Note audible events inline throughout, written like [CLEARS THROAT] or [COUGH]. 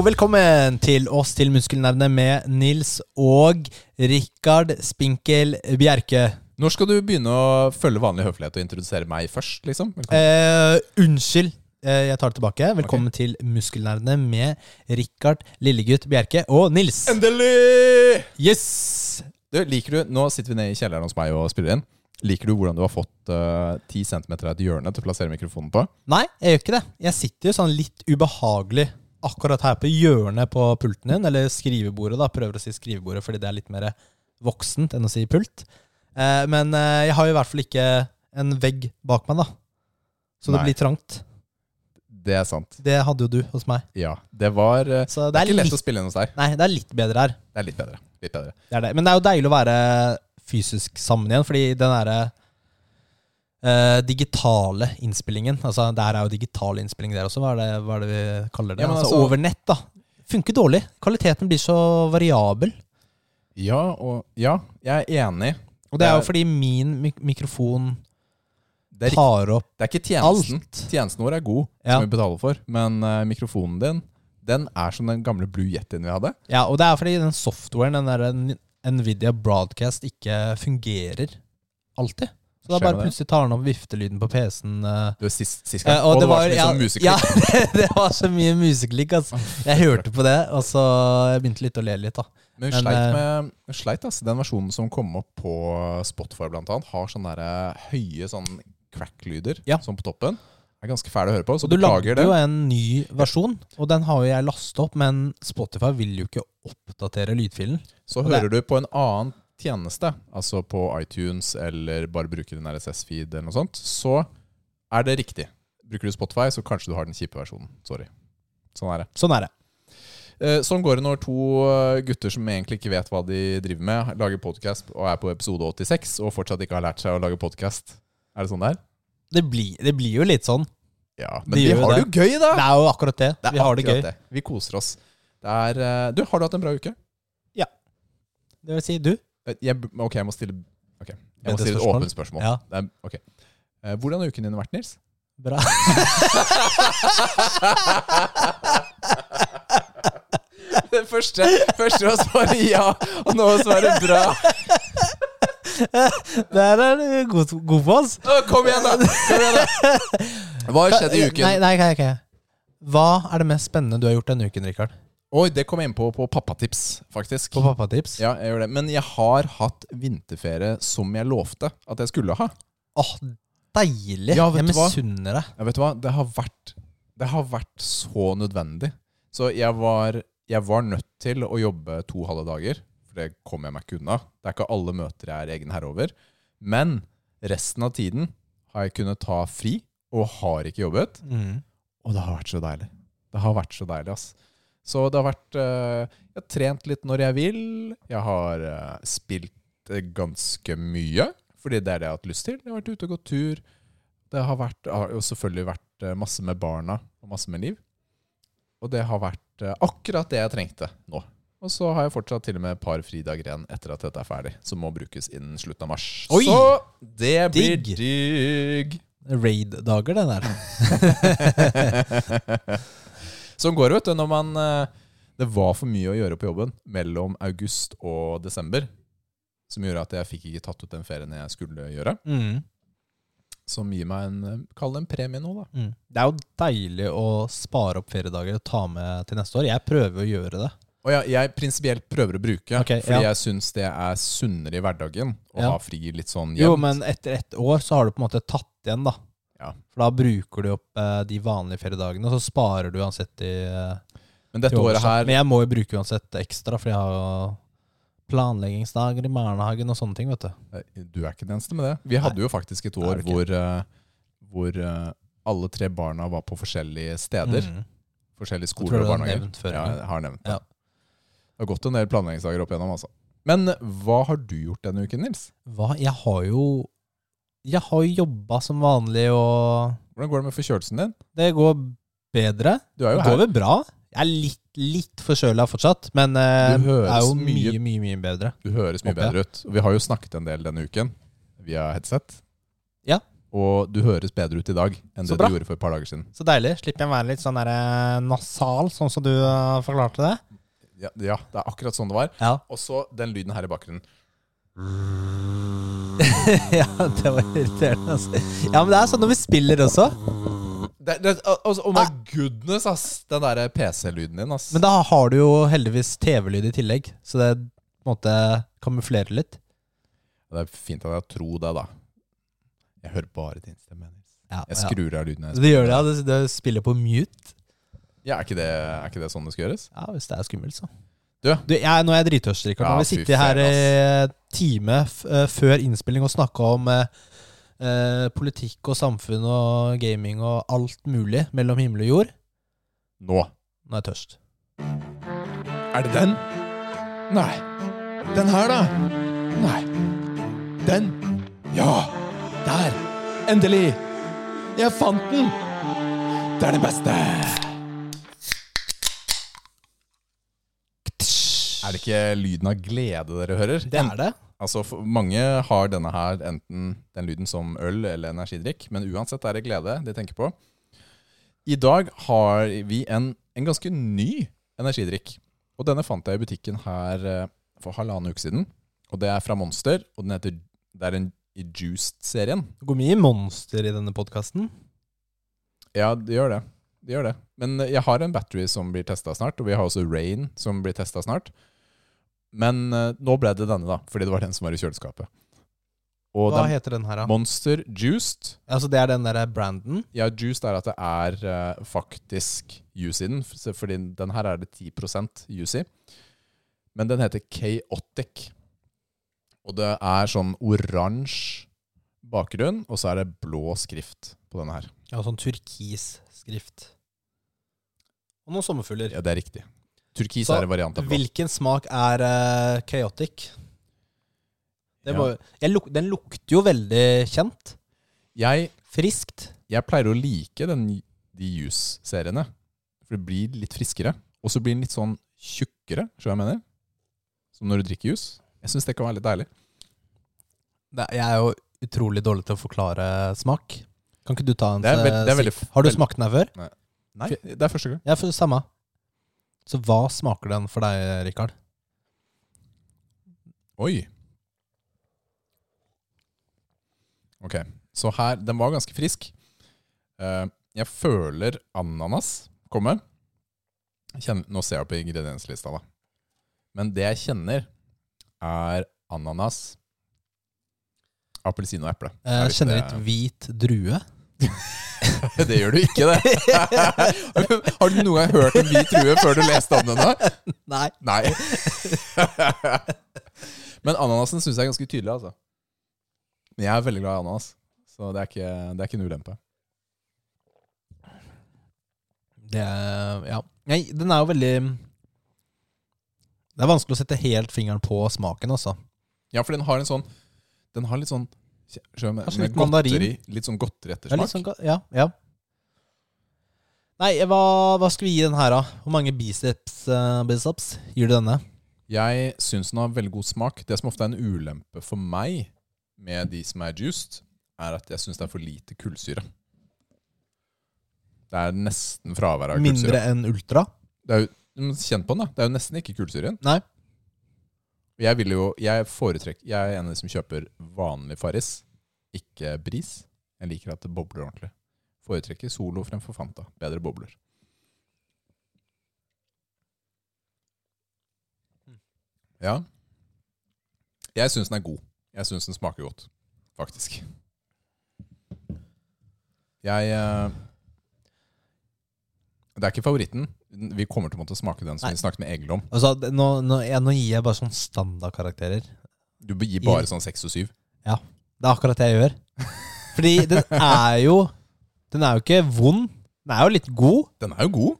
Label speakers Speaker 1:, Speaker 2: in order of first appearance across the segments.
Speaker 1: Velkommen til oss til Muskelnerdene med Nils og Rikard Spinkel Bjerke.
Speaker 2: Når skal du begynne å følge vanlig høflighet og introdusere meg først? liksom?
Speaker 1: Eh, unnskyld, eh, jeg tar det tilbake. Velkommen til Muskelnerdene med Rikard Lillegutt Bjerke og Nils.
Speaker 2: Endelig!
Speaker 1: Yes!
Speaker 2: Du, liker du, Nå sitter vi nede i kjelleren hos meg og spiller inn. Liker du hvordan du har fått eh, ti centimeter av et hjørne til å plassere mikrofonen på?
Speaker 1: Nei, jeg gjør ikke det. Jeg sitter jo sånn litt ubehagelig akkurat her på hjørnet på pulten din, eller skrivebordet, da. Prøver å si skrivebordet fordi det er litt mer voksent enn å si pult. Eh, men eh, jeg har jo i hvert fall ikke en vegg bak meg, da. Så det blir trangt.
Speaker 2: Det er sant.
Speaker 1: Det hadde jo du hos meg.
Speaker 2: Ja. Det var eh,
Speaker 1: Så
Speaker 2: Det
Speaker 1: det
Speaker 2: er
Speaker 1: ikke
Speaker 2: ikke lett å spille inn hos deg.
Speaker 1: Nei, det er litt bedre her.
Speaker 2: Det er litt bedre. Litt bedre.
Speaker 1: Det er det. Men det er jo deilig å være fysisk sammen igjen, fordi den derre eh, digitale innspillingen Altså, der er jo digital innspilling der også, hva er det, hva er det vi kaller det?
Speaker 2: Ja,
Speaker 1: altså,
Speaker 2: altså-
Speaker 1: over nett, da. Funker dårlig. Kvaliteten blir så variabel.
Speaker 2: Ja, og Ja, jeg er enig.
Speaker 1: Og det er jo fordi min mik mikrofon
Speaker 2: Det er,
Speaker 1: tar opp alt.
Speaker 2: det er ikke tjenesten.
Speaker 1: alt.
Speaker 2: Tjenesten vår er god,
Speaker 1: Ja.
Speaker 2: som vi betaler for. Men uh, mikrofonen din, den er som den gamle Blue Yetien vi hadde.
Speaker 1: Ja, og det er fordi den softwaren, den der Nvidia Broadcast, ikke fungerer alltid. Så da bare plutselig tar han opp viftelyden på PC-en. eh,
Speaker 2: Det var sist, sist gang. og, det var, så mye
Speaker 1: ja,
Speaker 2: sånn
Speaker 1: ja, det var så mye musiklikk. Altså. Jeg hørte på det, og så jeg begynte litt å le litt. da
Speaker 2: Men hun sleit
Speaker 1: eh,
Speaker 2: med hun sleit, altså. Den versjonen som kom opp på Spotify, blant annet, har sånne der, høye sånn crack-lyder
Speaker 1: Ja.
Speaker 2: sånn på toppen. Det er ganske fæl å høre på, så
Speaker 1: du lagde
Speaker 2: beklager det.
Speaker 1: jo en ny versjon, og den har jo jeg lastet opp, men Spotify vil jo ikke oppdatere lydfilen.
Speaker 2: Så
Speaker 1: hører det-
Speaker 2: du på en annen tjeneste, altså på iTunes eller bare bruker en RSS-feed eller noe sånt, så er det riktig. Bruker du Spotify, så kanskje du har den kjipe versjonen. Sorry. Sånn er det.
Speaker 1: Sånn er det.
Speaker 2: Eh, Sånn går det når to eh, gutter som egentlig ikke vet hva de driver med, lager podkast og er på episode 86 og fortsatt ikke har lært seg å lage podkast. Er det sånn det er?
Speaker 1: Det blir, det blir jo litt sånn.
Speaker 2: Ja,
Speaker 1: De
Speaker 2: men vi har det jo gøy, da!
Speaker 1: Det er jo akkurat det.
Speaker 2: Det
Speaker 1: Vi har det gøy. Det.
Speaker 2: Vi koser oss. Det er, eh, du, har du hatt en bra uke? Ja.
Speaker 1: Det vil si, du.
Speaker 2: Eh, Jeg, ok, jeg må stille okay. jeg må stille et åpent spørsmål.
Speaker 1: Ja.
Speaker 2: Er, ok. Eh, Hvordan har uken din vært, Nils?
Speaker 1: Bra. [LAUGHS]
Speaker 2: Det første, første å svare ja, og nå å svare bra.
Speaker 1: Der er du god, god på oss.
Speaker 2: Kom igjen, da! Kom igjen da Hva har skjedd i uken?
Speaker 1: Nei, nei, nei. Hva er det mest spennende du har gjort denne uken, Rikard?
Speaker 2: Oi, det kom jeg inn på på pappatips, faktisk.
Speaker 1: På pappatips?
Speaker 2: Ja, jeg gjør det. Men jeg har hatt vinterferie som jeg lovte at jeg skulle ha.
Speaker 1: Åh, deilig.
Speaker 2: Ja,
Speaker 1: jeg misunner deg.
Speaker 2: Ja, vet du hva? Det har vært, det har vært så nødvendig. Så jeg var, jeg var nødt til å jobbe to halve dager, for det kom jeg meg ikke unna. Det er ikke alle møter jeg er egen herre over. Men resten av tiden har jeg kunnet ta fri, og har ikke jobbet.
Speaker 1: Mm.
Speaker 2: Og det har vært så deilig. Det har vært så deilig, ass. Så det har vært eh, Jeg har trent litt når jeg vil. Jeg har eh, spilt eh, ganske mye, fordi det er det jeg har hatt lyst til. Jeg har vært ute og gått tur. Det har, vært, har jo selvfølgelig vært masse med barna og masse med liv. Og det har vært akkurat det jeg trengte nå. Og så har jeg fortsatt til og med et par fridager igjen etter at dette er ferdig, som må brukes innen slutten av mars.
Speaker 1: Oi!
Speaker 2: Så det blir
Speaker 1: Digg.
Speaker 2: digg.
Speaker 1: Raid-dager, det der. [LAUGHS] [LAUGHS]
Speaker 2: Sånn går det, vet du, når man eh, Det var for mye å gjøre på jobben mellom august og desember. Som gjorde at jeg fikk ikke tatt ut den ferien jeg skulle gjøre.
Speaker 1: Mm.
Speaker 2: Som gir meg en eh, Kall det en premie nå, da.
Speaker 1: Mm. Det er jo deilig å spare opp feriedager og ta med til neste år. Jeg prøver å gjøre det.
Speaker 2: Og ja, jeg prinsipielt prøver å bruke,
Speaker 1: okay,
Speaker 2: fordi
Speaker 1: ja.
Speaker 2: jeg syns det er sunnere i hverdagen å
Speaker 1: Ja.
Speaker 2: ha fri litt sånn jevnt.
Speaker 1: Jo, men etter ett år så har du på en måte tatt igjen, da.
Speaker 2: Ja.
Speaker 1: For da bruker du opp eh, de vanlige feriedagene, og så sparer du uansett i, eh,
Speaker 2: Men dette
Speaker 1: til
Speaker 2: året her
Speaker 1: Men jeg må jo bruke uansett ekstra, for jeg har jo planleggingsdager i barnehagen og sånne ting, vet du.
Speaker 2: Eh, Du er ikke den eneste med det. Vi hadde jo faktisk et
Speaker 1: Nei,
Speaker 2: år
Speaker 1: det
Speaker 2: hvor, eh, hvor eh, alle tre barna var på forskjellige steder.
Speaker 1: Mm.
Speaker 2: Forskjellige
Speaker 1: tror
Speaker 2: skoler
Speaker 1: du
Speaker 2: og
Speaker 1: har
Speaker 2: barnehager.
Speaker 1: nevnt før,
Speaker 2: ja,
Speaker 1: ja.
Speaker 2: jeg har nevnt det.
Speaker 1: Ja.
Speaker 2: Det har gått en del planleggingsdager opp igjennom, altså. Men hva har du gjort denne uken, Nils?
Speaker 1: Hva? Jeg har jo Jeg har jo jobba som vanlig, og
Speaker 2: Hvordan går det med forkjølelsen din?
Speaker 1: det går bedre.
Speaker 2: Du er jo
Speaker 1: Det går
Speaker 2: her.
Speaker 1: vel bra. Jeg er litt, litt forkjøla fortsatt, men det
Speaker 2: Du
Speaker 1: er jo
Speaker 2: mye-
Speaker 1: mye, mye, mye bedre.
Speaker 2: Du høres mye bedre ut. Og vi har jo snakket en del denne uken via headset.
Speaker 1: Ja.
Speaker 2: Og du høres bedre ut i dag enn det du gjorde for et par dager siden.
Speaker 1: Så deilig. Slipper jeg å være litt sånn der, eh, nasal, sånn som du eh, forklarte det.
Speaker 2: Ja, ja, det er akkurat sånn det var.
Speaker 1: Ja.
Speaker 2: Og så den lyden her i bakgrunnen. [LAUGHS]
Speaker 1: ja, det var irriterende. Altså. Ja, men det er sånn når vi spiller også.
Speaker 2: Det, det, altså, oh my goodness, ass! Den der PC-lyden din, ass.
Speaker 1: Men da har du jo heldigvis TV-lyd i tillegg, så det på en måte kamuflerer litt.
Speaker 2: Det er fint at jeg tror det, da. Jeg hører bare din stemme. Nils.
Speaker 1: Ja,
Speaker 2: Jeg skrur av lyden.
Speaker 1: Det gjør det, ja. Det, det spiller på mute.
Speaker 2: Ja, er ikke, det, er ikke det sånn det skal gjøres?
Speaker 1: Ja, hvis det er skummelt, så.
Speaker 2: Du?
Speaker 1: jeg, nå er jeg drittørst, Rikard. Nå har vi sittet her i time f eh, før innspilling og snakka om eh, eh, politikk og samfunn og gaming og alt mulig mellom himmel og jord.
Speaker 2: Nå.
Speaker 1: Nå er jeg tørst.
Speaker 2: Er det den? Nei. Den her, da? Nei. Den? Ja! Der! Endelig! Jeg fant den! Det er det beste! Er det ikke lyden av glede dere hører?
Speaker 1: Det er det.
Speaker 2: Altså, Mange har denne her, enten den lyden som øl eller energidrikk, men uansett er det glede de tenker på. I dag har vi en, en ganske ny energidrikk. Og denne fant jeg i butikken her eh, for halvannen uke siden. Og det er fra Monster, og den heter, det er en i Juiced-serien.
Speaker 1: Det går mye monster i denne podkasten.
Speaker 2: Ja, det gjør det. Det gjør det. Men jeg har en battery som blir testa snart, og vi har også Rain som blir testa snart. Men eh, nå ble det denne, da, fordi det var den som var i kjøleskapet. Og
Speaker 1: Hva
Speaker 2: den,
Speaker 1: heter den her, da?
Speaker 2: Monster Juiced
Speaker 1: Altså, det er den derre branden?
Speaker 2: Ja, juiced er at det er uh, faktisk juice i den, fordi den her er det 10 juice i. Men den heter Chaotic. Og det er sånn oransje bakgrunn, og så er det blå skrift på denne her.
Speaker 1: Ja, sånn turkis skrift. Og noen sommerfugler.
Speaker 2: Ja, det er riktig. Turkis
Speaker 1: Så
Speaker 2: er en variant av blå.
Speaker 1: Hvilken smak er uh, chaotic? Det
Speaker 2: Ja.
Speaker 1: må, luk, den lukter jo veldig kjent.
Speaker 2: Jeg,
Speaker 1: Friskt.
Speaker 2: jeg pleier å like den, de juice-seriene, for det blir litt friskere. Og så blir den litt sånn tjukkere, ser du hva jeg mener? Som når du drikker juice. Jeg syns det kan være litt deilig.
Speaker 1: Det, jeg er jo utrolig dårlig til å forklare smak. Kan ikke du ta en
Speaker 2: Det er veld- det er veldig-
Speaker 1: Har du smakt den her før?
Speaker 2: Nei, det er første gang.
Speaker 1: Ja, for samme. Så hva smaker den for deg, Rikard?
Speaker 2: Oi. Ok, så her, den var ganske frisk. Eh, jeg føler ananas komme. Kjenner, nå ser jeg på ingredienslista, da. Men det jeg kjenner, er ananas, appelsin og eple.
Speaker 1: Eh,
Speaker 2: Er
Speaker 1: kjenner litt hvit drue. [LAUGHS] [LAUGHS]
Speaker 2: det? gjør du ikke, det. [LAUGHS] Har du noen gang hørt en hvit drue før du leste om den? da?
Speaker 1: Nei.
Speaker 2: Nei. [LAUGHS] Men ananasen syns jeg er ganske tydelig, altså. Men jeg er veldig glad i ananas, så det er ikke, det er ikke en ulempe.
Speaker 1: Det er, ja. Nei, den er jo veldig Det er vanskelig å sette helt fingeren på smaken, altså.
Speaker 2: Ja, for den har en sånn Den har litt sånn skjønner med,
Speaker 1: med
Speaker 2: godteri, Litt sånn godteri
Speaker 1: Det er
Speaker 2: ettersmak.
Speaker 1: litt sånn, ja, ja. Nei, hva, hva skal vi gi den her, da? Hvor mange biceps, uh, biceps gir du denne?
Speaker 2: Jeg syns den har veldig god smak. Det som ofte er en ulempe for meg med de som er juiced, er at jeg syns det er for lite kullsyre. Det er nesten fravær av
Speaker 1: Mindre enn ultra?
Speaker 2: Det er jo, Kjenn på den, da. Det er jo nesten ikke kullsyre igjen.
Speaker 1: Nei.
Speaker 2: Jeg vil jo, jeg foretrekker Jeg er en av de som kjøper vanlig Farris, ikke Bris. Jeg liker at det bobler ordentlig. Foretrekker Solo fremfor Fanta. Bedre bobler. Ja. Jeg syns den er god. Jeg syns den smaker godt, faktisk. Jeg eh, Det er ikke favoritten. Vi kommer til å måtte smake den som
Speaker 1: Nei.
Speaker 2: vi snakket med Egil om.
Speaker 1: Altså, nå, nå, ja, nå gir jeg bare sånn standardkarakterer.
Speaker 2: Du gir bare sånn seks og syv.
Speaker 1: Det er akkurat det jeg gjør. Fordi den er jo Den er jo ikke vond. Den er jo litt god.
Speaker 2: Den er jo god.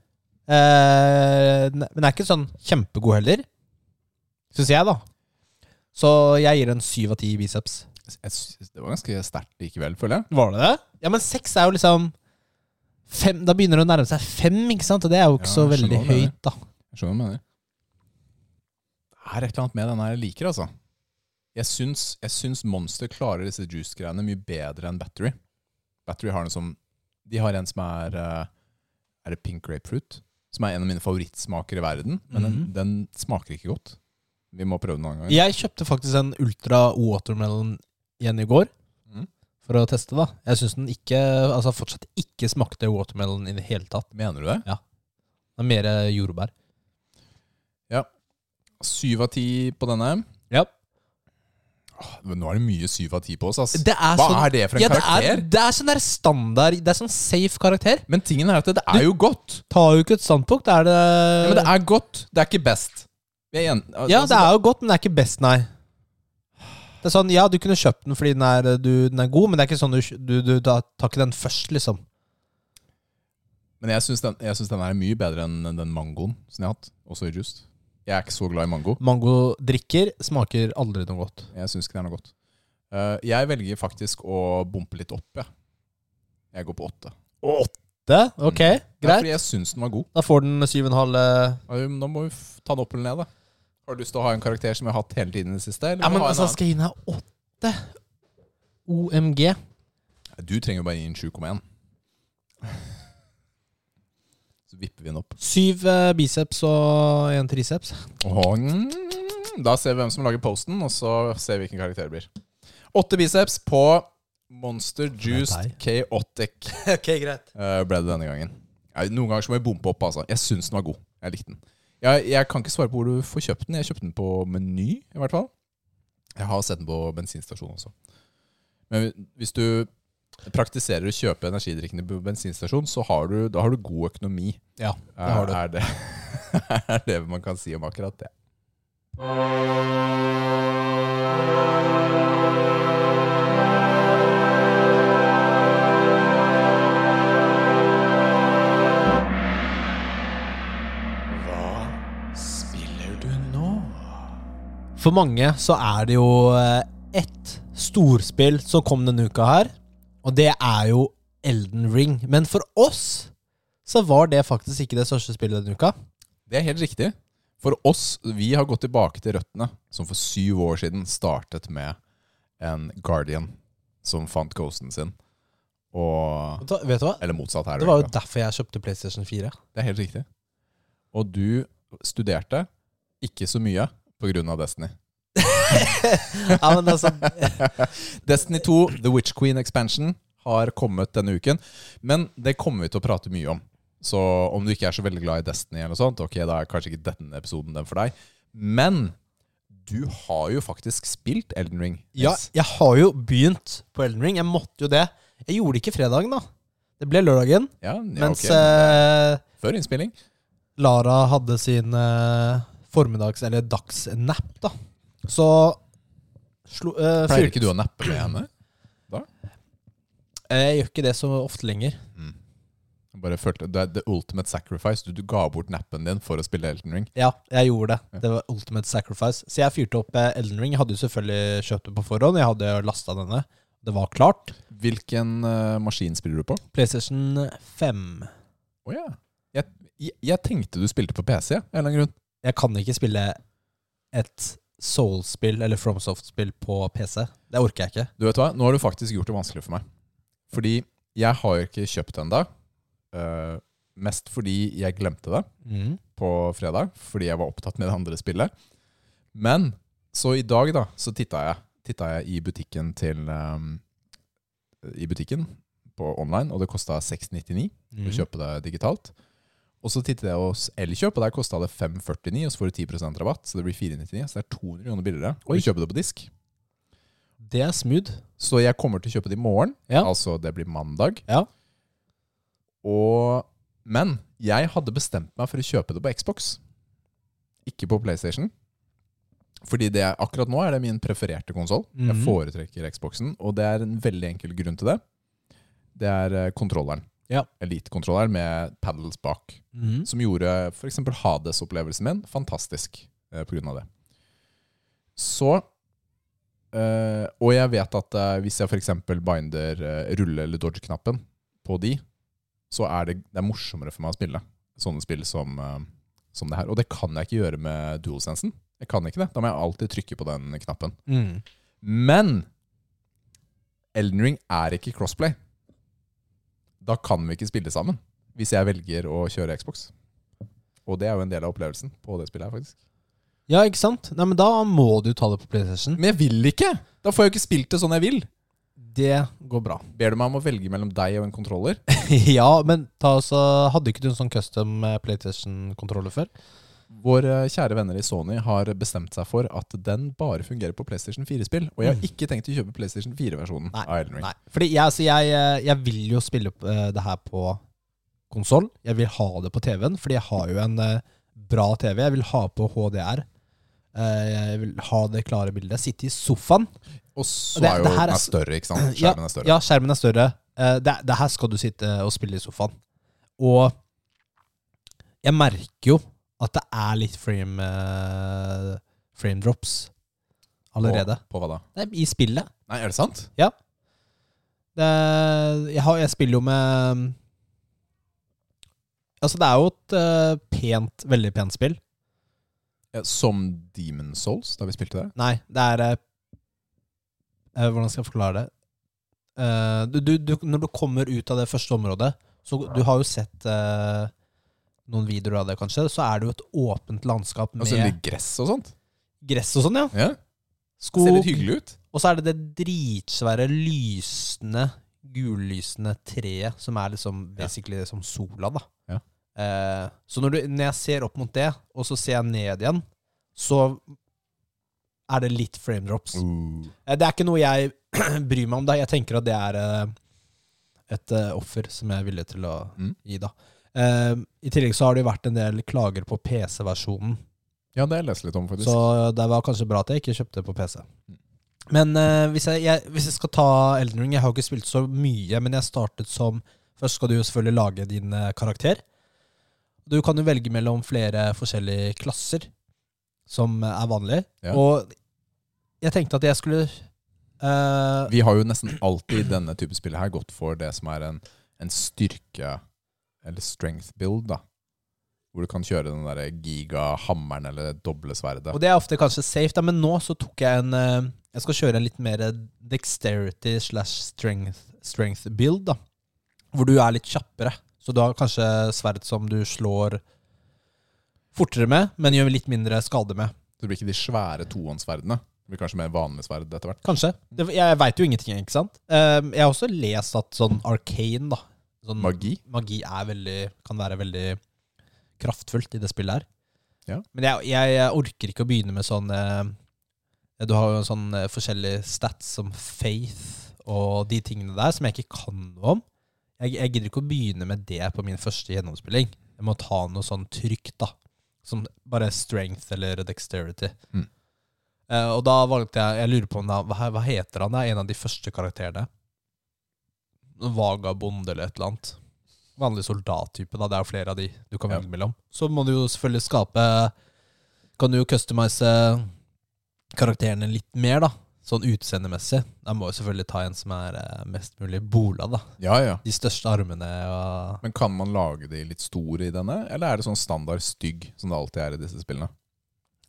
Speaker 1: Eh, men den er ikke sånn kjempegod heller. Syns jeg, da. Så jeg gir en syv av ti biceps.
Speaker 2: Det var ganske sterkt likevel, føler jeg.
Speaker 1: Var det det? Ja, men seks er jo liksom fem, Da begynner det å nærme seg fem, ikke sant? Og det er jo ikke
Speaker 2: Ja,
Speaker 1: så
Speaker 2: jeg skjønner
Speaker 1: veldig
Speaker 2: hva du
Speaker 1: høyt, da.
Speaker 2: Jeg skjønner hva du mener. Det er et eller annet med den her jeg liker, altså. Jeg syns, jeg syns Monster klarer disse juice-greiene mye bedre enn Battery. Battery har en som De har en som er eh, Er det pink grapefruit? Som er en av mine favorittsmaker i verden. Men den,
Speaker 1: Mhm.
Speaker 2: den smaker ikke godt. Vi må prøve den en annen gang.
Speaker 1: Jeg kjøpte faktisk en Ultra watermelon igjen i går. For å teste, da. Jeg syns den ikke Altså fortsatt ikke smakte watermelon i det hele tatt.
Speaker 2: Mener du det? Ja.
Speaker 1: Det er mer jordbær.
Speaker 2: Syv av ti på denne.
Speaker 1: Ja.
Speaker 2: Åh, nå er det mye syv av ti på oss, ass.
Speaker 1: Det er
Speaker 2: Hva
Speaker 1: sånn,
Speaker 2: er det for en
Speaker 1: ja, det
Speaker 2: karakter?
Speaker 1: er, det er sånn der standard Det er sånn safe karakter.
Speaker 2: Men tingen er at det, det er jo godt.
Speaker 1: Tar jo ikke et standpunkt. Det er det
Speaker 2: Ja, men det er godt. Det er ikke best. Er en, altså,
Speaker 1: Ja, det er jo godt, men det er ikke best, nei. Det er sånn, Ja, du kunne kjøpt den fordi den er, du, den er god, men det er ikke sånn du, du, du da, tar ikke den først, liksom.
Speaker 2: Men jeg syns den, jeg synes den er mye bedre enn den mangoen som jeg har hatt. Også i juice. Jeg er ikke så glad i mango.
Speaker 1: Mangodrikker smaker aldri noe godt.
Speaker 2: Jeg syns ikke det er noe godt. Eh, jeg velger faktisk å bumpe litt opp, jeg. Jeg går på åtte.
Speaker 1: Åtte? Ok,
Speaker 2: er
Speaker 1: greit.
Speaker 2: fordi jeg syns den var god.
Speaker 1: Da får den syv og en halv.
Speaker 2: Da Nå må vi ta den opp eller ned, da. Har du lyst til å ha en karakter som jeg har hatt hele tiden i det siste?
Speaker 1: Ja, men altså, skal jeg den her åtte? OMG.
Speaker 2: Du trenger jo bare gi en 7,1. Så vipper vi den opp.
Speaker 1: Syv eh, biceps og en triceps.
Speaker 2: Åh, mm, Da ser vi hvem som lager posten, og så ser vi hvilken karakter det blir. Åtte biceps på Monster Juiced Chaotic [LAUGHS]
Speaker 1: ok, greit.
Speaker 2: eh, ble det denne gangen. Ja, noen ganger så må jeg bompe opp, altså. Jeg syns den var god. Jeg likte den. Jeg, jeg kan ikke svare på hvor du får kjøpt den. Jeg kjøpte den på Meny, i hvert fall. Jeg har sett den på bensinstasjon også. Men hvis du praktiserer å kjøpe energidrikkene på bensinstasjon, så har du, da har du god økonomi.
Speaker 1: Ja, det har du.
Speaker 2: Er det, [LAUGHS] er det man kan si om akkurat det.
Speaker 1: For mange så er det jo eh, ett storspill som kom denne uka her, og det er jo Elden Ring. Men for oss så var det faktisk ikke det største spillet denne uka.
Speaker 2: Det er helt riktig. For oss, vi har gått tilbake til røttene, som for syv år siden startet med en Guardian som fant ghosten sin. Og
Speaker 1: Vet du hva- Vet du hva?
Speaker 2: Eller motsatt her.
Speaker 1: Det var jo derfor jeg kjøpte PlayStation 4.
Speaker 2: Det er helt riktig. Og du studerte ikke så mye på grunn av Destiny. [LAUGHS]
Speaker 1: ja, men altså [LAUGHS]
Speaker 2: Destiny 2, The Witch Queen Expansion, har kommet denne uken. Men det kommer vi til å prate mye om. Så om du ikke er så veldig glad i Destiny, eller noe sånt, ok, da er kanskje ikke denne episoden den for deg. Men du har jo faktisk spilt Elden Ring.
Speaker 1: Ja, jeg har jo begynt på Elden Ring. Jeg måtte jo det. Jeg gjorde det ikke fredagen, da. Det ble lørdagen.
Speaker 2: ja, ja
Speaker 1: Mens
Speaker 2: okay.
Speaker 1: eh,
Speaker 2: Før innspilling.
Speaker 1: Lara hadde sin eh, formiddags- eller dagsnap, da. Så slo, eh,
Speaker 2: Pleier
Speaker 1: fyr-
Speaker 2: ikke du å nappe med henne?
Speaker 1: Eh, Jeg gjør ikke det så ofte lenger.
Speaker 2: Mm. Jeg Bare følte, det er the ultimate sacrifice. Du, du ga bort nappen din for å spille Elden Ring.
Speaker 1: Ja, jeg gjorde det. Det var ultimate sacrifice. Så jeg fyrte opp eh, Elden Ring. Jeg hadde jo selvfølgelig kjøpt det på forhånd. Jeg hadde lasta denne. Det var klart.
Speaker 2: Hvilken eh, maskin spiller du på?
Speaker 1: PlayStation 5.
Speaker 2: Å ja. Jeg, jeg, jeg tenkte du spilte på PC, av en eller annen grunn.
Speaker 1: Jeg kan ikke spille et Soul-spill eller FromSoft-spill på PC. Det orker jeg ikke.
Speaker 2: Du vet hva, Nå har du faktisk gjort det vanskelig for meg. Fordi jeg har jo ikke kjøpt det ennå. mest fordi jeg glemte det på fredag, fordi jeg var opptatt med det andre spillet. Men så i dag, da, så titta jeg, titta jeg i butikken til um, I butikken på online, og det kosta 699
Speaker 1: mm.
Speaker 2: å kjøpe det digitalt. Og så tittet jeg hos Elkjøp, og der kosta det 549, og så får du 10% rabatt, så det blir 499. Så det er 200 kroner billigere å
Speaker 1: Du
Speaker 2: kjøpe det på disk.
Speaker 1: Det er smooth.
Speaker 2: Så jeg kommer til å kjøpe det i morgen.
Speaker 1: Ja.
Speaker 2: Altså det blir mandag.
Speaker 1: Ja.
Speaker 2: Og, men jeg hadde bestemt meg for å kjøpe det på Xbox. Ikke på PlayStation. Fordi det er, akkurat nå er det min prefererte konsoll. Jeg
Speaker 1: Mhm.
Speaker 2: foretrekker Xboxen, og det er en veldig enkel grunn til det. Det er eh, kontrolleren.
Speaker 1: Ja.
Speaker 2: Elite-kontrolleren med paddles bak.
Speaker 1: Mm.
Speaker 2: Som gjorde f.eks. Hades-opplevelsen min fantastisk eh, av det. Så eh, Og jeg vet at eh, hvis jeg f.eks. binder eh, rulle- eller dodge-knappen på de, så er det, det er morsommere for meg å spille sånne spill som, eh, som det her. Og det kan jeg ikke gjøre med dualsensen. Jeg kan ikke det. Da må jeg alltid trykke på den knappen.
Speaker 1: Mm.
Speaker 2: Men Elden Ring er ikke crossplay. Da kan vi ikke spille sammen. Hvis jeg velger å kjøre Xbox. Og det er jo en del av opplevelsen på det spillet her, faktisk.
Speaker 1: Ja, ikke sant? Nei, men Da må du ta det på PlayStation.
Speaker 2: Men jeg vil ikke! Da får jeg jo ikke spilt det sånn jeg vil.
Speaker 1: Det går bra. [LAUGHS]
Speaker 2: Ber du meg om å velge mellom deg og en kontroller?
Speaker 1: ja, men ta også, hadde ikke du en sånn custom eh, PlayStation-kontroller før?
Speaker 2: Våre kjære venner i Sony har bestemt seg for at den bare fungerer på PlayStation 4-spill. Og jeg har ikke tenkt å kjøpe PlayStation 4-versjonen
Speaker 1: Nei,
Speaker 2: av Elden Ring.
Speaker 1: Nei. Fordi jeg, altså, jeg, eh, jeg vil jo spille opp det her på konsoll. Jeg vil ha det på TV-en, fordi jeg har jo en eh, bra TV. Jeg vil ha på HDR. Eh, jeg vil ha det klare bildet. Sitte i sofaen.
Speaker 2: Og så
Speaker 1: Det-
Speaker 2: er jo den
Speaker 1: er
Speaker 2: er større, ikke sant? [CLEARS THROAT]
Speaker 1: Ja,
Speaker 2: Skjermen er større.
Speaker 1: Ja, skjermen er større. Eh, det, det her skal du sitte og spille i sofaen. Og jeg merker jo at det er litt frame, eh, frame drops allerede.
Speaker 2: På, på hva da?
Speaker 1: Er I spillet.
Speaker 2: Nei, er det sant?
Speaker 1: Det, jeg, har, jeg spiller jo med Altså, det er jo et eh, pent, veldig pent spill.
Speaker 2: Ja, som Demon Souls, da vi spilte det?
Speaker 1: Nei, det er eh, eh, Hvordan skal jeg forklare det? Eh, du, du, du, når du kommer ut av det første området så Du har jo sett eh, noen videoer av det, kanskje. Så er det jo et åpent landskap med
Speaker 2: Og så er det gress og sånt?
Speaker 1: gress og sånn, ja.
Speaker 2: Ja,
Speaker 1: Skog.
Speaker 2: Ser litt hyggelig ut.
Speaker 1: Og så er det det dritsvære, lysende, gullysende treet som er liksom basically det som sola, da.
Speaker 2: Ja.
Speaker 1: Eh, så når, du, når jeg ser opp mot det, og så ser jeg ned igjen, så er det litt frame drops.
Speaker 2: Uh.
Speaker 1: Eh, Det er ikke noe jeg [CLEARS THROAT] bryr meg om. da. Jeg tenker at det er eh, et eh, offer som jeg er villig til å
Speaker 2: Mm.
Speaker 1: gi, da. Eh, I tillegg så har det jo vært en del klager på PC-versjonen.
Speaker 2: Ja, det har jeg lest litt om, faktisk.
Speaker 1: Så det var kanskje bra at jeg ikke kjøpte på PC. Men eh, hvis, jeg, jeg, hvis jeg skal ta Elden Ring Jeg har jo ikke spilt så mye, men jeg startet som Først skal du jo selvfølgelig lage din eh, karakter. Du kan jo velge mellom flere forskjellige klasser som er vanlig.
Speaker 2: Ja.
Speaker 1: Og jeg tenkte at jeg skulle eh,
Speaker 2: Vi har jo nesten alltid i denne type spill her gått for det som er en, en styrke, eller strength build, da. Hvor du kan kjøre den der gigahammeren eller doble sverdet.
Speaker 1: Og det er ofte kanskje safe, da, men nå så tok jeg en eh, Jeg skal kjøre en litt mer dexterity slash strength, strength build, da. Hvor du er litt kjappere. Så du har kanskje sverd som du slår fortere med, men gjør litt mindre skade med.
Speaker 2: Så Det blir ikke de svære tohåndssverdene. Det blir kanskje mer vanlig sverd etter hvert.
Speaker 1: Kanskje. Jeg veit jo ingenting, ikke sant. Eh, jeg har også lest at sånn arcane, da sånn
Speaker 2: Magi?
Speaker 1: Magi er veldig, kan være veldig kraftfullt i det spillet her.
Speaker 2: Ja.
Speaker 1: Men jeg, jeg, jeg orker ikke å begynne med sånn eh, Du har jo sånn eh, forskjellige stats som faith og de tingene der som jeg ikke kan noe om. Jeg, jeg gidder ikke å begynne med det på min første gjennomspilling. Jeg må ta noe sånn trygt, da. Som bare strength eller dexterity.
Speaker 2: Mm.
Speaker 1: Eh, og da valgte jeg Jeg lurer på om da, hva, hva heter han? Det er en av de første karakterene. Vagabond eller et eller annet. Vanlig soldattype. da, Det er jo flere av de du kan velge mellom. Så må du jo selvfølgelig skape Kan du jo customize karakterene litt mer, da. Sånn utseendemessig. Da må du selvfølgelig ta en som er eh, mest mulig bola, da.
Speaker 2: Ja, ja.
Speaker 1: De største armene og
Speaker 2: Men kan man lage de litt store i denne, eller er det sånn standard stygg, som det alltid er i disse spillene?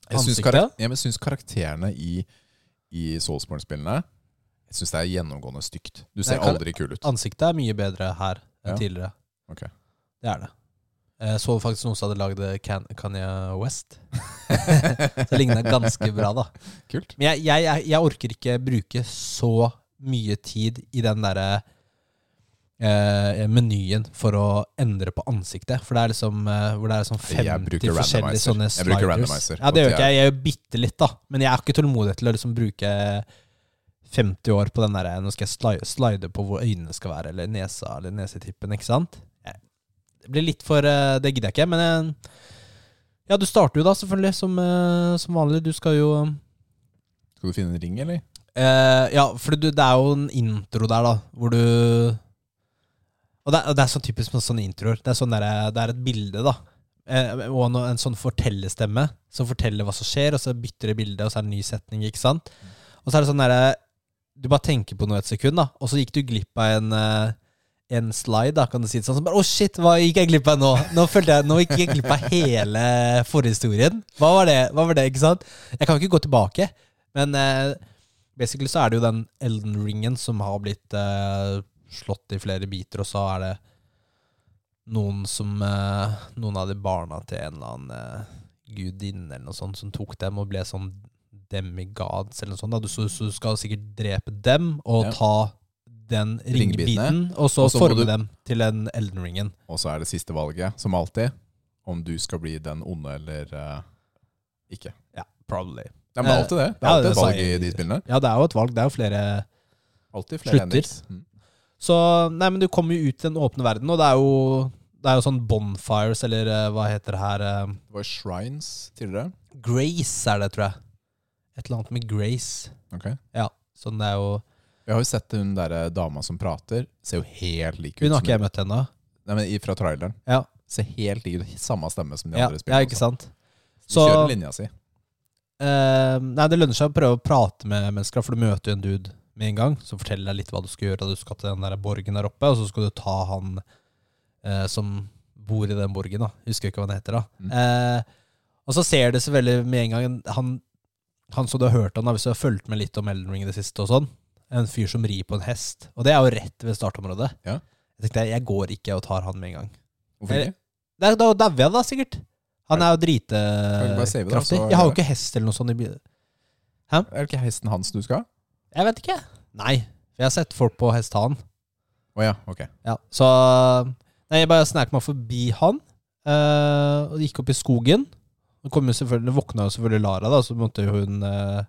Speaker 2: Jeg syns,
Speaker 1: Ansiktet?
Speaker 2: karak ja, men jeg syns karakterene i, i Soulsborne-spillene Jeg syns det er gjennomgående stygt. Du ser
Speaker 1: kan-
Speaker 2: aldri kul ut.
Speaker 1: Ansiktet er mye bedre her enn
Speaker 2: Ja.
Speaker 1: tidligere.
Speaker 2: Ok.
Speaker 1: Det er det. Jeg så faktisk noen som hadde lagd Kan Kanye West. [LAUGHS] så det ligna ganske bra, da.
Speaker 2: Kult.
Speaker 1: Men jeg, jeg, jeg, orker ikke bruke så mye tid i den derre eh, menyen for å endre på ansiktet. For det er liksom eh, det er liksom 50 forskjellige sånne sliders.
Speaker 2: Jeg bruker randomizer
Speaker 1: Ja, det gjør ikke jeg. Jeg gjør bitte litt, da. Men jeg har ikke tålmodighet til å liksom bruke 50 år på den derre Nå skal jeg slide, slide på hvor øynene skal være, eller nesa, eller nesetippen, ikke sant? Det blir litt for eh, Det gidder jeg ikke. Men eh, ja, du starter jo da, selvfølgelig, som, eh, som vanlig. Du skal jo
Speaker 2: Skal du finne en ring, eller?
Speaker 1: Eh, ja, for du, det er jo en intro der, da, hvor du Og det, og det er så typisk med sånne introer. Det er, sånn der, det er et bilde, da, Eh, og en sånn fortellerstemme som forteller hva som skjer, og så bytter det bilde, og så er det en ny setning, ikke sant? Og så er det sånn derre Du bare tenker på noe et sekund, da, og så gikk du glipp av en eh, en slide, da, kan du si det sånn. Så bare, Å, shit, hva gikk jeg glipp av nå? Nå følte jeg, nå gikk jeg glipp av hele forhistorien. Hva var det, hva var det, ikke sant? Jeg kan jo ikke gå tilbake, men eh, basically så er det jo den Elden Ringen som har blitt eh, slått i flere biter, og så er det noen som eh, Noen av de barna til en eller annen eh, gudinne eller noe sånt som tok dem og ble sånn demigods eller noe sånt. Da. Du, så, så skal sikkert drepe dem og
Speaker 2: Ja.
Speaker 1: ta den ringbiten, og så
Speaker 2: Og
Speaker 1: forme
Speaker 2: du-
Speaker 1: dem til den Elden Ringen.
Speaker 2: Og så er det siste valget, som alltid, om du skal bli den onde eller uh, ikke.
Speaker 1: Ja, probably.
Speaker 2: Ja, men det er alltid det. Det er
Speaker 1: ja,
Speaker 2: alltid
Speaker 1: det
Speaker 2: et valg i de spillene.
Speaker 1: Ja, det er jo et valg. Det er jo flere
Speaker 2: Alltid flere
Speaker 1: Slutter.
Speaker 2: Mm.
Speaker 1: Så nei, men du kommer jo ut i den åpne verden, og det er jo det er jo sånn bonfires, eller eh, hva heter det her eh,
Speaker 2: Det var shrines tidligere.
Speaker 1: Grace er det, tror jeg. Et eller annet med Grace.
Speaker 2: Ok.
Speaker 1: Ja, sånn det er jo
Speaker 2: Jeg har jo sett hun der dama som prater. Ser jo helt lik ut.
Speaker 1: Hun har ikke jeg møtt ennå.
Speaker 2: Nei, men Fra traileren.
Speaker 1: Ja.
Speaker 2: Ser helt lik ut. Samme stemme som de
Speaker 1: Ja,
Speaker 2: andre
Speaker 1: ja, ikke sant?
Speaker 2: Så
Speaker 1: Så-
Speaker 2: kjører linja si.
Speaker 1: Uh, nei, det lønner seg å prøve å prate med mennesker, for du møter jo en dude med en gang som forteller deg litt hva du skal gjøre. Du skal til den der borgen der oppe, og så skal du ta han uh, som bor i den borgen. da Husker ikke hva han heter. da
Speaker 2: Mm.
Speaker 1: uh, Og så ser det veldig med en gang han, han som du har hørt om, hvis du har fulgt med litt om Elden Ring i det siste, og sånn en fyr som rir på en hest. Og det er jo rett ved startområdet.
Speaker 2: Ja.
Speaker 1: Jeg tenkte jeg går ikke og tar han med en gang.
Speaker 2: Hvorfor ikke?
Speaker 1: Da dauer jeg da, sikkert. Han er jo dritekraftig. Jeg har jo ikke hest eller noe sånt i bilen.
Speaker 2: Er det ikke hesten hans du skal ha?
Speaker 1: Jeg vet ikke. Nei, jeg har sett folk på hest ha han.
Speaker 2: Å ja, ok.
Speaker 1: Ja, så Nei, jeg bare snek meg forbi han, Øh, og gikk opp i skogen. Det kom jo selvfølgelig, våkna jo selvfølgelig Lara, da, så måtte jo hun eh,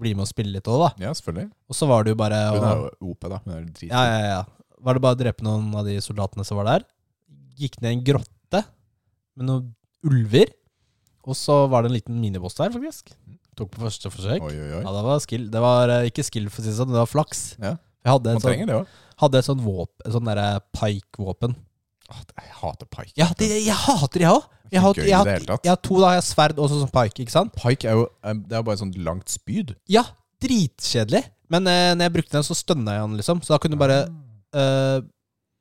Speaker 1: bli med og spille litt òg, da.
Speaker 2: Ja, selvfølgelig.
Speaker 1: Og så var det jo bare
Speaker 2: Hun er jo OP, da. Hun er drit.
Speaker 1: Ja, ja, ja. Var det bare å drepe noen av de soldatene som var der? Gikk ned i en grotte med noen ulver. Og så var det en liten miniboss der, faktisk. Tok på første forsøk.
Speaker 2: Oi, oi, oi.
Speaker 1: Ja, det var skill. Det var eh, ikke skill, for å si det sånn, det var flaks.
Speaker 2: Ja.
Speaker 1: Jeg hadde
Speaker 2: Man
Speaker 1: et sånn,
Speaker 2: trenger det òg.
Speaker 1: hadde et sånt våpen, et sånt derre pike-våpen.
Speaker 2: Jeg hater pike.
Speaker 1: Ja, det, jeg hater det òg! Jeg, har-
Speaker 2: ikke gøy
Speaker 1: jeg,
Speaker 2: i
Speaker 1: har-
Speaker 2: det hele tatt.
Speaker 1: jeg har to, da. Jeg har sverd og sånn pike, ikke sant?
Speaker 2: Pike er jo eh, Det er bare et sånt langt spyd.
Speaker 1: Ja, dritkjedelig. Men eh, når jeg brukte den, så stønna jeg han, liksom. Så da kunne du bare eh,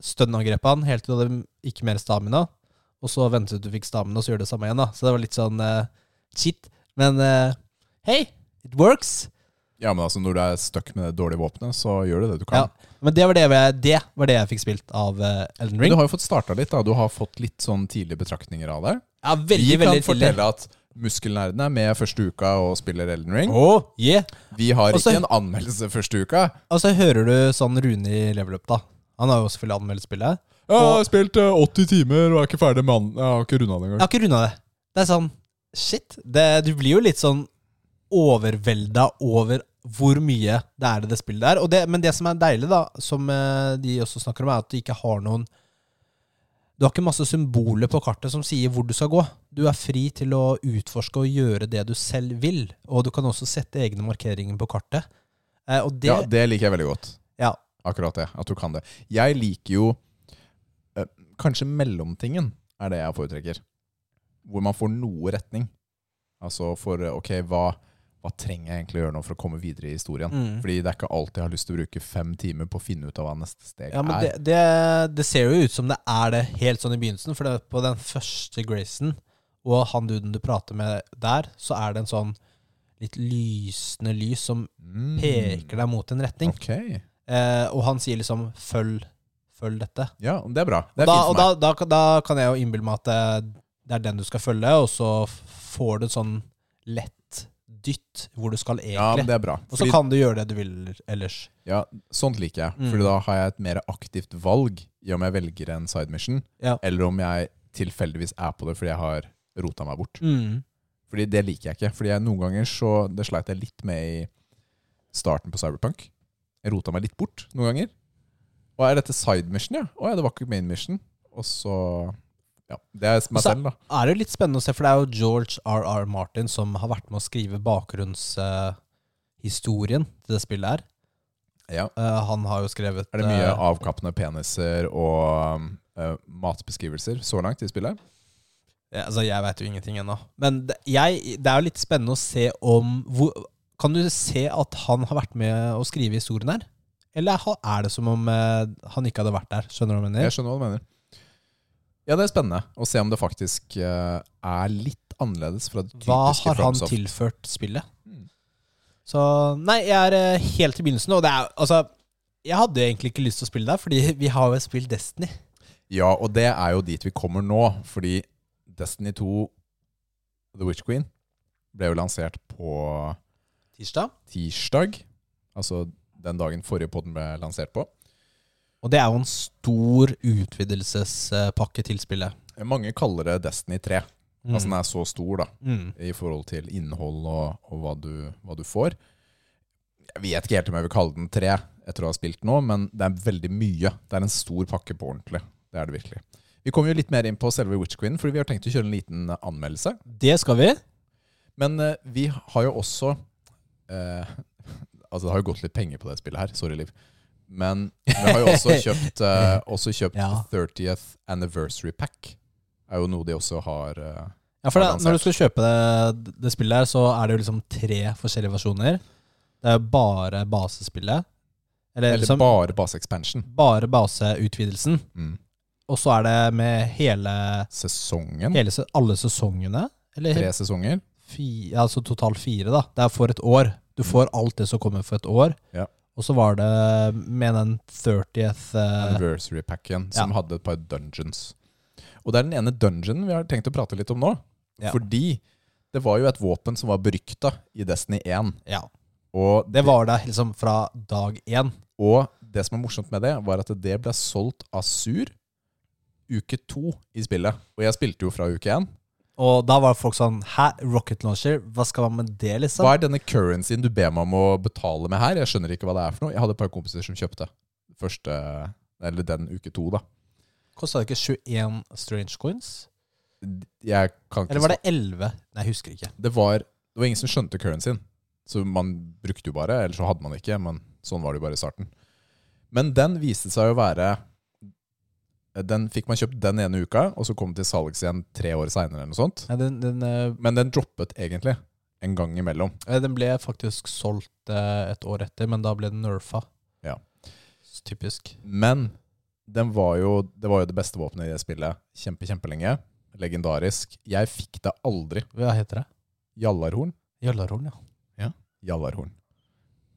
Speaker 1: stønnangrepe han helt til du hadde ikke mer stamina. Og så vente til du fikk stamina, og så gjøre det samme igjen. da Så det var litt sånn eh, shit. Men eh, hey, it works.
Speaker 2: Ja, men altså når du er stuck med det dårlige våpenet, så gjør du det du kan.
Speaker 1: Ja. Men det var det, jeg, det var det jeg fikk spilt av Elden Ring.
Speaker 2: Men du har jo fått starta litt. da Du har fått litt sånn tidlige betraktninger av det.
Speaker 1: Ja, veldig,
Speaker 2: Vi kan
Speaker 1: veldig tidlig.
Speaker 2: fortelle at Muskelnerdene er med første uka og spiller Elden Ring.
Speaker 1: Oh, yeah.
Speaker 2: Vi har
Speaker 1: også,
Speaker 2: ikke en anmeldelse første uka.
Speaker 1: Og så hører du sånn Rune i level up, da. Han har jo selvfølgelig anmeldt spillet.
Speaker 2: Ja, jeg har spilt eh, 80 timer og er ikke ferdig med an Jeg har ikke runda det engang.
Speaker 1: Jeg har ikke runda det. Det er sånn Shit. Det, du blir jo litt sånn overvelda over hvor mye det er i det spillet der. Det, men det som er deilig, da, som eh, de også snakker om, er at du ikke har noen Du har ikke masse symboler på kartet som sier hvor du skal gå. Du er fri til å utforske og gjøre det du selv vil. Og du kan også sette egne markeringer på kartet. Eh, det
Speaker 2: Ja, det liker jeg veldig godt.
Speaker 1: Ja.
Speaker 2: Akkurat det. At du kan det. Jeg liker jo eh, Kanskje mellomtingen er det jeg foretrekker. Hvor man får noe retning. Altså for Ok, hva, hva trenger jeg egentlig å gjøre nå for å komme videre i historien?
Speaker 1: Mm.
Speaker 2: Fordi det er ikke alltid jeg har lyst til å bruke fem timer på å finne ut av hva neste steg
Speaker 1: Ja, men
Speaker 2: er.
Speaker 1: det, det, det ser jo ut som det er det helt sånn i begynnelsen. For det, på den første Grayson og han duden du prater med der, så er det en sånn litt lysende lys som
Speaker 2: Mm.
Speaker 1: peker deg mot en retning.
Speaker 2: Okay.
Speaker 1: Eh, og han sier liksom 'følg, følg dette'.
Speaker 2: Ja, det er bra. Det er
Speaker 1: da,
Speaker 2: fint for meg.
Speaker 1: da, da, kan- da kan jeg jo innbille meg at det, det er den du skal følge, og så får du et sånn lett dytt hvor du skal
Speaker 2: ja, men det er bra.
Speaker 1: og så
Speaker 2: Fordi-
Speaker 1: kan du gjøre det du vil ellers.
Speaker 2: Ja, sånt liker jeg.
Speaker 1: Mm.
Speaker 2: Fordi da har jeg et mer aktivt valg i om jeg velger en side mission,
Speaker 1: Ja.
Speaker 2: eller om jeg tilfeldigvis er på det fordi jeg har rota meg bort.
Speaker 1: Mm.
Speaker 2: Fordi det liker jeg ikke. Fordi jeg noen ganger så Det sleit jeg litt med i starten på Cyberpunk. Jeg rota meg litt bort noen ganger. Og er dette side mission, ja? Å ja, det var ikke main mission. Og så Ja. Det er meg selv, da.
Speaker 1: er det litt spennende å se, for det er jo George R.R. Martin som har vært med å skrive bakgrunnshistorien til det spillet her.
Speaker 2: Ja.
Speaker 1: Uh, han har jo skrevet
Speaker 2: Er det mye
Speaker 1: uh,
Speaker 2: avkappende peniser og eh, matbeskrivelser så langt i spillet?
Speaker 1: Ja, altså, jeg veit jo ingenting ennå. Men det, jeg, det er jo litt spennende å se om hvor, Kan du se at han har vært med å skrive historien her? Eller er det som om han ikke hadde vært der? Skjønner du hva jeg mener?
Speaker 2: Jeg skjønner hva du mener. Ja, det er spennende å se om det faktisk eh, er litt annerledes fra det typiske
Speaker 1: Hva har han
Speaker 2: FromSoft.
Speaker 1: tilført spillet?
Speaker 2: Mm.
Speaker 1: Så Nei, jeg er eh, helt i begynnelsen, og det er altså Jeg hadde egentlig ikke lyst til å spille der, fordi [LAUGHS] vi har jo spilt Destiny.
Speaker 2: Ja, og det er jo dit vi kommer nå, fordi Destiny 2 The Witch Queen ble jo lansert på
Speaker 1: Tirsdag.
Speaker 2: tirsdag. Altså den dagen forrige podden ble lansert på.
Speaker 1: Og det er jo en stor utvidelsespakke til spillet.
Speaker 2: Mange kaller det Destiny 3.
Speaker 1: Mm.
Speaker 2: Altså den er så stor da,
Speaker 1: mm.
Speaker 2: i forhold til innhold og, og hva, du, hva du får. Jeg vet ikke helt om jeg vil kalle den 3 etter å ha spilt nå, men det er veldig mye. Det er en stor pakke på ordentlig. Det er det virkelig. Vi kommer jo litt mer inn på selve Witch Queen, fordi vi har tenkt å kjøre en liten anmeldelse.
Speaker 1: Det skal vi.
Speaker 2: Men uh, vi har jo også uh, [LAUGHS] Altså, det har jo gått litt penger på det spillet her. Sorry, Liv. Men vi har jo også [LAUGHS] kjøpt, eh, også kjøpt
Speaker 1: Ja.
Speaker 2: 30th Anniversary Pack. Er jo noe de også har eh,
Speaker 1: Ja, for det, Når du skal kjøpe det, det spillet her, så er det jo liksom tre forskjellige versjoner. Det er jo bare basespillet. Eller,
Speaker 2: Eller
Speaker 1: liksom
Speaker 2: bare base expansion.
Speaker 1: bare baseutvidelsen.
Speaker 2: Mm.
Speaker 1: Og så er det med hele,
Speaker 2: Sesongen.
Speaker 1: hele se- alle sesongene. Eller
Speaker 2: Tre sesonger.
Speaker 1: fi, altså totalt fire, da. Det er for et år. Du får alt det som kommer for et år.
Speaker 2: Ja.
Speaker 1: Og så var det med den 30th uh,
Speaker 2: Anniversary Packen, som hadde et par dungeons. Og det er den ene dungeonen vi har tenkt å prate litt om nå.
Speaker 1: Ja.
Speaker 2: Fordi det var jo et våpen som var berykta i Destiny 1.
Speaker 1: Ja.
Speaker 2: Og
Speaker 1: Det var der liksom fra dag én.
Speaker 2: Og det som er morsomt med det, var at det ble solgt av Sur uke to i spillet. Og jeg spilte jo fra uke én.
Speaker 1: Og da var folk sånn Hæ, rocket launcher? Hva skal man med det, liksom?
Speaker 2: Hva er denne currencyen du ber meg om å betale med her? Jeg skjønner ikke hva det er for noe. Jeg hadde et par kompiser som kjøpte første, eller den uke to, da.
Speaker 1: Kosta det ikke 21 strange coins?
Speaker 2: Jeg kan ikke
Speaker 1: Eller var det 11? Nei, jeg husker ikke.
Speaker 2: det var, det var ingen som skjønte currencyen. Så man brukte jo bare, eller så hadde man ikke. Men sånn var det jo bare i starten. Men den viste seg å være Den fikk man kjøpt den ene uka, og så kom den til salgs igjen tre år seinere. sånt.
Speaker 1: Den, den, eh,
Speaker 2: Men den droppet egentlig en gang imellom.
Speaker 1: den ble faktisk solgt eh, et år etter, men da ble den nerfa.
Speaker 2: Ja.
Speaker 1: Typisk.
Speaker 2: Men den var jo, det var jo det beste våpenet i det spillet kjempe, kjempelenge. Legendarisk. Jeg fikk det aldri.
Speaker 1: Hva heter det?
Speaker 2: Jallarhorn.
Speaker 1: Jallarhorn, ja.
Speaker 2: Jallarhorn.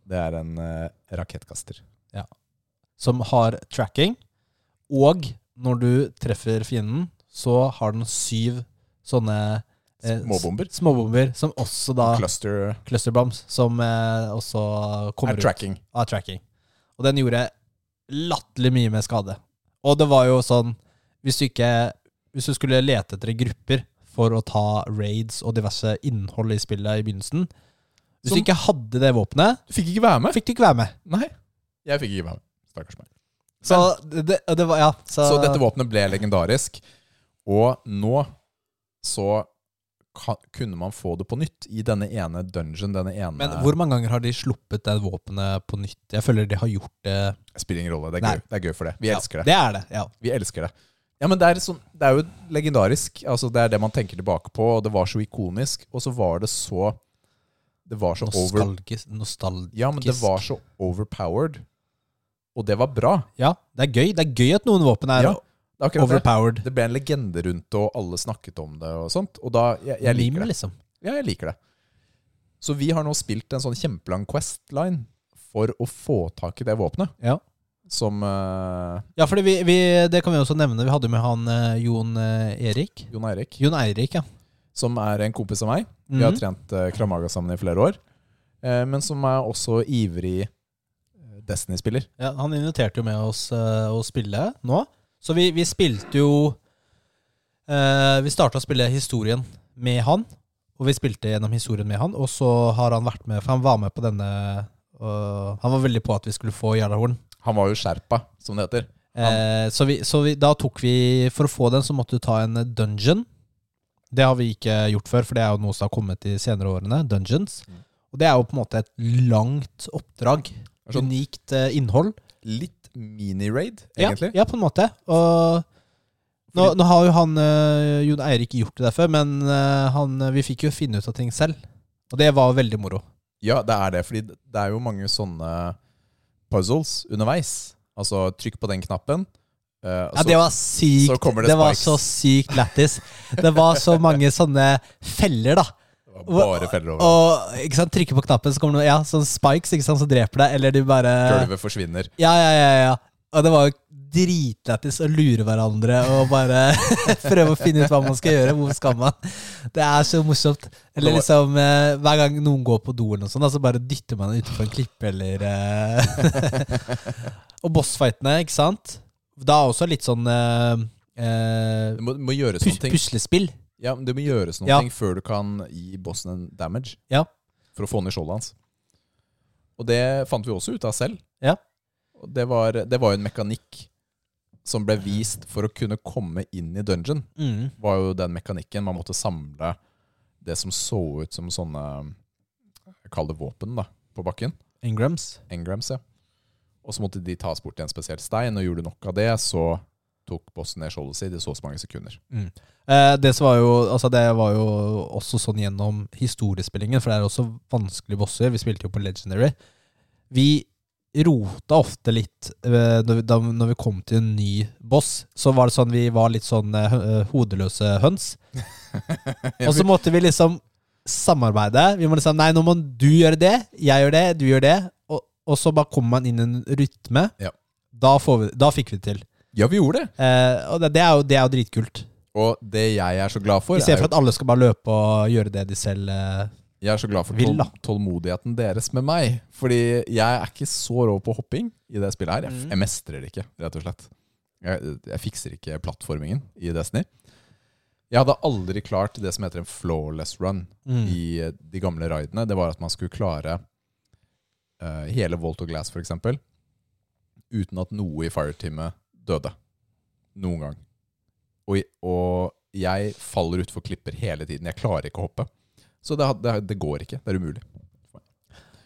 Speaker 2: Det er en uh, rakettkaster.
Speaker 1: Som har tracking, og når du treffer fienden, så har den syv sånne eh,
Speaker 2: Småbomber.
Speaker 1: Småbomber, som også da
Speaker 2: Cluster
Speaker 1: Clusterbombs, som eh, også kommer
Speaker 2: er
Speaker 1: ut.
Speaker 2: tracking.
Speaker 1: av tracking. Og den gjorde latterlig mye med skade. Og det var jo sånn Hvis du ikke Hvis du skulle lete etter grupper for å ta raids og diverse innhold i spillet i begynnelsen Hvis
Speaker 2: Som-
Speaker 1: du ikke hadde det våpenet,
Speaker 2: Du fikk ikke være med?
Speaker 1: fikk du ikke være med.
Speaker 2: Nei. Jeg fikk ikke være med. Stakkars meg.
Speaker 1: Så det, det, var Ja. Så,
Speaker 2: Så dette våpenet ble legendarisk. Og nå så kan, kunne man få det på nytt i denne ene dungeon, denne ene
Speaker 1: Men hvor mange ganger har de sluppet det våpenet på nytt? Jeg føler de har gjort det
Speaker 2: Spiller ingen rolle. Det er,
Speaker 1: Nei.
Speaker 2: gøy. det er gøy for det. Vi
Speaker 1: Ja,
Speaker 2: elsker det.
Speaker 1: Det er det, ja.
Speaker 2: Vi elsker det. Ja, men det er, sånn, det er jo legendarisk. Altså, det er det man tenker tilbake på, og det var så ikonisk. Og så var det så Det var så over...
Speaker 1: Nostalgisk.
Speaker 2: Ja, men det var så overpowered. Og det var bra.
Speaker 1: Ja, det er gøy. Det er gøy at noen våpen er
Speaker 2: Ja, er akkurat det.
Speaker 1: overpowered.
Speaker 2: Det ble en legende rundt det, og alle snakket om det og sånt. Og da Jeg, jeg liker
Speaker 1: Meme,
Speaker 2: det.
Speaker 1: liksom.
Speaker 2: Ja, jeg liker det. Så vi har nå spilt en sånn kjempelang Quest-line for å få tak i det våpenet.
Speaker 1: Ja.
Speaker 2: Som uh,
Speaker 1: Ja, vi, det kan vi også nevne. Vi hadde med han uh, Jon uh, Erik.
Speaker 2: Jon Eirik,
Speaker 1: Jon Eirik, ja.
Speaker 2: som er en kompis av meg. Vi har
Speaker 1: Mhm.
Speaker 2: trent uh, Kramaga sammen i flere år. Men som er også ivrig Destiny-spiller.
Speaker 1: ja. Han inviterte jo med oss uh, å spille nå. Så vi, vi spilte jo uh, Vi starta å spille historien med han. Og vi spilte gjennom historien med han. Og så har han vært med, for han var med på denne uh, Han var veldig på at vi skulle få Jarlahorn.
Speaker 2: Han var jo skjerpa, som det heter.
Speaker 1: Eh, så vi, så vi, da tok vi For å få den, så måtte du ta en dungeon. Det har vi ikke gjort før, for det er jo noe som har kommet de senere årene. Dungeons.
Speaker 2: Mm.
Speaker 1: Og det er jo på en måte et langt oppdrag.
Speaker 2: Sånn-
Speaker 1: Unikt eh, innhold.
Speaker 2: Litt mini-raid, egentlig.
Speaker 1: ja, på en måte. Og Nå, nå har jo han uh, Jon Eirik gjort det der før, men uh, han, vi fikk jo finne ut av ting selv. Og det var veldig moro.
Speaker 2: Ja, det er det. Fordi det er jo mange sånne puzzles underveis. Altså, trykk på den knappen. Uh,
Speaker 1: Ja,
Speaker 2: så-
Speaker 1: det var sykt.
Speaker 2: det
Speaker 1: det var så sykt lættis. Det var så mange [LAUGHS] sånne feller, da.
Speaker 2: Bare feller over.
Speaker 1: Og ikke sant, Trykker på knappen, så kommer det ja, sånn spikes ikke sant, som dreper deg. Eller de bare
Speaker 2: Gulvet forsvinner.
Speaker 1: Ja, ja, ja. ja. Og det var jo dritlættis å lure hverandre og bare [LAUGHS] prøve å finne ut hva man skal gjøre. Hvor skal man? Det er så morsomt. Eller liksom eh, hver gang noen går på do, eller noe sånt, så bare dytter man utenfor en klippe, eller eh, [LAUGHS] Og bossfightene, ikke sant? Da er også litt sånn eh, eh,
Speaker 2: Det må, må
Speaker 1: gjøre
Speaker 2: noen ting.
Speaker 1: puslespill.
Speaker 2: Ja, men det må gjøres noen
Speaker 1: Ja.
Speaker 2: før du kan gi bossen en damage.
Speaker 1: Ja.
Speaker 2: For å få ned skjoldet hans. Og det fant vi også ut av selv.
Speaker 1: Ja.
Speaker 2: Og det var, det var jo en mekanikk som ble vist for å kunne komme inn i dungeon.
Speaker 1: Mm.
Speaker 2: Var jo den mekanikken man måtte samle det som så ut som sånne Kall det våpen, da, på bakken.
Speaker 1: Engrams.
Speaker 2: Engrams, ja. Og så måtte de tas bort til en spesiell stein, og gjorde du nok av det, så tok bossen ned skjoldet sitt i så mange sekunder.
Speaker 1: Eh, det, var jo, altså det var jo også sånn gjennom historiespillingen, for det er også vanskelige bosser. Vi spilte jo på Legendary. Vi rota ofte litt eh, når, vi, da, når vi kom til en ny boss. Så var det sånn vi var litt sånn eh, eh, hodeløse høns. [LAUGHS] Og så måtte vi liksom samarbeide. Vi må liksom Nei, nå må du gjøre det, jeg gjør det, du gjør det. Og, og så bare kommer man inn i en rytme.
Speaker 2: Ja.
Speaker 1: Da, får vi, da fikk vi det til.
Speaker 2: Ja, vi gjorde det!
Speaker 1: Eh, og det, det, er jo, det er jo dritkult.
Speaker 2: Og det jeg er så glad for,
Speaker 1: I stedet for at alle skal bare løpe og gjøre det de selv eh,
Speaker 2: Jeg er så glad for
Speaker 1: Vil,
Speaker 2: tål tålmodigheten deres med meg. Fordi jeg er ikke så rå på hopping i det spillet her. Jeg,
Speaker 1: Mm.
Speaker 2: jeg mestrer det ikke, rett og slett. Jeg, jeg fikser ikke plattformingen i Destiny. Jeg hadde aldri klart det som heter en flawless run
Speaker 1: Mm.
Speaker 2: i eh, de gamle raidene. Det var at man skulle klare uh, hele Volt og Glass, f.eks., uten at noe i fireteamet døde. Noen gang. Og, og jeg faller utfor klipper hele tiden. Jeg klarer ikke å hoppe. Så det, det, det går ikke. Det er umulig.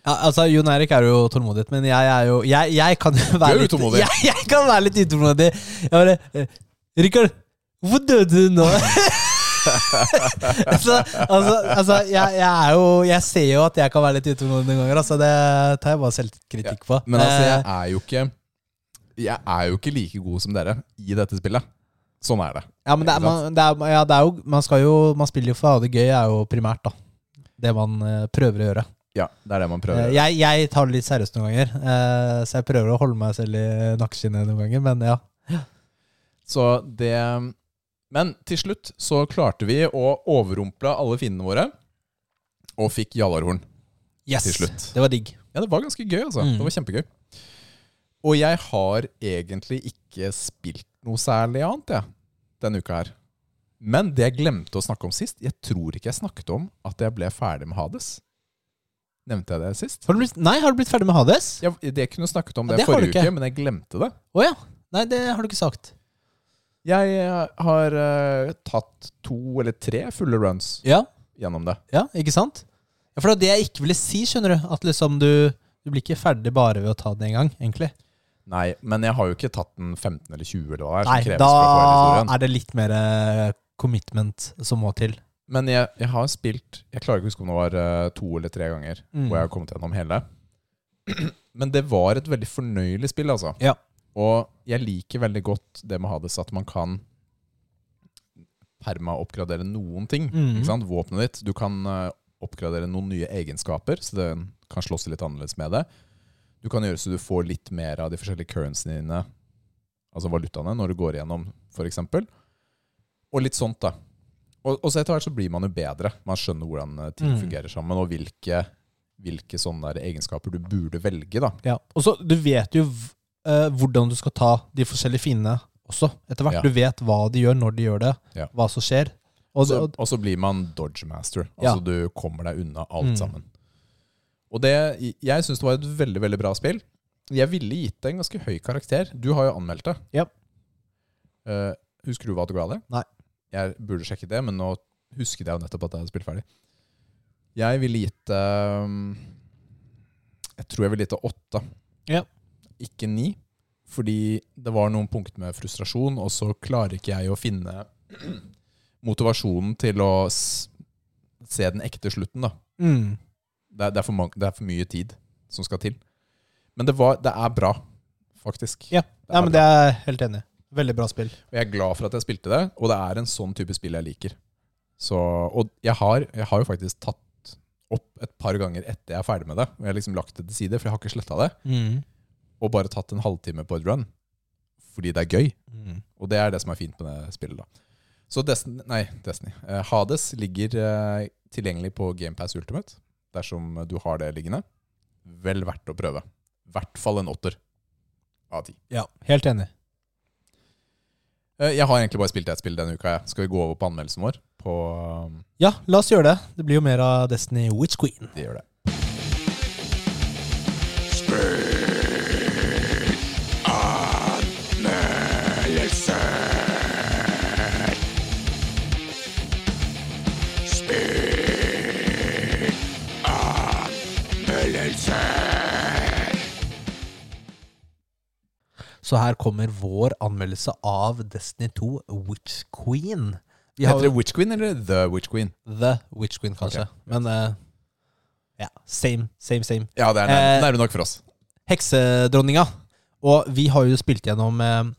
Speaker 1: Ja, altså, Jon Erik er jo tålmodig, men jeg er jo Jeg, jeg kan [LAUGHS] være litt
Speaker 2: utålmodig.
Speaker 1: Jeg, [LAUGHS] jeg kan være litt utålmodig. Jeg bare eh, Rikard, hvorfor døde du nå? [LAUGHS] altså, altså, altså jeg, jeg er jo Jeg ser jo at jeg kan være litt utålmodig noen ganger. Altså, det tar jeg bare selvkritikk på.
Speaker 2: Men altså, jeg
Speaker 1: Eh,
Speaker 2: er jo ikke Jeg er jo ikke like god som dere i dette spillet. Sånn er det.
Speaker 1: ja, men det er, man, det er, ja, det er jo Man skal jo Man spiller jo for å ha det gøy, er jo primært, da. Det man eh, prøver å gjøre.
Speaker 2: Ja, det er det man prøver.
Speaker 1: Eh,
Speaker 2: å gjøre.
Speaker 1: jeg, jeg tar det litt seriøst noen ganger, eh, så jeg prøver å holde meg selv i nakkeskinnet noen ganger, men ja.
Speaker 2: Så det Men til slutt så klarte vi å overrumple alle fiendene våre. Og fikk Jallarhorn
Speaker 1: Yes.
Speaker 2: til slutt.
Speaker 1: Det var digg.
Speaker 2: Ja, det var ganske gøy, altså.
Speaker 1: Mm.
Speaker 2: Det var kjempegøy. Og jeg har egentlig ikke spilt noe særlig annet, jeg, denne uka her. Men det jeg glemte å snakke om sist Jeg tror ikke jeg snakket om at jeg ble ferdig med Hades. Nevnte jeg det sist?
Speaker 1: Har blitt, nei, har du blitt ferdig med Hades?
Speaker 2: Ja, det kunne snakket om
Speaker 1: Ja,
Speaker 2: det,
Speaker 1: det har du
Speaker 2: forrige uke, men jeg glemte det.
Speaker 1: Å ja. Nei, det har du ikke sagt.
Speaker 2: Jeg har uh, tatt to eller tre fulle runs
Speaker 1: Ja,
Speaker 2: gjennom det.
Speaker 1: ja ikke sant? Ja, for det var det jeg ikke ville si, skjønner du. At liksom du, du blir ikke ferdig bare ved å ta det en gang, egentlig.
Speaker 2: Nei, men jeg har jo ikke tatt den 15 eller 20 eller hva det er
Speaker 1: Nei, da er det litt mer eh, commitment som må til.
Speaker 2: Men jeg, jeg har spilt Jeg klarer ikke å huske om det var eh, to eller tre ganger
Speaker 1: Mm.
Speaker 2: hvor jeg har kommet gjennom hele. [CLEARS THROAT] Men det var et veldig fornøyelig spill, altså.
Speaker 1: Ja.
Speaker 2: Og jeg liker veldig godt det med Hades, at man kan perma-oppgradere noen ting.
Speaker 1: Mm.
Speaker 2: Ikke sant? Våpenet ditt. Du kan eh, oppgradere noen nye egenskaper, så det kan slåss litt annerledes med det. Du kan gjøre så du får litt mer av de forskjellige currencyene dine, altså valutaene, når du går igjennom, f.eks. Og litt sånt, da. Og, og så etter hvert så blir man jo bedre. Man skjønner hvordan eh, ting
Speaker 1: Mm.
Speaker 2: fungerer sammen, og hvilke, hvilke sånne egenskaper du burde velge, da.
Speaker 1: Ja. Og så, du vet jo eh, hvordan du skal ta de forskjellige fiendene også, etter hvert.
Speaker 2: Ja.
Speaker 1: Du vet hva de gjør, når de gjør det,
Speaker 2: Ja.
Speaker 1: hva som skjer. Og,
Speaker 2: så,
Speaker 1: og,
Speaker 2: så blir man dodge master.
Speaker 1: Ja.
Speaker 2: Altså du kommer deg unna alt
Speaker 1: Mm.
Speaker 2: sammen. Og det, jeg syns det var et veldig veldig bra spill. Jeg ville gitt det en ganske høy karakter. Du har jo anmeldt det.
Speaker 1: Ja.
Speaker 2: Uh, husker du hva du ga det?
Speaker 1: Nei.
Speaker 2: Jeg burde sjekke det, men nå husket jeg jo nettopp at jeg hadde spilt ferdig. Jeg ville gitt det um, Jeg tror jeg ville gitt det åtte.
Speaker 1: Ja.
Speaker 2: Ikke ni. Fordi det var noen punkter med frustrasjon, og så klarer ikke jeg å finne [CLEARS THROAT] motivasjonen til å se den ekte slutten. da.
Speaker 1: Mm.
Speaker 2: Det er, det, er for mang- det er for mye tid som skal til. Men det, var, det er bra, faktisk.
Speaker 1: Ja. ja, men det er jeg helt enig i. Veldig bra spill.
Speaker 2: Og jeg er glad for at jeg spilte det, og det er en sånn type spill jeg liker. Så, og jeg har, jeg har jo faktisk tatt opp et par ganger etter jeg er ferdig med det. Og jeg har liksom lagt det til side, for jeg har ikke sletta det.
Speaker 1: Mm.
Speaker 2: Og bare tatt en halvtime på et run. Fordi det er gøy.
Speaker 1: Mm.
Speaker 2: Og det er det som er fint med det spillet. da. Så Destiny, nei, Destiny. Eh, Hades ligger eh, tilgjengelig på GamePass Ultimate. Dersom du har det liggende. Vel verdt å prøve. I hvert fall en åtter av ti.
Speaker 1: Ja, helt enig.
Speaker 2: Eh, jeg har egentlig bare spilt ett spill denne uka. Jeg. Skal vi gå over på anmeldelsen vår? På, um,
Speaker 1: Ja, la oss gjøre det. Det blir jo mer av Destiny Witch Queen.
Speaker 2: det gjør det.
Speaker 1: Så her kommer vår anmeldelse av Destiny 2 Witch Queen. Vi
Speaker 2: Heter det Witch Queen eller The Witch Queen?
Speaker 1: The Witch Queen, kanskje.
Speaker 2: Okay.
Speaker 1: Men uh, ja, same, same, same.
Speaker 2: Ja, det er nærme,
Speaker 1: Eh,
Speaker 2: nok for oss.
Speaker 1: Heksedronninga. Og vi har jo spilt gjennom eh,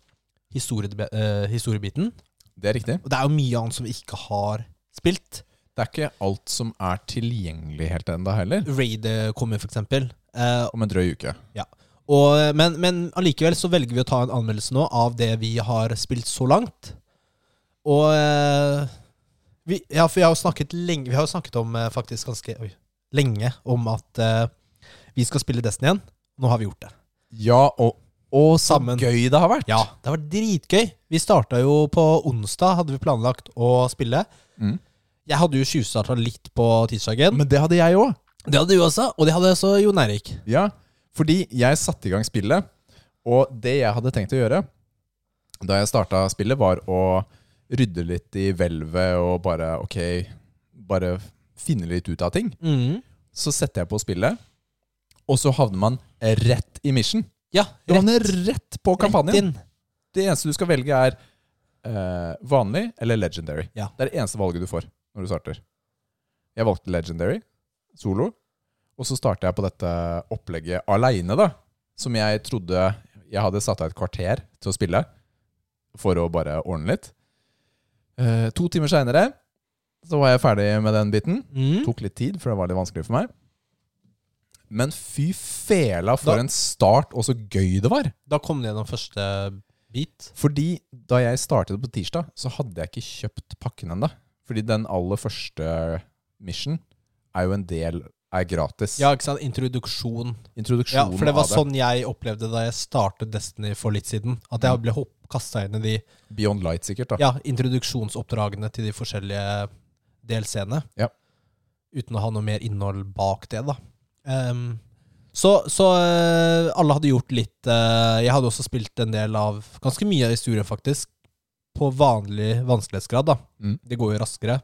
Speaker 1: historie, eh, historiebiten.
Speaker 2: Det er riktig.
Speaker 1: Og det er jo mye annet som vi ikke har spilt.
Speaker 2: Det er ikke alt som er tilgjengelig helt ennå heller.
Speaker 1: Raid eh, kommer, for eksempel.
Speaker 2: Om en drøy uke.
Speaker 1: Og, men, men allikevel så velger vi å ta en anmeldelse nå av det vi har spilt så langt. Og eh, vi, Ja, for vi har jo snakket lenge Vi har jo snakket om eh, faktisk ganske oi, lenge om at uh, vi skal spille Destiny igjen. Nå har vi gjort det.
Speaker 2: Ja, og, og så
Speaker 1: Sammen.
Speaker 2: gøy det har vært!
Speaker 1: Ja, det har vært dritgøy. Vi starta jo på onsdag, hadde vi planlagt å spille.
Speaker 2: Mm.
Speaker 1: Jeg hadde jo tjuvstarta litt på tirsdagen.
Speaker 2: Men det hadde jeg òg.
Speaker 1: Det hadde du også, og det hadde også Jon Eirik.
Speaker 2: Ja, fordi jeg satte i gang spillet, og det jeg hadde tenkt å gjøre da jeg starta spillet, var å rydde litt i hvelvet og bare ok, bare finne litt ut av ting.
Speaker 1: Mm.
Speaker 2: Så setter jeg på spillet, og så havner man rett i mission.
Speaker 1: Ja,
Speaker 2: Du havner rett på kampanjen.
Speaker 1: Rett
Speaker 2: Det eneste du skal velge, er eh, vanlig eller legendary.
Speaker 1: Ja.
Speaker 2: Det er det eneste valget du får når du starter. Jeg valgte legendary, solo, og så starta jeg på dette opplegget aleine, da. Som jeg trodde Jeg hadde satt av et kvarter til å spille for å bare ordne litt. Eh, to timer seinere så var jeg ferdig med den biten.
Speaker 1: Mm.
Speaker 2: Tok litt tid, for det var litt vanskelig for meg. Men fy fela for
Speaker 1: Da-
Speaker 2: en start, og så gøy det var!
Speaker 1: Da kom det gjennom første bit.
Speaker 2: Fordi da jeg startet på tirsdag, så hadde jeg ikke kjøpt pakken ennå. Fordi den aller første mission er jo en del er gratis.
Speaker 1: Ja, ikke sant? Introduksjon. Ja, For det var
Speaker 2: sånn det.
Speaker 1: jeg opplevde da jeg startet Destiny for litt siden. At jeg ble kasta inn i de
Speaker 2: Beyond Light, sikkert. da
Speaker 1: ja, introduksjonsoppdragene til de forskjellige delscenene.
Speaker 2: Ja.
Speaker 1: Uten å ha noe mer innhold bak det, da. Um, så så eh, alle hadde gjort litt uh, Jeg hadde også spilt en del av Ganske mye av historien, faktisk. På vanlig vanskelighetsgrad, da.
Speaker 2: Mm.
Speaker 1: Det går jo raskere.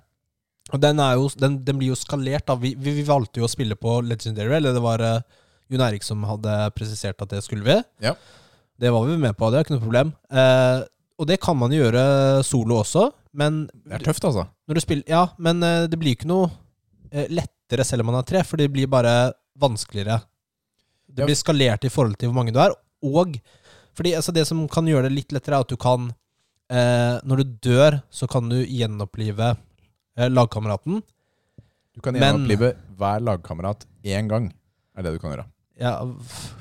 Speaker 1: Og den, jo, den, den blir jo skalert, da. Vi, vi, vi valgte jo å spille på Legendary, eller det var uh, Jon Erik som hadde presisert at det skulle vi.
Speaker 2: Ja.
Speaker 1: Det var vi med på, det er ikke noe problem. Uh, og det kan man jo gjøre solo også, men
Speaker 2: Det er tøft, altså.
Speaker 1: spiller Ja, men uh, det blir ikke noe uh, lettere selv om man er tre, for det blir bare vanskeligere. Det blir skalert i forhold til hvor mange du er, og fordi altså, det som kan gjøre det litt lettere, er at du kan Når du dør, så kan du gjenopplive lagkameraten.
Speaker 2: Du kan gjenopplive hver lagkamerat én gang. er det du kan gjøre.
Speaker 1: Ja,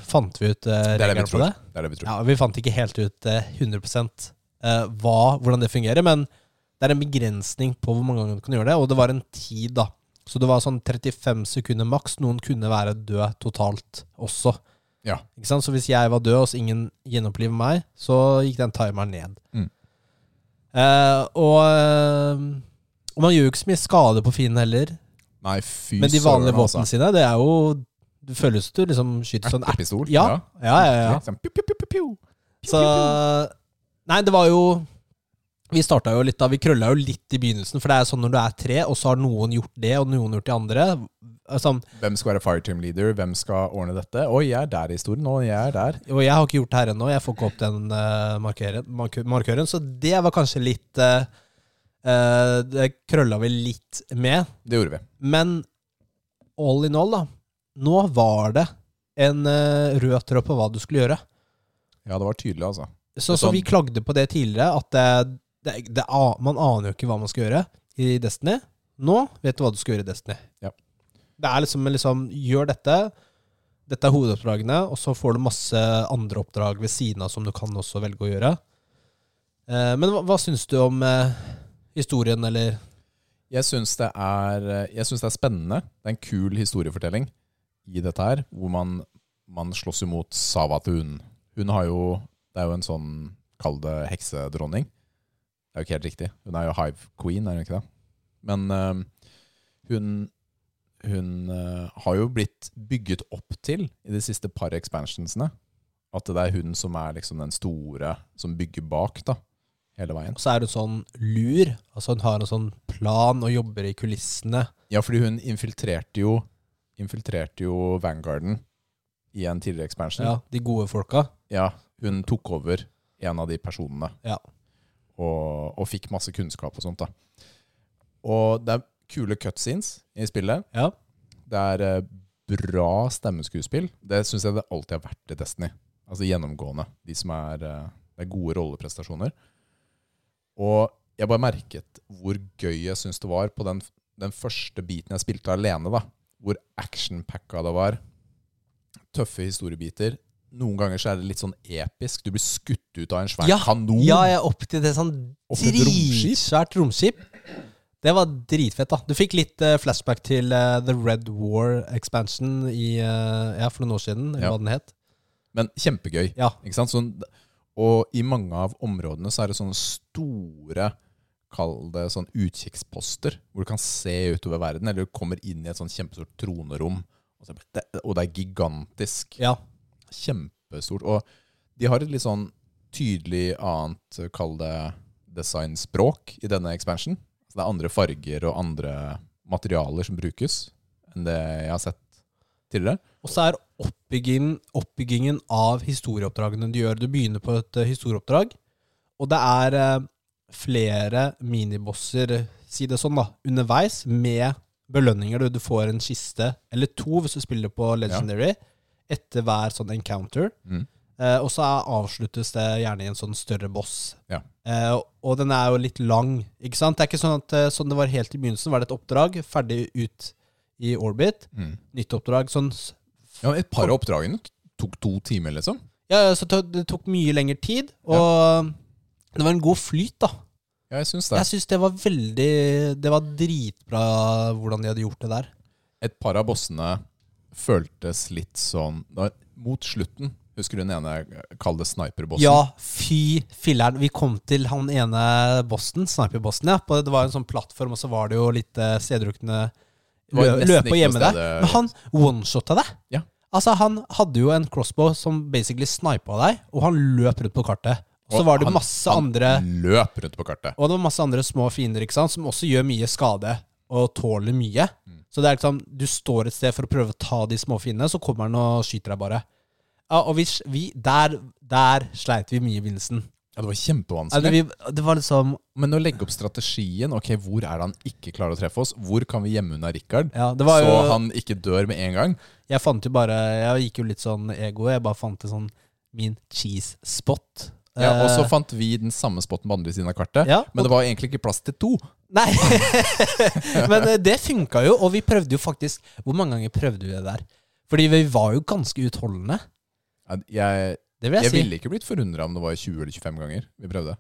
Speaker 1: fant vi ut
Speaker 2: uh,
Speaker 1: reglene på det?
Speaker 2: Det er det vi tror.
Speaker 1: Ja, Vi fant ikke helt ut uh, 100 uh, hva, hvordan det fungerer, men det er en begrensning på hvor mange ganger du kan gjøre det, og det var en tid, da. Så det var sånn 35 sekunder maks. Noen kunne være død totalt også.
Speaker 2: Ja.
Speaker 1: Ikke sant? Så hvis jeg var død, og så ingen gjenoppliver meg, så gikk den timeren ned.
Speaker 2: Mm.
Speaker 1: Uh, og, eh, og man gjør jo ikke så mye skade på fienden heller.
Speaker 2: Nei, fy
Speaker 1: Men de vanlige
Speaker 2: våpnene altså.
Speaker 1: sine, det er jo Det føles du liksom skyter sånn
Speaker 2: Ertepistol.
Speaker 1: Ja. Ja, ja, ja.
Speaker 2: Sånn, piu, piu, piu,
Speaker 1: Så. Nei, det var jo Vi starta jo litt da Vi krølla jo litt i begynnelsen, for det er sånn når du er tre, og så har noen gjort det, og noen gjort det andre. altså,
Speaker 2: Hvem skal være fireteam leader? Hvem skal ordne dette? Oi, jeg er der i historien og Jeg er der.
Speaker 1: Og jeg har ikke gjort det her ennå. Jeg får ikke opp den uh, markøren, markøren. Så det var kanskje litt eh, eh, Det krølla vi litt med.
Speaker 2: Det gjorde vi.
Speaker 1: Men all in all, da. Nå var det en eh, rød tråd på hva du skulle gjøre.
Speaker 2: Ja, det var tydelig, altså.
Speaker 1: Så, så
Speaker 2: sånn-
Speaker 1: vi klagde på det tidligere, at det, det, man aner jo ikke hva man skal gjøre i Destiny. Nå vet du hva du skal gjøre i Destiny.
Speaker 2: Ja.
Speaker 1: Det er liksom, liksom Gjør dette. Dette er hovedoppdragene, og så får du masse andre oppdrag ved siden av som du kan også velge å gjøre. Eh, men hva, hva syns du om eh, historien, eller
Speaker 2: Jeg syns det, er- det er spennende. Det er en kul historiefortelling i dette her, hvor man, man slåss imot Savatun. Hun har jo Det er jo en sånn, kall det heksedronning. Det er jo ikke helt riktig. Hun er jo hive queen, er hun ikke det? Men øh, hun, hun øh, har jo blitt bygget opp til i de siste par expansionsene. At det er hun som er liksom den store som bygger bak, da. Hele veien.
Speaker 1: Så er det sånn lur. Altså hun har en sånn plan og jobber i kulissene.
Speaker 2: Ja, fordi hun infiltrerte jo Infiltrerte jo Vanguarden i en tidligere expansion.
Speaker 1: Ja, de gode folka.
Speaker 2: Ja, hun tok over en av de personene
Speaker 1: Ja.
Speaker 2: og, og fikk masse kunnskap og sånt. da. Og det er kule cutscenes i spillet.
Speaker 1: Ja.
Speaker 2: Det er eh, bra stemmeskuespill. Det syns jeg det alltid har vært i Destiny. Altså gjennomgående. De som er, eh, det er gode rolleprestasjoner. Og jeg bare merket hvor gøy jeg syns det var på den, den første biten jeg spilte alene. da. Hvor actionpacka det var. Tøffe historiebiter. Noen ganger så er det litt sånn episk. Du blir skutt ut av en svær
Speaker 1: Ja,
Speaker 2: kanon.
Speaker 1: Ja, jeg opp til det sånn dritsvært romskip. Det var dritfett, da. Du fikk litt uh, flashback til uh, The Red War expansion i, uh, ja, for noen år siden, eller
Speaker 2: Ja.
Speaker 1: hva den het.
Speaker 2: Men kjempegøy.
Speaker 1: Ja.
Speaker 2: Ikke sant? Sånn, og i mange av områdene så er det sånne store Kall det sånn utkikksposter, hvor du kan se utover verden. Eller du kommer inn i et sånn kjempestort tronerom. Og, så, det, og det er gigantisk.
Speaker 1: Ja.
Speaker 2: Kjempestort. Og de har et litt sånn tydelig annet, kall det designspråk i denne expansion. Så det er andre farger og andre materialer som brukes enn det jeg har sett tidligere.
Speaker 1: Og så er oppbyggingen, oppbyggingen av historieoppdragene du gjør. Du begynner på et eh, historieoppdrag, og det er eh, flere minibosser, si det sånn, da, underveis, med belønninger. Du, får en kiste, eller to hvis du spiller på Legendary, etter hver sånn encounter.
Speaker 2: Mm.
Speaker 1: Eh, og så avsluttes det gjerne i en sånn større boss.
Speaker 2: Ja.
Speaker 1: Eh, og den er jo litt lang, ikke sant? Det er ikke sånn at eh, sånn det var helt i begynnelsen, var det et oppdrag, ferdig ut i orbit.
Speaker 2: Mm.
Speaker 1: Nytt oppdrag, sånn
Speaker 2: Ja, et par av oppdragene tok to timer, liksom.
Speaker 1: Ja, så det tok mye lengre tid, og det var en god flyt, da.
Speaker 2: Ja, jeg syns det.
Speaker 1: Jeg syns det var veldig Det var dritbra hvordan de hadde gjort det der.
Speaker 2: Et par av bossene føltes litt sånn da, Mot slutten, husker du den ene, kall det sniperbossen?
Speaker 1: Ja, fy filleren. Vi kom til han ene bossen, sniperbossen, ja. På, det var en sånn plattform, og så var det jo litt sedrukne stedrukne
Speaker 2: Det var
Speaker 1: lø,
Speaker 2: nesten
Speaker 1: løpe og gjemme
Speaker 2: der
Speaker 1: deg. Men han one-shotta deg.
Speaker 2: Ja.
Speaker 1: Altså, han hadde jo en crossbow som basically snipa deg, og han løp rundt på kartet. Og så var det
Speaker 2: han-
Speaker 1: masse
Speaker 2: han
Speaker 1: andre
Speaker 2: løp rundt på kartet.
Speaker 1: Og det var masse andre små fiender ikke sant, som også gjør mye skade og tåler mye.
Speaker 2: Mm.
Speaker 1: Så det er liksom, du står et sted for å prøve å ta de små fiendene, så kommer han og skyter deg bare. Ja, og vi, vi, der, der sleit vi mye i begynnelsen.
Speaker 2: Ja, Det var
Speaker 1: Altså,
Speaker 2: kjempevanskelig.
Speaker 1: vi, det var liksom
Speaker 2: Men å legge opp strategien Ok, hvor er det han ikke klarer å treffe oss? Hvor kan vi gjemme unna Richard?
Speaker 1: Ja,
Speaker 2: Så
Speaker 1: jo
Speaker 2: han ikke dør med en gang?
Speaker 1: Jeg fant jo bare Jeg gikk jo litt sånn ego. Jeg bare fant en sånn min cheese spot.
Speaker 2: Ja, Og så
Speaker 1: Eh,
Speaker 2: fant vi den samme spotten på andre siden av kartet.
Speaker 1: ja,
Speaker 2: Men det var egentlig ikke plass til to.
Speaker 1: Nei! [LAUGHS] Men eh, det funka jo, og vi prøvde jo faktisk Hvor mange ganger prøvde vi det der? Fordi vi var jo ganske utholdende.
Speaker 2: Jeg,
Speaker 1: Det vil jeg,
Speaker 2: jeg
Speaker 1: si.
Speaker 2: ville ikke blitt forundra om det var 20 eller 25 ganger vi prøvde.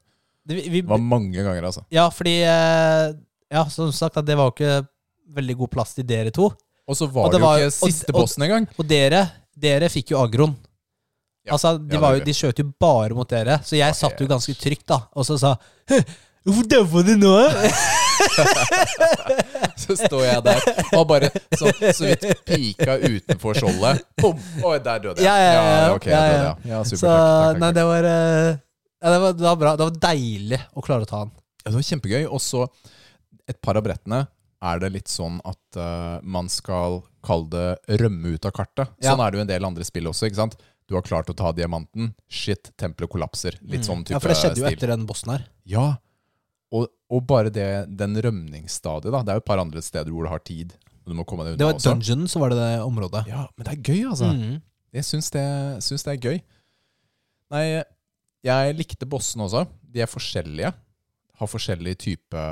Speaker 1: Det, vi, vi,
Speaker 2: Det var mange ganger, altså.
Speaker 1: Ja, fordi eh, Ja, som sagt, det var jo ikke veldig god plass til dere to.
Speaker 2: Og så var
Speaker 1: Og
Speaker 2: det,
Speaker 1: det var-
Speaker 2: jo
Speaker 1: og-
Speaker 2: ikke siste
Speaker 1: og-
Speaker 2: bossen engang.
Speaker 1: Og dere, dere fikk jo agroen.
Speaker 2: Ja,
Speaker 1: altså, de,
Speaker 2: ja,
Speaker 1: var jo, de skjøt jo bare mot dere, så jeg
Speaker 2: Ja,
Speaker 1: satt jo ganske trygt, da. Og så sa «Hæ, Hvorfor dømmer du nå? [LAUGHS]
Speaker 2: Så står jeg der og bare så, så vidt pika utenfor skjoldet. Bom! Oi, der døde jeg.
Speaker 1: Ja, ja, ja,
Speaker 2: ok,
Speaker 1: ja, ja.
Speaker 2: døde, ja. ja super,
Speaker 1: så
Speaker 2: takk, takk, takk,
Speaker 1: Nei, det var, eh, ja, det, var, det var bra. Det var deilig å klare å ta han.
Speaker 2: Ja, det var kjempegøy. Og så et par av brettene er det litt sånn at uh, man skal kalle det rømme ut av kartet.
Speaker 1: Ja.
Speaker 2: Sånn er det jo en del andre spill også. ikke sant? Du har klart å ta diamanten. Shit, tempelet kollapser. Litt sånn type
Speaker 1: stil. Ja, for det skjedde jo
Speaker 2: stil.
Speaker 1: etter den bossen her.
Speaker 2: Ja, og, bare det, den rømningsstadiet, da. Det er jo et par andre steder hvor du har tid. Du må komme deg
Speaker 1: Det var
Speaker 2: også.
Speaker 1: dungeon, så var det det området.
Speaker 2: Ja, men det er gøy, altså.
Speaker 1: Mm.
Speaker 2: Jeg syns det, syns det er gøy. Nei, jeg likte bossene også. De er forskjellige. Har forskjellige type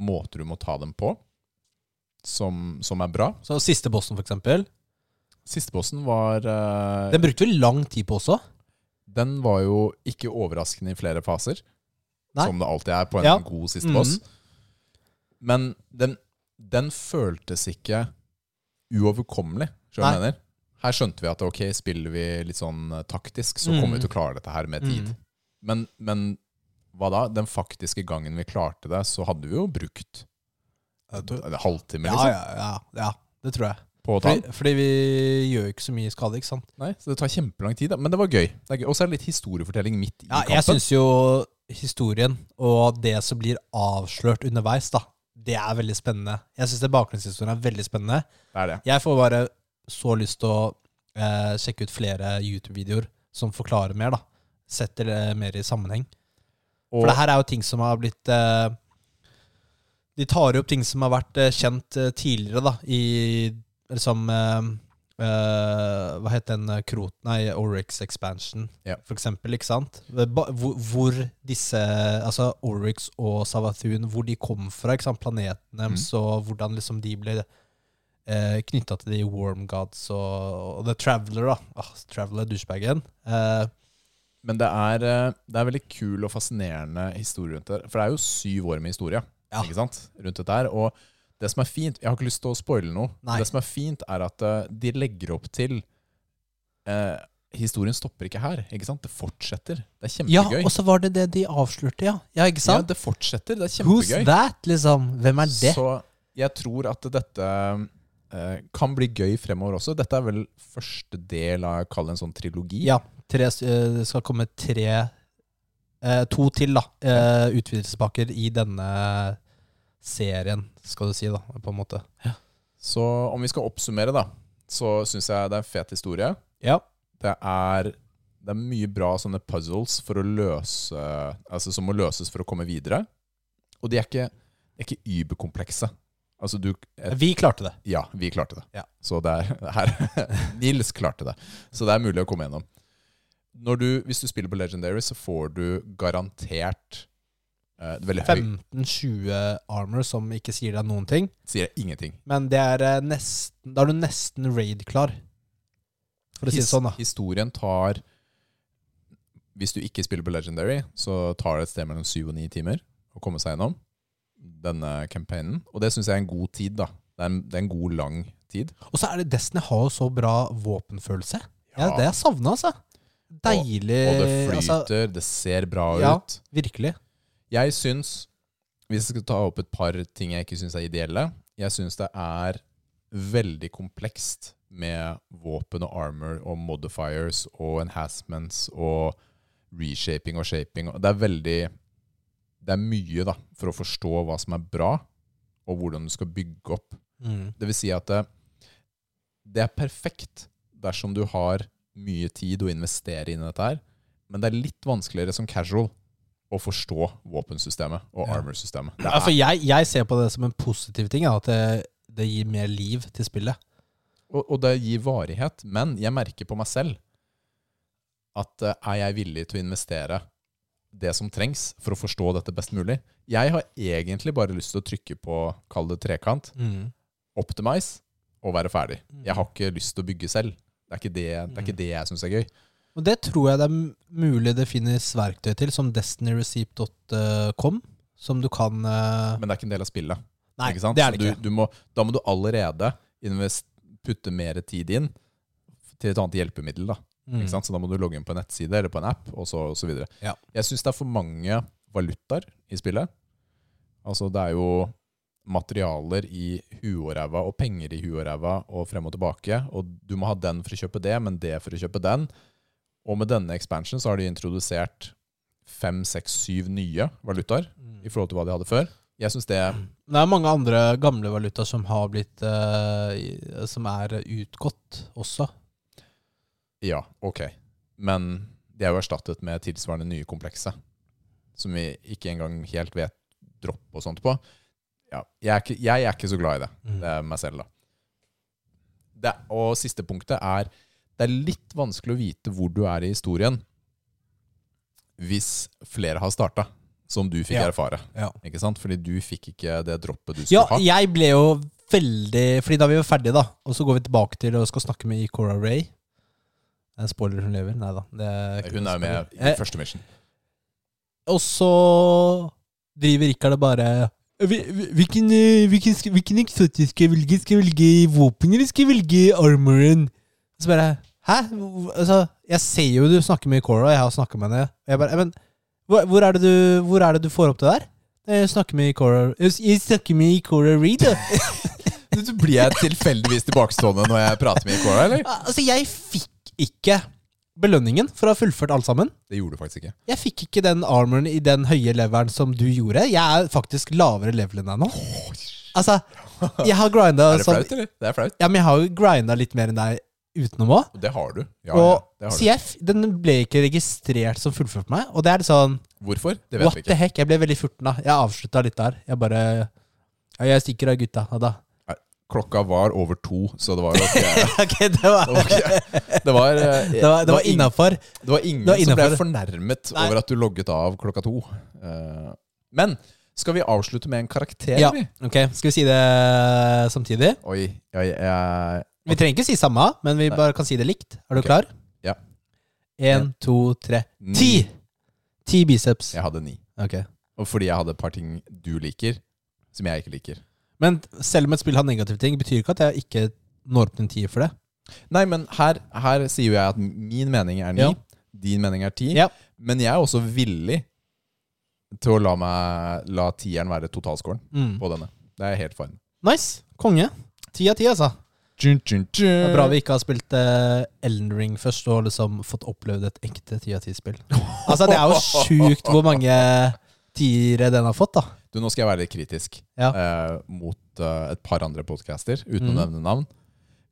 Speaker 2: måter du må ta dem på, som, som er bra.
Speaker 1: Så siste bossen, for eksempel.
Speaker 2: Siste bossen var uh,
Speaker 1: Den brukte vi lang tid på også.
Speaker 2: Den var jo ikke overraskende i flere faser,
Speaker 1: Nei.
Speaker 2: som det alltid er på en
Speaker 1: Ja.
Speaker 2: god siste
Speaker 1: Mhm.
Speaker 2: boss. Men den, den føltes ikke uoverkommelig, skjønner du hva jeg mener? Her skjønte vi at ok, spiller vi litt sånn eh, taktisk, så kommer vi til å klare dette her med tid.
Speaker 1: Mm.
Speaker 2: Men, men hva da? Den faktiske gangen vi klarte det, så hadde vi jo brukt en halvtime liksom,
Speaker 1: ja, ja, ja, det tror jeg. Fordi, fordi vi gjør ikke så mye skade, ikke sant.
Speaker 2: Nei, så det tar kjempelang tid, da. men det var gøy. Gøy. Og så er det litt historiefortelling midt i
Speaker 1: Ja,
Speaker 2: kampen.
Speaker 1: jeg syns jo historien og det som blir avslørt underveis, da, det er veldig spennende. Jeg syns bakgrunnshistorien er veldig spennende.
Speaker 2: det er det.
Speaker 1: Jeg får bare så lyst til å eh, sjekke ut flere YouTube-videoer som forklarer mer, da. Setter det mer i sammenheng.
Speaker 2: Og,
Speaker 1: For det her er jo ting som har blitt eh, De tar jo opp ting som har vært eh, kjent eh, tidligere, da, i liksom eh, Hva het den eh, krot... Nei, Oryx Expansion,
Speaker 2: Ja.
Speaker 1: for eksempel, ikke sant? Hvor, hvor disse Altså Oryx og Savathun, hvor de kom fra, ikke sant? Planeten deres,
Speaker 2: Mm.
Speaker 1: og hvordan liksom de ble eh, knytta til de Warm Gods og, og The Traveler, da. Ah, Traveler, douchebagen. Eh,
Speaker 2: Men det er, det er veldig kul og fascinerende historie rundt det. For det er jo syv år med historie
Speaker 1: Ja.
Speaker 2: ikke sant? rundt dette her. Og det som er fint Jeg har ikke lyst til å spoile noe.
Speaker 1: Nei.
Speaker 2: Det som er fint, er at eh, de legger opp til eh, Historien stopper ikke her. ikke sant? Det fortsetter. Det er kjempegøy.
Speaker 1: ja, og så var det det de avslørte, ja. Ja, ikke sant?
Speaker 2: ja, det fortsetter. Det er kjempegøy.
Speaker 1: Who's that, liksom? Hvem er det?
Speaker 2: Så jeg tror at dette eh, kan bli gøy fremover også. Dette er vel første del av jeg det en sånn trilogi.
Speaker 1: Ja, tre, eh, det skal komme tre eh, To til, da. eh, utvidelsespakker i denne serien, skal du si, da, på en måte.
Speaker 2: Så om vi skal oppsummere, da, så syns jeg det er en fet historie.
Speaker 1: Ja.
Speaker 2: Det er, det er mye bra sånne puzzles for å løse Altså som må løses for å komme videre. Og de er ikke, de er ikke überkomplekse. Altså du et,
Speaker 1: Vi klarte det.
Speaker 2: Ja, vi klarte det.
Speaker 1: Ja.
Speaker 2: Så det er [LAUGHS] her Nils klarte det. Så det er mulig å komme gjennom. Når du, hvis du spiller på Legendary, så får du garantert eh, høy
Speaker 1: Mm. 15-20 armor som ikke sier deg noen ting.
Speaker 2: Sier jeg ingenting.
Speaker 1: Men det er eh, nesten Da er du nesten raid-klar. For å si det sånn, da.
Speaker 2: Historien tar Hvis du ikke spiller på Legendary, så tar det et sted mellom syv og ni timer å komme seg gjennom denne campaignen. Og det syns jeg er en god tid, da. Det er en, det er en god, lang tid.
Speaker 1: Og så er det Destiny har jo så bra våpenfølelse. Ja, det jeg savna, altså. Deilig
Speaker 2: Og det
Speaker 1: altså,
Speaker 2: flyter, det ser bra
Speaker 1: ja.
Speaker 2: ut.
Speaker 1: Virkelig.
Speaker 2: Jeg syns Hvis jeg skal ta opp et par ting jeg ikke syns er ideelle Jeg syns det er veldig komplekst med våpen og armor og modifiers og enhancements og reshaping og shaping. Det er veldig Det er mye da for å forstå hva som er bra, og hvordan du skal bygge opp.
Speaker 1: Mm.
Speaker 2: Det vil si at det, det er perfekt dersom du har mye tid å investere inn i dette her, men det er litt vanskeligere som casual å forstå våpensystemet og
Speaker 1: Ja.
Speaker 2: armor-systemet.
Speaker 1: Ja, for
Speaker 2: er,
Speaker 1: jeg, jeg ser på det som en positiv ting, at det, det gir mer liv til spillet.
Speaker 2: og, og det gir varighet, men jeg merker på meg selv at eh, er jeg villig til å investere det som trengs for å forstå dette best mulig? Jeg har egentlig bare lyst til å trykke på, kall det trekant, optimize og være ferdig. Jeg har ikke lyst til å bygge selv. Det er ikke det, det, er ikke det jeg syns er gøy.
Speaker 1: Og det tror jeg det er mulig det finnes verktøy til, som destinyreceipt.com, som du kan eh,
Speaker 2: Men det er ikke en del av spillet.
Speaker 1: Nei, det er det ikke.
Speaker 2: Du, du må, da må du allerede invest, putte mer tid inn til et annet hjelpemiddel. da.
Speaker 1: Mm.
Speaker 2: Ikke sant? Så da må du logge inn på en nettside eller på en app, og videre.
Speaker 1: Ja.
Speaker 2: Jeg syns det er for mange valutaer i spillet. Altså, det er jo materialer i huet og ræva, og penger i huet og ræva, og frem og tilbake. Og du må ha den for å kjøpe det, men det for å kjøpe den. Og med denne expansion så har de introdusert fem, seks, syv nye valutaer
Speaker 1: Mm.
Speaker 2: i forhold til hva de hadde før. Jeg synes det
Speaker 1: Det er mange andre gamle valutaer som har blitt eh, Som er utgått også.
Speaker 2: Ja, ok. Men de er jo erstattet med tilsvarende nye komplekse. Som vi ikke engang helt vet dropp og sånt på. Ja, jeg, er ikke, jeg er ikke så glad i det.
Speaker 1: Mm.
Speaker 2: Det er meg selv, da. Det, og siste punktet er Det er litt vanskelig å vite hvor du er i historien hvis flere har starta, som du fikk
Speaker 1: Ja.
Speaker 2: erfare.
Speaker 1: Ja.
Speaker 2: Ikke sant? Fordi du fikk ikke det droppet du skulle
Speaker 1: Ja,
Speaker 2: ha.
Speaker 1: jeg ble jo veldig Fordi da vi var ferdige, da, og så går vi tilbake til og skal snakke med Cora Ray En spoiler, hun lever? Nei da. det er
Speaker 2: Hun er jo med i
Speaker 1: Eh,
Speaker 2: første mission.
Speaker 1: Og så driver Rikard og bare "Hvil- hvil- Hvilken, eh, hvilken, hvilken eksotisk skal jeg velge? Skal jeg velge våpen, eller skal jeg velge armoren? Så bare Hæ? Altså, jeg ser jo du snakker med Cora, jeg har snakka med henne. Jeg bare Men hvor, hvor, er du, hvor er det du får opp det der? Jeg snakker med Cora Jeg snakker med Cora Reed. [LAUGHS]
Speaker 2: Så blir jeg tilfeldigvis tilbakestående når jeg prater med Cora, eller?
Speaker 1: Altså, jeg fikk ikke belønningen for å ha fullført alt sammen.
Speaker 2: Det gjorde du faktisk ikke.
Speaker 1: Jeg fikk ikke den armoren i den høye leveren som du gjorde. Jeg er faktisk lavere level enn deg nå. Altså, jeg har grinda
Speaker 2: Er det flaut, eller? Det er flaut.
Speaker 1: Ja, men jeg har jo grinda litt mer enn deg utenom òg.
Speaker 2: Det har du. Ja,
Speaker 1: og
Speaker 2: ja, har
Speaker 1: så
Speaker 2: du.
Speaker 1: den ble ikke registrert som fullført for meg. Og det er sånn
Speaker 2: Hvorfor? Det vet
Speaker 1: What
Speaker 2: vi
Speaker 1: the heck? Jeg ble veldig furten da. Jeg avslutta litt der. Jeg bare Ja, jeg stikker av gutta. Da.
Speaker 2: Klokka var over to, så det var jo ikke
Speaker 1: ok, det var
Speaker 2: Det var, ikke- det var, eh,
Speaker 1: Det var, det var innafor.
Speaker 2: Det var ingen som ble fornærmet
Speaker 1: Nei.
Speaker 2: over at du logget av klokka to. Eh, men skal vi avslutte med en karakter?
Speaker 1: Ja.
Speaker 2: vi?
Speaker 1: Ok, Skal vi si det samtidig?
Speaker 2: Oi, jeg, jeg
Speaker 1: Vi trenger ikke si samme, men vi bare kan si det likt. Er du
Speaker 2: Ok.
Speaker 1: klar?
Speaker 2: Ja.
Speaker 1: Én, to, tre. Ti! Ti biceps.
Speaker 2: Jeg hadde ni.
Speaker 1: Ok.
Speaker 2: Og fordi jeg hadde et par ting du liker, som jeg ikke liker.
Speaker 1: Men selv om et spill har negative ting, betyr ikke at jeg ikke når opp til en tier for det.
Speaker 2: Nei, men her, her sier jo jeg at min mening er ni.
Speaker 1: Ja.
Speaker 2: Din mening er ti.
Speaker 1: Ja.
Speaker 2: Men jeg er også villig til å la, meg, la tieren være totalscoren
Speaker 1: Mm.
Speaker 2: på denne. Det er helt fine.
Speaker 1: Nice. Konge. Ti av ti, altså.
Speaker 2: Jun, jun,
Speaker 1: Det er bra vi ikke har spilt uh, Elden Ring først og liksom fått opplevd et ekte ti av ti-spill. Altså, det er jo sjukt hvor mange tiere den har fått, da.
Speaker 2: Du, nå skal jeg være litt kritisk
Speaker 1: Ja.
Speaker 2: uh, mot uh, et par andre podcaster, uten å
Speaker 1: Mhm.
Speaker 2: nevne navn.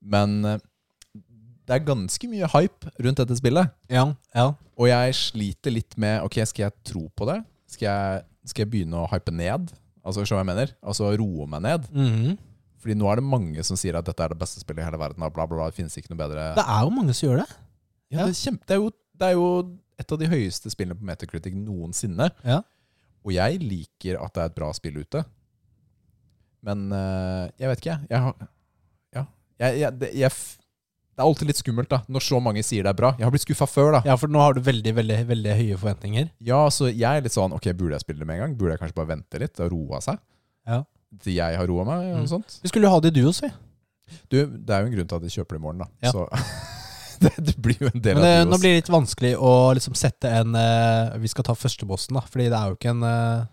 Speaker 2: Men det er ganske mye hype rundt dette spillet.
Speaker 1: Ja. ja.
Speaker 2: Og jeg sliter litt med Ok, skal jeg tro på det? Skal jeg, skal jeg begynne å hype ned? Altså, skjønner hva jeg mener? Altså roe meg ned?
Speaker 1: Mhm.
Speaker 2: Fordi nå er det mange som sier at dette er det beste spillet i hele verden. Bla, bla, bla, det finnes ikke noe bedre.
Speaker 1: Det er jo mange som gjør det.
Speaker 2: Ja, det, er kjempe, det, er jo, det er jo et av de høyeste spillene på Metacritic noensinne.
Speaker 1: Ja.
Speaker 2: Og jeg liker at det er et bra spill ute. Men uh, jeg vet ikke, jeg. har, ja. jeg, jeg, det, jeg, det er alltid litt skummelt da når så mange sier det er bra. Jeg har blitt skuffa før. da
Speaker 1: Ja, for nå har du veldig, veldig, veldig høye forventninger.
Speaker 2: Ja, så jeg er litt sånn Ok, burde jeg spille det med en gang? Burde jeg kanskje bare vente litt og roe seg?
Speaker 1: Ja.
Speaker 2: Til jeg har roa meg? Eller
Speaker 1: Mm.
Speaker 2: sånt?
Speaker 1: Vi skulle jo ha det i duos, vi.
Speaker 2: Du, det er jo en grunn til at de kjøper det i morgen, da.
Speaker 1: Ja.
Speaker 2: Så [LAUGHS] det, det blir jo en del
Speaker 1: Men det,
Speaker 2: av
Speaker 1: nå blir det litt vanskelig å liksom sette en eh, Vi skal ta førstebossen, da. Fordi det er jo ikke en uh,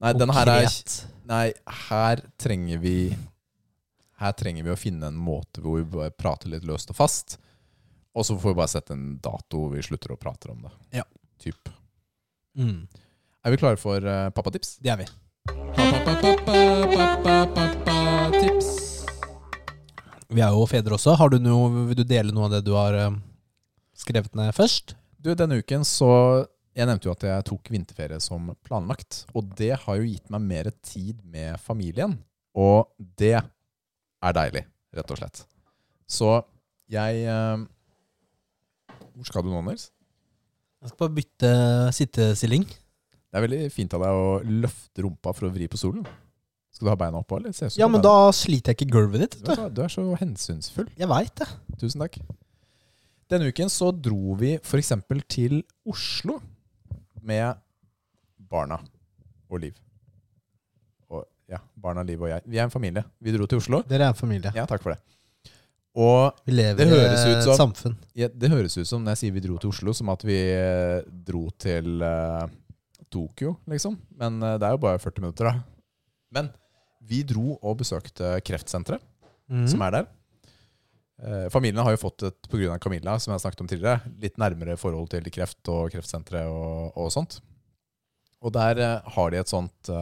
Speaker 2: Nei, den her er
Speaker 1: konkret
Speaker 2: Nei, her trenger vi Her trenger vi å finne en måte hvor vi bare prater litt løst og fast. Og så får vi bare sette en dato hvor vi slutter å prate om det.
Speaker 1: Ja.
Speaker 2: Typ.
Speaker 1: mm,
Speaker 2: Er vi klare for uh, pappatips?
Speaker 1: Det er vi.
Speaker 2: Tips.
Speaker 1: Vi er jo fedre også. Har du noe, vil du dele noe av det du har eh, skrevet ned først?
Speaker 2: Du, denne uken så Jeg nevnte jo at jeg tok vinterferie som planlagt. Og det har jo gitt meg mer tid med familien. Og det er deilig, rett og slett. Så jeg eh, Hvor skal du nå, Nils?
Speaker 1: Jeg skal bare bytte sittestilling.
Speaker 2: Det er veldig fint av deg å løfte rumpa for å vri på stolen. Skal du ha beina oppå, eller?
Speaker 1: Ja, men da sliter jeg ikke gulvet ditt. du.
Speaker 2: du, er, så hensynsfull.
Speaker 1: Jeg veit det.
Speaker 2: Tusen takk. Denne uken så dro vi f.eks. til Oslo med barna og Liv. Og, ja, barna, Liv og jeg. Vi er en familie. Vi dro til Oslo.
Speaker 1: Dere er en familie.
Speaker 2: Ja, takk for det. Og
Speaker 1: Vi lever
Speaker 2: Det høres
Speaker 1: i et samfunn.
Speaker 2: ja, det høres ut som når jeg sier vi dro til Oslo, som at vi eh, dro til eh, Tokyo, liksom. Men eh, det er jo bare 40 minutter, da. Men vi dro og besøkte kreftsenteret
Speaker 1: mm.
Speaker 2: som er der. Eh, familien har jo fått et, pga. Camilla, som jeg snakket om tidligere, litt nærmere forhold til kreft og kreftsenteret og, og sånt. Og der eh, har de et sånt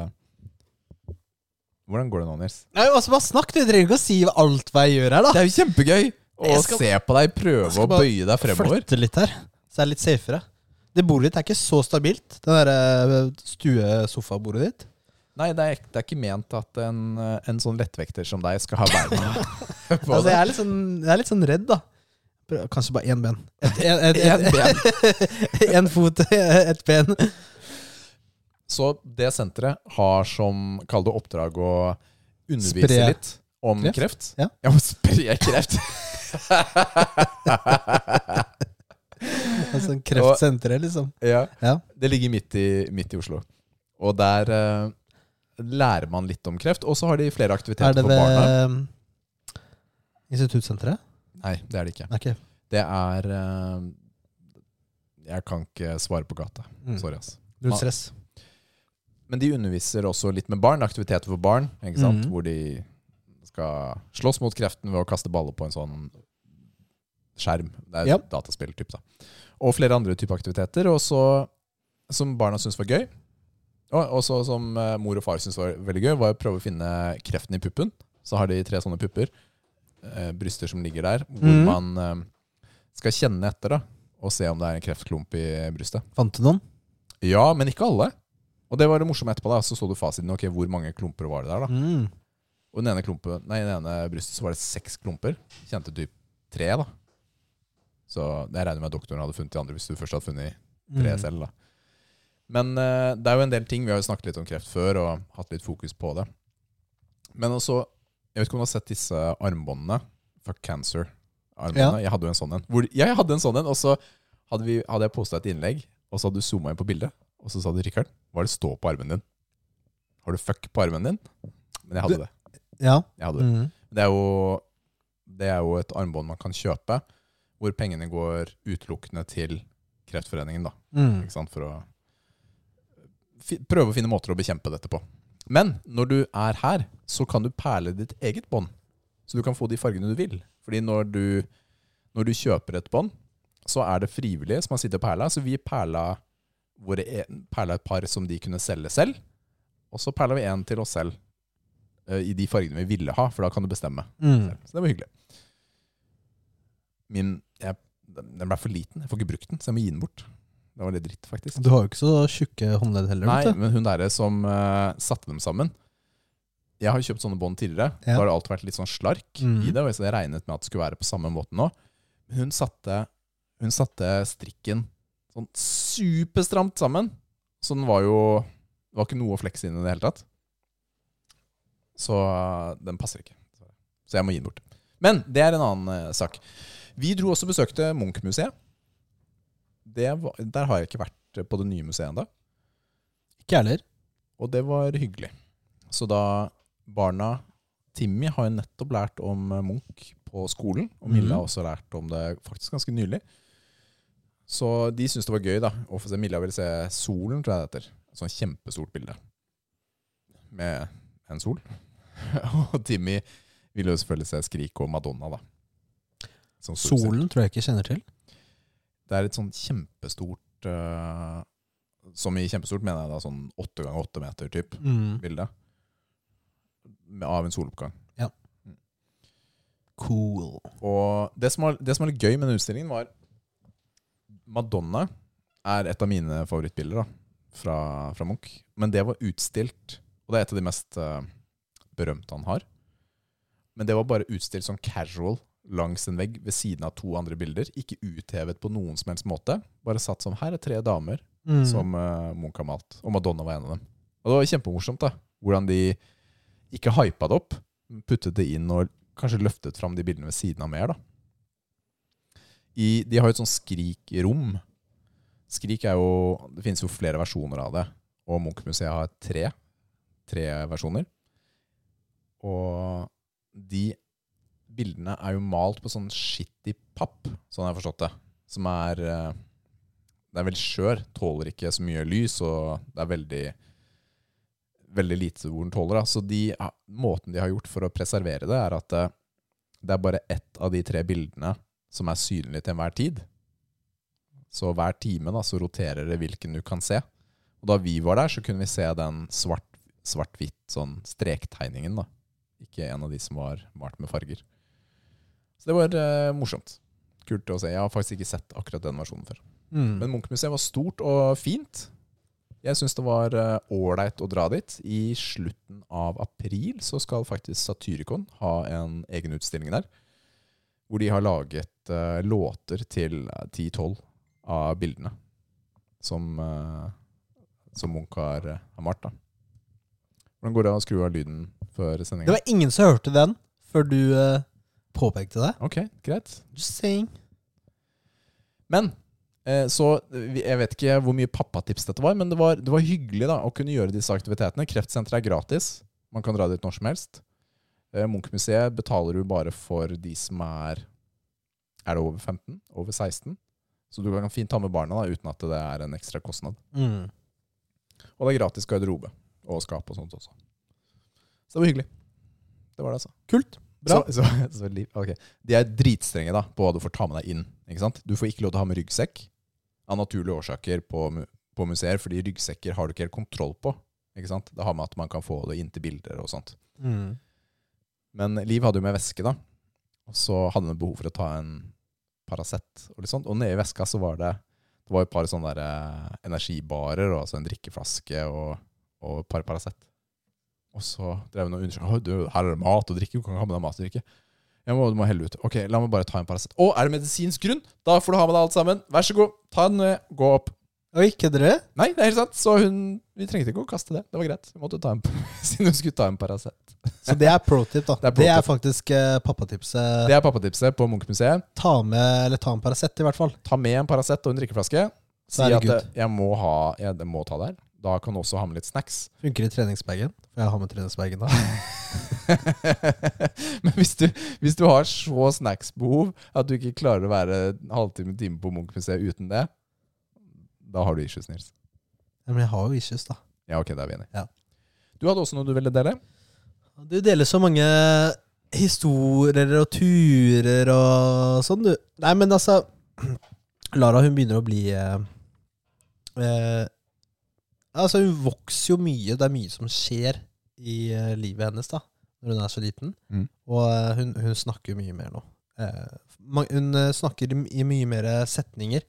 Speaker 2: Hvordan går det nå, Nils?
Speaker 1: Nei, altså, bare snakk, du trenger ikke å si alt hva jeg gjør her, da.
Speaker 2: Det er jo kjempegøy å se på deg prøve å bøye deg fremover.
Speaker 1: Jeg skal bare Flytte litt her, så jeg er litt safere. Det bordet ditt er ikke så stabilt, det derre stuesofabordet ditt.
Speaker 2: Nei, det er, det er ikke ment at en, eh, en sånn lettvekter som deg skal ha beina [LAUGHS] på
Speaker 1: Altså, jeg er sånn, jeg er litt sånn redd, da. Kanskje bare én ben. [LAUGHS] Én en, Én [LAUGHS]
Speaker 2: En
Speaker 1: fot, et ben.
Speaker 2: Så det senteret har som kall det oppdrag å undervise
Speaker 1: Spre
Speaker 2: litt om
Speaker 1: kreft?
Speaker 2: kreft.
Speaker 1: Ja.
Speaker 2: ja spre kreft. [LAUGHS]
Speaker 1: Altså kreftsenteret, liksom.
Speaker 2: ja.
Speaker 1: Ja.
Speaker 2: Det ligger midt i, midt i Oslo. Og der uh, lærer man litt om kreft. Og så har de flere
Speaker 1: Er
Speaker 2: aktiviteter
Speaker 1: det
Speaker 2: for barna.
Speaker 1: ved um, Instituttsenteret?
Speaker 2: Nei, det er det ikke.
Speaker 1: Okay.
Speaker 2: Det er uh, Jeg kan ikke svare på gata.
Speaker 1: Mm.
Speaker 2: Sorry, ass.
Speaker 1: Stress.
Speaker 2: Men de underviser også litt med barn. Aktiviteter for barn. Ikke sant?
Speaker 1: Mm.
Speaker 2: Hvor de skal slåss mot kreften ved å kaste baller på en sånn skjerm. Det er
Speaker 1: Ja.
Speaker 2: et dataspill, typ, da. Og flere andre typer aktiviteter. også, som barna syntes var gøy, og også som eh, mor og far syntes var veldig gøy, var å prøve å finne kreften i puppen. Så har de tre sånne pupper, eh, bryster som ligger der, hvor
Speaker 1: mm.
Speaker 2: man eh, skal kjenne etter da, og se om det er en kreftklump i brystet.
Speaker 1: Fant du noen?
Speaker 2: Ja, men ikke alle. Og det var det morsomme etterpå. da, Så så du fasiten. Ok, Hvor mange klumper var det der? da?
Speaker 1: Mm.
Speaker 2: Og den ene, klumpen, nei, den ene brystet så var det seks klumper. Kjente typ tre, da. Så jeg regner med at doktoren hadde funnet de andre hvis du først hadde funnet tre
Speaker 1: Mm.
Speaker 2: selv. da. Men uh, det er jo en del ting. Vi har jo snakket litt om kreft før og hatt litt fokus på det. Men også Jeg vet ikke om du har sett disse armbåndene. Fuck cancer-armbåndene. Jeg hadde jo en sånn en. Hvor, ja, jeg hadde en sånn en, og så hadde, vi, hadde jeg posta et innlegg, og så hadde du zooma inn på bildet, og så sa du 'Rikard, hva er det står på armen din?' Har du fuck på armen din? Men jeg hadde det.
Speaker 1: Ja.
Speaker 2: Jeg hadde det.
Speaker 1: Mm.
Speaker 2: Det er, jo, det er jo et armbånd man kan kjøpe, hvor pengene går utelukkende til Kreftforeningen, da.
Speaker 1: Mm.
Speaker 2: Ikke sant? For å prøve å finne måter å bekjempe dette på. Men når du er her, så kan du perle ditt eget bånd. Så du kan få de fargene du vil. Fordi når du, når du kjøper et bånd, så er det frivillige som har sittet og perla. Så vi perla, våre e perla et par som de kunne selge selv. Og så perla vi en til oss selv uh, i de fargene vi ville ha, for da kan du bestemme.
Speaker 1: Mm.
Speaker 2: Så det var hyggelig. Min Den ble for liten. Jeg får ikke brukt den, så jeg må gi den bort. Det var litt dritt, faktisk.
Speaker 1: Du har jo ikke så tjukke håndledd heller.
Speaker 2: Nei, men hun derre som uh, satte dem sammen Jeg har kjøpt sånne bånd tidligere.
Speaker 1: Ja.
Speaker 2: Da har det alltid vært litt sånn slark
Speaker 1: mm.
Speaker 2: i det. Og jeg regnet med at det skulle være på samme måte nå. Men hun satte, hun satte strikken sånn superstramt sammen. Så den var jo Det var ikke noe å flekse inn i det hele tatt. Så eh, den passer ikke. Så jeg må gi den bort. Men det er en annen uh, sak. Vi dro også og besøkte Munch-museet. Der har jeg ikke vært på det nye museet ennå.
Speaker 1: Ikke heller.
Speaker 2: Og det var hyggelig. Så da barna Timmy har jo nettopp lært om Munch på skolen, og Mille
Speaker 1: Mhm.
Speaker 2: har også lært om det faktisk ganske nylig. Så de syntes det var gøy da, å få se Milla ville se solen, tror jeg det heter. Et sånn kjempestort bilde med en sol. [LAUGHS] og Timmy ville jo selvfølgelig se Skrik og Madonna, da. Som.
Speaker 1: Solen tror jeg ikke kjenner til.
Speaker 2: Det er et sånn kjempestort uh, Som i kjempestort mener jeg da sånn åtte ganger åtte meter typ
Speaker 1: Mm.
Speaker 2: bilde. Av en soloppgang.
Speaker 1: Cool.
Speaker 2: Og det som, var, det som var litt gøy med den utstillingen, var Madonna er et av mine favorittbilder da, fra, fra Munch. Men det var utstilt, og det er et av de mest uh, berømte han har. Men det var bare utstilt sånn casual langs en vegg ved siden av to andre bilder. Ikke uthevet på noen som helst måte. Bare satt som her er tre damer
Speaker 1: Mm.
Speaker 2: som uh, Munch har malt. Og Madonna var en av dem. Og det var kjempemorsomt da, hvordan de ikke hypa det opp, puttet det inn og kanskje løftet fram de bildene ved siden av mer. da. I, de har jo et sånn Skrik-rom. Skrik er jo Det finnes jo flere versjoner av det, og Munch-museet har tre, tre versjoner. Og de bildene er jo malt på sånn skittig papp, sånn jeg har forstått det. Som er eh, Det er veldig skjør, tåler ikke så mye lys, og det er veldig veldig lite hvor den tåler. Da. Så de, måten de har gjort for å preservere det, er at eh, det er bare ett av de tre bildene som er synlig til enhver tid. Så hver time da, så roterer det hvilken du kan se. Og da vi var der, så kunne vi se den svart, svart-hvitt sånn strektegningen, da. Ikke en av de som var malt med farger. Så det var uh, morsomt. Kult å se. Jeg har faktisk ikke sett akkurat den versjonen før.
Speaker 1: Mm.
Speaker 2: Men Munchmuseet var stort og fint. Jeg syns det var ålreit uh, å dra dit. I slutten av april så skal faktisk Satyricon ha en egen utstilling der. Hvor de har laget uh, låter til eh, 10-12 av bildene som, eh, som Munch har, eh, har malt. da. Hvordan går det å skru av lyden før
Speaker 1: Det var ingen som hørte den før du eh, påpekte det.
Speaker 2: Ok, greit.
Speaker 1: Just saying.
Speaker 2: Men eh, så Jeg vet ikke hvor mye pappatips dette var, men det var, det var hyggelig da å kunne gjøre disse aktivitetene. Kreftsenteret er gratis. Man kan dra dit når som helst. Eh, Munchmuseet betaler du bare for de som er Er det over 15? Over 16? Så du kan fint ta med barna da, uten at det er en ekstra kostnad.
Speaker 1: Mm.
Speaker 2: Og det er gratis garderobe og skap og sånt også. Så det var hyggelig. Det var det, altså.
Speaker 1: Kult. Bra.
Speaker 2: Så, så, [LAUGHS] så, okay. De er dritstrenge da, på hva du får ta med deg inn. Ikke sant? Du får ikke lov til å ha med ryggsekk av naturlige årsaker på, på museer, fordi ryggsekker har du ikke helt kontroll på. Ikke sant? Det har med at man kan få det inn til bilder og sånt.
Speaker 1: Mm.
Speaker 2: Men Liv hadde jo med veske, da. Og så hadde hun behov for å ta en Paracet og litt sånt. Og nede i veska så var det Det var et par sånne der, eh, energibarer og altså en drikkeflaske og, og et par Paracet. Og så drev hun og undersøkte «Å, du, her er det mat og drikke. Du kan ikke ha med deg mat og drikke. Jeg må, du må helle ut. Ok, la meg bare ta en Paracet. Å, er det medisinsk grunn? Da får du ha med deg alt sammen. Vær så god. Ta den med. Gå opp.
Speaker 1: Og ikke dere?
Speaker 2: Nei, det er helt sant. Så hun Vi trengte ikke å kaste det. Det var greit. Vi måtte ta en [LAUGHS] Siden hun skulle ta en Paracet.
Speaker 1: Så det er pro tip, da.
Speaker 2: Det er
Speaker 1: Det er, faktisk uh, pappatipset.
Speaker 2: Det er pappatipset på Munchmuseet.
Speaker 1: Ta med, eller ta en Paracet, i hvert fall.
Speaker 2: Ta med en Paracet og en drikkeflaske. Si
Speaker 1: det
Speaker 2: at jeg må ha jeg, må ta der. Da kan du også ha med litt snacks.
Speaker 1: Funker i treningsbagen. Jeg har med treningsbagen da. [LAUGHS]
Speaker 2: Men hvis du, hvis du har så snacksbehov at du ikke klarer å være en halvtime time på Munchmuseet uten det, da har du issues, Nils.
Speaker 1: Ja, Men jeg har jo issues, da.
Speaker 2: Ja, ok, da er vi enige.
Speaker 1: Ja.
Speaker 2: Du hadde også noe du ville dele?
Speaker 1: Du deler så mange historier og turer og sånn, du. Nei, men altså [CLEARS THROAT] Lara, hun begynner å bli eh, eh, Altså, hun vokser jo mye. Det er mye som skjer i eh, livet hennes, da. Når hun er så liten.
Speaker 2: Mm.
Speaker 1: Og eh, hun, hun snakker jo mye mer nå. Eh, hun snakker i mye mer setninger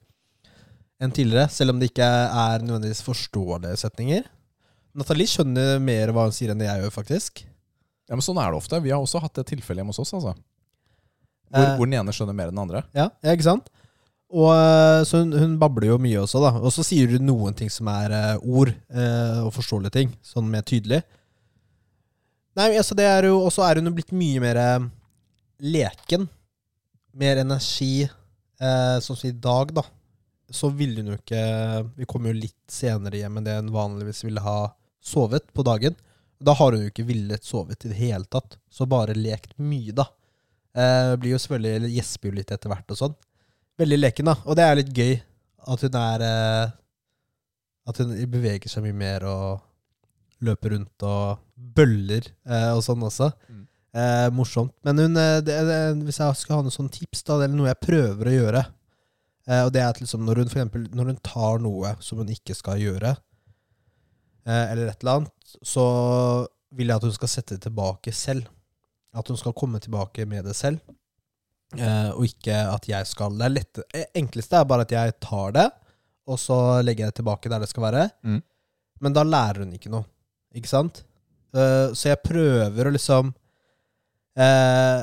Speaker 1: enn tidligere, selv om det ikke er nødvendigvis forståelige setninger. Nathalie skjønner mer hva hun sier enn det jeg gjør, faktisk.
Speaker 2: Ja, men Sånn er det ofte. Vi har også hatt det tilfellet hjemme hos oss. altså. Hvor,
Speaker 1: Eh.
Speaker 2: hvor den ene skjønner mer enn den andre.
Speaker 1: Ja, ja ikke sant? Og, så hun, hun babler jo mye også, da. Og så sier hun noen ting som er ord, eh, og forståelige ting, sånn mer tydelig. Nei, altså det er jo Og så er hun jo blitt mye mer eh, leken. Mer energi. Eh, sånn som i dag, da. Så ville hun jo ikke Vi kom jo litt senere hjem enn det hun vanligvis ville ha sovet på dagen. Da har hun jo ikke villet sovet i det hele tatt. Så bare lekt mye, da. Eh, blir jo selvfølgelig Gjesper jo litt etter hvert og sånn. Veldig leken, da. Og det er litt gøy at hun er eh, At hun beveger seg mye mer og løper rundt og bøller eh, og sånn også.
Speaker 2: Mm.
Speaker 1: Eh, morsomt. Men hun, eh, det, det, hvis jeg skal ha noen sånne tips, da, eller noe jeg prøver å gjøre eh, Og det er at liksom når hun for eksempel, når hun tar noe som hun ikke skal gjøre, eh, eller et eller annet, så vil jeg at hun skal sette det tilbake selv. At hun skal komme tilbake med det selv. Eh, og ikke at jeg skal Det lette, enkleste er bare at jeg tar det, og så legger jeg det tilbake der det skal være.
Speaker 2: Mm.
Speaker 1: Men da lærer hun ikke noe. Ikke sant? Uh, så jeg prøver å liksom uh,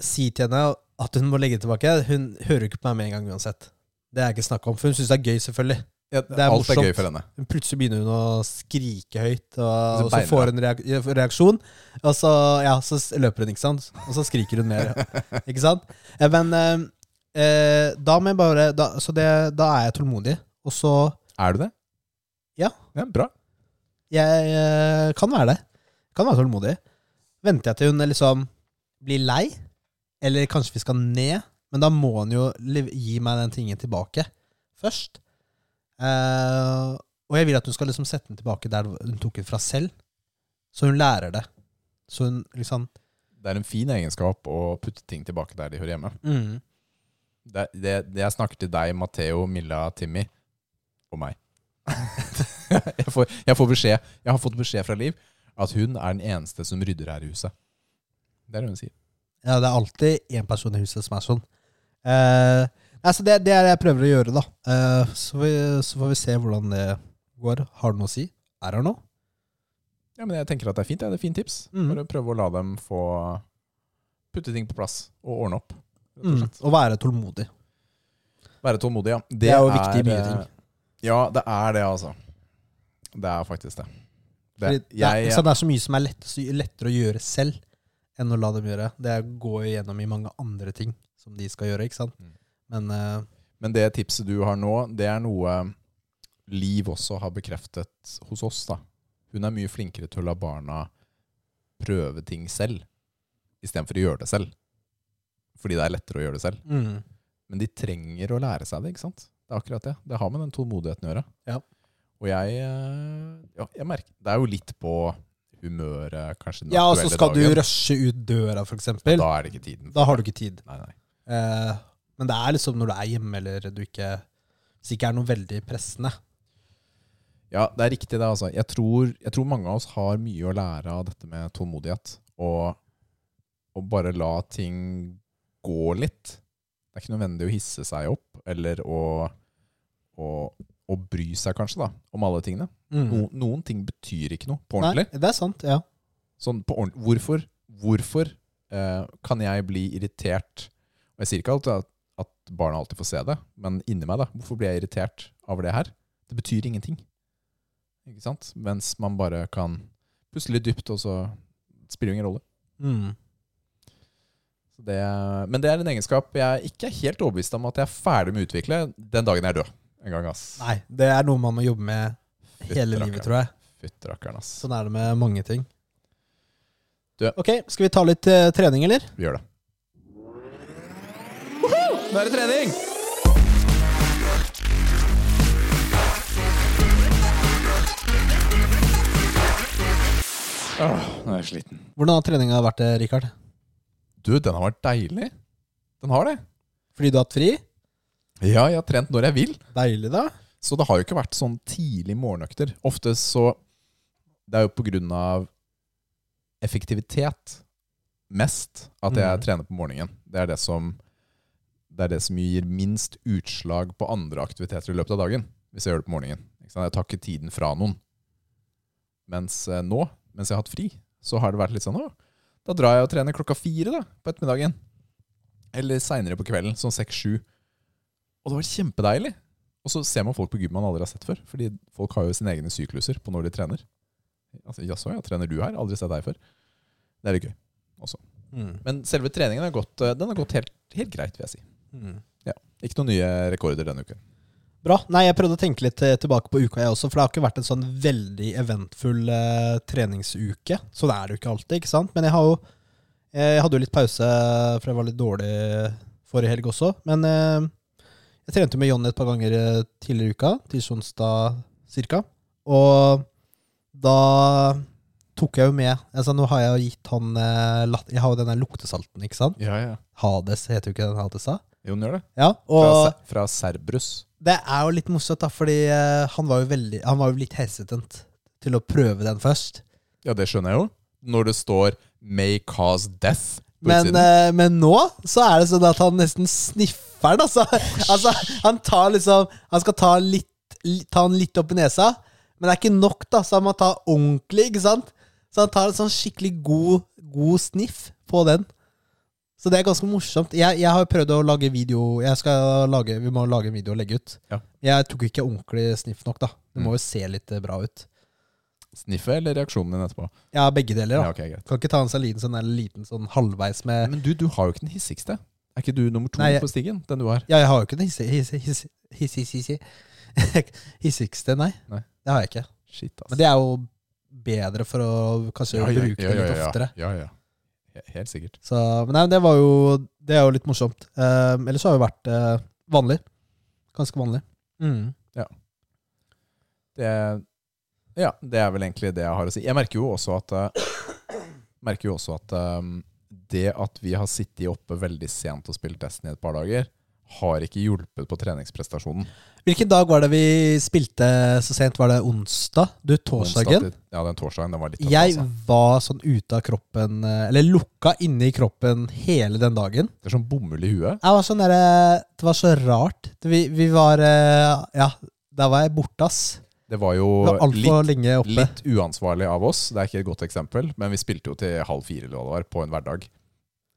Speaker 1: si til henne at hun må legge det tilbake. Hun hører ikke på meg med en gang uansett. Det er ikke snakk om, for hun syns det er gøy, selvfølgelig.
Speaker 2: Ja,
Speaker 1: er
Speaker 2: alt
Speaker 1: morsomt.
Speaker 2: er gøy for henne.
Speaker 1: Plutselig begynner hun å skrike høyt, og,
Speaker 2: Så
Speaker 1: og så får hun reak reaksjon. Og så, ja, så løper hun, ikke sant? Og så skriker hun mer. [LAUGHS] ikke sant? Eh, Men eh, da må jeg bare da, Så det, da er jeg tålmodig. Og så
Speaker 2: Er du det?
Speaker 1: Ja.
Speaker 2: ja bra.
Speaker 1: Jeg eh, kan være det. Kan være tålmodig. Venter jeg til hun liksom blir lei, eller kanskje vi skal ned, men da må hun jo lev- gi meg den tingen tilbake først. Eh, og jeg vil at hun skal liksom sette den tilbake der hun tok den fra selv, så hun lærer det. Så hun liksom
Speaker 2: Det er en fin egenskap å putte ting tilbake der de hører hjemme.
Speaker 1: mm.
Speaker 2: Det, det, det jeg snakker til deg, Matheo, Milla, Timmy og meg. [LAUGHS] jeg, får, jeg får beskjed Jeg har fått beskjed fra Liv at hun er den eneste som rydder her i huset. Det er det hun sier.
Speaker 1: Ja, det er alltid én person i huset som er sånn. Eh, altså det, det er det jeg prøver å gjøre, da. Eh, så, vi, så får vi se hvordan det går. Har du noe å si? Er det noe?
Speaker 2: Ja, men jeg tenker at det er fint. Ja. Det er fint tips.
Speaker 1: Mm.
Speaker 2: For å prøve å la dem få putte ting på plass og ordne opp. Og
Speaker 1: Mm. og være tålmodig.
Speaker 2: Være tålmodig, ja.
Speaker 1: Det er jo viktig i mye ting.
Speaker 2: Ja, det er det, altså. Det er faktisk det. det
Speaker 1: Fordi det, er, så det er så mye som er lett, lettere å gjøre selv enn å la dem gjøre. Det går å gå igjennom i mange andre ting som de skal gjøre, ikke sant.
Speaker 2: Mm.
Speaker 1: Men uh,
Speaker 2: Men det tipset du har nå, det er noe Liv også har bekreftet hos oss. da. Hun er mye flinkere til å la barna prøve ting selv, istedenfor å gjøre det selv. Fordi det er lettere å gjøre det selv.
Speaker 1: mm,
Speaker 2: Men de trenger å lære seg det, ikke sant? Det er akkurat det. Det har med den tålmodigheten å gjøre.
Speaker 1: Ja.
Speaker 2: Og jeg, eh, ja, jeg merker Det er jo litt på humøret, kanskje den
Speaker 1: Ja, og så
Speaker 2: aktuelle
Speaker 1: skal du rushe ut døra, for eksempel.
Speaker 2: Da er det ikke tiden.
Speaker 1: Da har du ikke tid.
Speaker 2: Nei, nei.
Speaker 1: Eh, men det er liksom når du er hjemme, eller du ikke Hvis det ikke er noe veldig pressende.
Speaker 2: Ja, det er riktig det, altså. Jeg tror, jeg tror mange av oss har mye å lære av dette med tålmodighet. Og, og bare la ting gå litt. Det er ikke nødvendig å hisse seg opp, eller å, å, å bry seg kanskje da, om alle tingene. No, noen ting betyr ikke noe på ordentlig.
Speaker 1: Mm. Nei, det er sant, ja.
Speaker 2: Sånn på ordentlig. Hvorfor, hvorfor eh, kan jeg bli irritert? Og jeg sier ikke alltid at, at barna alltid får se det, men inni meg, da. Hvorfor blir jeg irritert over det her? Det betyr ingenting. Ikke sant? Mens man bare kan puste litt dypt, og så spiller det ingen rolle.
Speaker 1: Mm.
Speaker 2: Så det, men det er en egenskap jeg ikke er helt overbevist om at jeg er ferdig med å utvikle den dagen jeg er død. En gang, ass.
Speaker 1: Nei, det er noe man må jobbe med hele livet, tror jeg.
Speaker 2: Fytterakkeren, ass.
Speaker 1: Sånn er det med mange ting.
Speaker 2: Du-
Speaker 1: Ok, skal vi ta litt eh, trening, eller?
Speaker 2: Vi gjør det. Nå er det trening! Åh, nå er jeg sliten.
Speaker 1: Hvordan har treninga vært, eh, Rikard?
Speaker 2: Du, den har vært deilig. Den har det.
Speaker 1: Fordi du har hatt fri?
Speaker 2: Ja, jeg har trent når jeg vil.
Speaker 1: Deilig, da.
Speaker 2: Så det har jo ikke vært sånn tidlig morgenøkter. Ofte så Det er jo på grunn av effektivitet mest at jeg
Speaker 1: Mm.
Speaker 2: trener på morgenen. Det er det som Det er det som gir minst utslag på andre aktiviteter i løpet av dagen. Hvis jeg gjør det på morgenen. Jeg tar ikke tiden fra noen. Mens eh, nå, mens jeg har hatt fri, så har det vært litt sånn Å, da drar jeg og trener klokka fire da, på ettermiddagen. Eller seinere på kvelden, sånn seks-sju. Og det var kjempedeilig. Og så ser man folk på gym man aldri har sett før. Fordi folk har jo sine egne sykluser på når de trener. Altså, Jaså, ja, trener du her? Aldri sett deg før. Det er litt gøy også.
Speaker 1: Mm.
Speaker 2: Men selve treningen har gått, eh, den har gått helt, helt greit, vil jeg si.
Speaker 1: Mm.
Speaker 2: Ikke noen nye rekorder denne uken.
Speaker 1: Bra. Nei, jeg prøvde å tenke litt eh, tilbake på uka, jeg også. For det har ikke vært en sånn veldig eventfull eh, treningsuke. det er det jo ikke alltid, ikke sant? Men jeg har jo eh, Jeg hadde jo litt pause, for jeg var litt dårlig forrige helg også. Men eh, jeg trente med Jonny et par ganger eh, tidligere i uka. Tirsdag-onsdag cirka. Og da tok jeg jo med altså Nå har jeg jo gitt han Jeg har jo denne luktesalten, ikke sant?
Speaker 2: Ja, ja.
Speaker 1: Hades heter jo ikke den Hades, da?
Speaker 2: Jo, den gjør det.
Speaker 1: Ja, og
Speaker 2: fra, fra Cerberus.
Speaker 1: Det er jo litt morsomt, da, fordi eh, han var jo veldig Han var jo litt hesitant til å prøve den først.
Speaker 2: Ja, det skjønner jeg jo. Når det står 'may cause death'
Speaker 1: Men, eh, men nå så er det sånn at han nesten sniffer den. Altså, [LAUGHS] altså han tar liksom Han skal ta, litt, ta den litt opp i nesa, men det er ikke nok, da, så han må ta ordentlig, ikke sant? Så han tar en sånn skikkelig god, god sniff på den. Så det er ganske morsomt. Jeg, jeg har prøvd å lage video Jeg skal lage, Vi må lage en video og legge ut.
Speaker 2: Ja.
Speaker 1: Jeg tok ikke ordentlig sniff nok, da. Det må
Speaker 2: Mm.
Speaker 1: jo se litt eh, bra ut.
Speaker 2: Sniffet eller reaksjonen din etterpå?
Speaker 1: Ja, begge deler. da
Speaker 2: Ja, okay.
Speaker 1: Kan ikke ta en seg liten sånn, eller liten sånn halvveis med
Speaker 2: Men du, du har jo ikke den hissigste. Er ikke du nummer to
Speaker 1: Nei, jeg-
Speaker 2: på stigen? Den du har?
Speaker 1: Ja, jeg har jo ikke den hisse- [LAUGHS] hissigste, nei.
Speaker 2: Nei.
Speaker 1: Det har jeg ikke.
Speaker 2: Shit, ass.
Speaker 1: Men det er jo bedre for å kanskje bruke det litt oftere.
Speaker 2: Ja, ja. He- Helt sikkert.
Speaker 1: Så, men nei, det var jo Det er jo litt morsomt. Eh, ellers har det vært eh, vanlig. Ganske vanlig. Mm.
Speaker 2: Det, ja, det er vel egentlig det jeg har å si. Jeg merker jo også at eh, jo også at um, det at vi har sittet oppe veldig sent og spilt Destiny et par dager, har ikke hjulpet på treningsprestasjonen.
Speaker 1: Hvilken dag var det vi spilte så sent? Var det onsdag? Du, torsdagen?
Speaker 2: Onsdag Ja, den torsdagen den var litt
Speaker 1: Jeg
Speaker 2: altså.
Speaker 1: var sånn ute av kroppen, eh, eller lukka inne i kroppen hele den dagen.
Speaker 2: Det er sånn bomull i huet.
Speaker 1: Jeg var sånn der, Det var så rart. Vi, vi var eh, Ja, der var jeg borte, ass.
Speaker 2: Det var jo
Speaker 1: Det var
Speaker 2: litt, litt uansvarlig av oss. Det er ikke et godt eksempel, men vi spilte jo til halv fire eller hva det var, på en hverdag.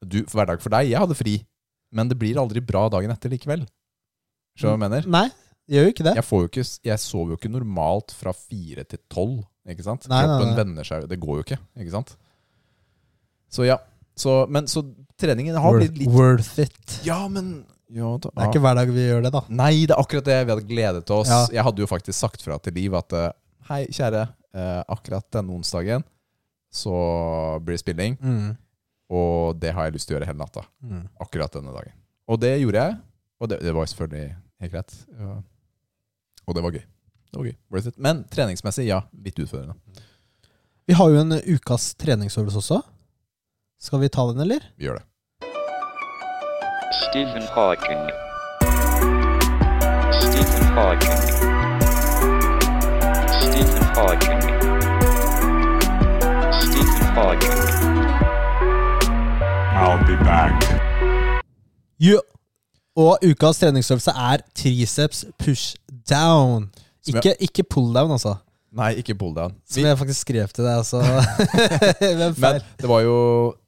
Speaker 2: Du, hverdag for deg, jeg hadde fri, men det blir aldri bra dagen etter likevel. Skjønner du hva jeg mener?
Speaker 1: Nei, det gjør jo ikke det.
Speaker 2: Jeg, får jo ikke, jeg sover jo ikke normalt fra fire til tolv. Ikke sant?
Speaker 1: Nei, nei,
Speaker 2: Kroppen
Speaker 1: nei.
Speaker 2: venner seg Det går jo ikke. Ikke sant? Så ja. Så, men så treningen har blitt litt
Speaker 1: worth it.
Speaker 2: Ja, men ja, da,
Speaker 1: Det er ikke hver dag vi gjør det, da.
Speaker 2: Nei, det er akkurat det vi hadde gledet oss.
Speaker 1: Ja.
Speaker 2: Jeg hadde jo faktisk sagt fra til Liv at eh, hei, kjære, eh, akkurat denne onsdagen så blir det spilling,
Speaker 1: Mm.
Speaker 2: og det har jeg lyst til å gjøre hele natta.
Speaker 1: Mm.
Speaker 2: Akkurat denne dagen. Og det gjorde jeg, og det, det var selvfølgelig helt greit. Ja. Og det var gøy. Det var gøy. Worth it. Men treningsmessig, ja, litt utfordrende.
Speaker 1: Vi har jo en ukas treningsøvelse også. Skal vi ta den, eller?
Speaker 2: Vi gjør det.
Speaker 3: Stephen Hawking. Stephen Hawking. Stephen Hawking. Stephen Hawking.
Speaker 4: I'll be back.
Speaker 1: Jo. Og ukas treningsøvelse er triceps push down. Ikke, ikke pull down, altså.
Speaker 2: Nei, ikke pull down.
Speaker 1: Som jeg faktisk skrev til deg, altså. [LAUGHS]
Speaker 2: Men det var jo,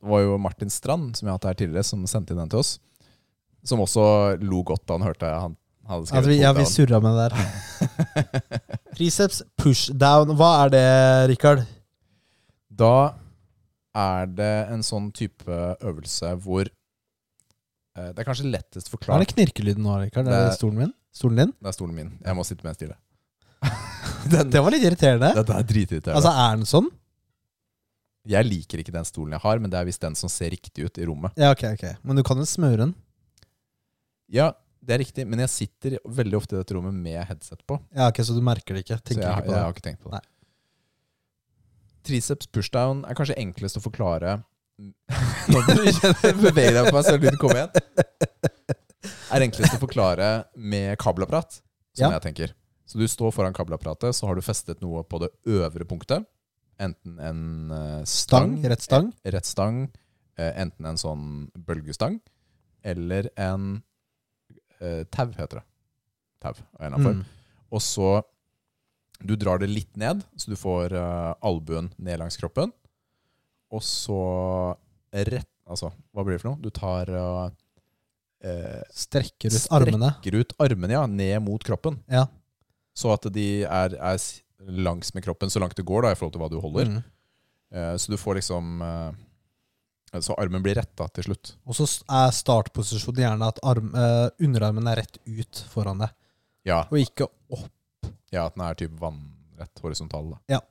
Speaker 2: var jo Martin Strand, som jeg har hatt her tidligere, som sendte inn den til oss. Som også lo godt da han hørte han hadde skrevet
Speaker 1: At vi, ja, vi
Speaker 2: pull down.
Speaker 1: surra med det der. [LAUGHS] Triceps push down. Hva er det, Rikard?
Speaker 2: Da er det en sånn type øvelse hvor Det er kanskje lettest
Speaker 1: Hva er det knirkelyden nå, Rikard? Er
Speaker 2: Det
Speaker 1: det stolen min? Stolen din?
Speaker 2: Det er stolen min. Jeg må sitte mer stille. [LAUGHS]
Speaker 1: Det var litt irriterende.
Speaker 2: Dette er dritirriterende.
Speaker 1: Altså, er den sånn?
Speaker 2: jeg liker ikke den stolen jeg har, men det er visst den som ser riktig ut i rommet.
Speaker 1: Ja, ok, ok. Men du kan jo smøre den.
Speaker 2: Ja, det er riktig, men jeg sitter veldig ofte i dette rommet med headset på.
Speaker 1: Ja, ok, Så du merker det ikke?
Speaker 2: Så jeg,
Speaker 1: ikke på
Speaker 2: jeg har ikke tenkt på det.
Speaker 1: Nei.
Speaker 2: Triceps pushdown er kanskje enklest å forklare Nå [LAUGHS] beveger jeg på meg så lyden kommer igjen. Er enklest å forklare med kabelapparat, som
Speaker 1: Ja.
Speaker 2: jeg tenker. Så du står foran kabelapparatet, så har du festet noe på det øvre punktet. Enten en eh,
Speaker 1: Stang?
Speaker 2: stang,
Speaker 1: Rett stang?
Speaker 2: rett stang, eh, enten en sånn bølgestang, eller en eh, tau, heter det. Tau av en eller annen form.
Speaker 1: Mm.
Speaker 2: Og så Du drar det litt ned, så du får albuen ned langs kroppen. Og så rett Altså, hva blir det for noe? Du tar uh, eh,
Speaker 1: Strekker ut
Speaker 2: strekker
Speaker 1: armene.
Speaker 2: Ut armene, ja, ned mot kroppen.
Speaker 1: Ja.
Speaker 2: Så at de er, er langs med kroppen så langt det går, da, i forhold til hva du holder.
Speaker 1: Mm.
Speaker 2: Eh, så du får liksom eh, Så armen blir retta til slutt.
Speaker 1: Og så er startposisjonen gjerne at arm, eh, underarmen er rett ut foran deg,
Speaker 2: Ja,
Speaker 1: og ikke opp.
Speaker 2: ja at den er typ vannrett horisontal. Da.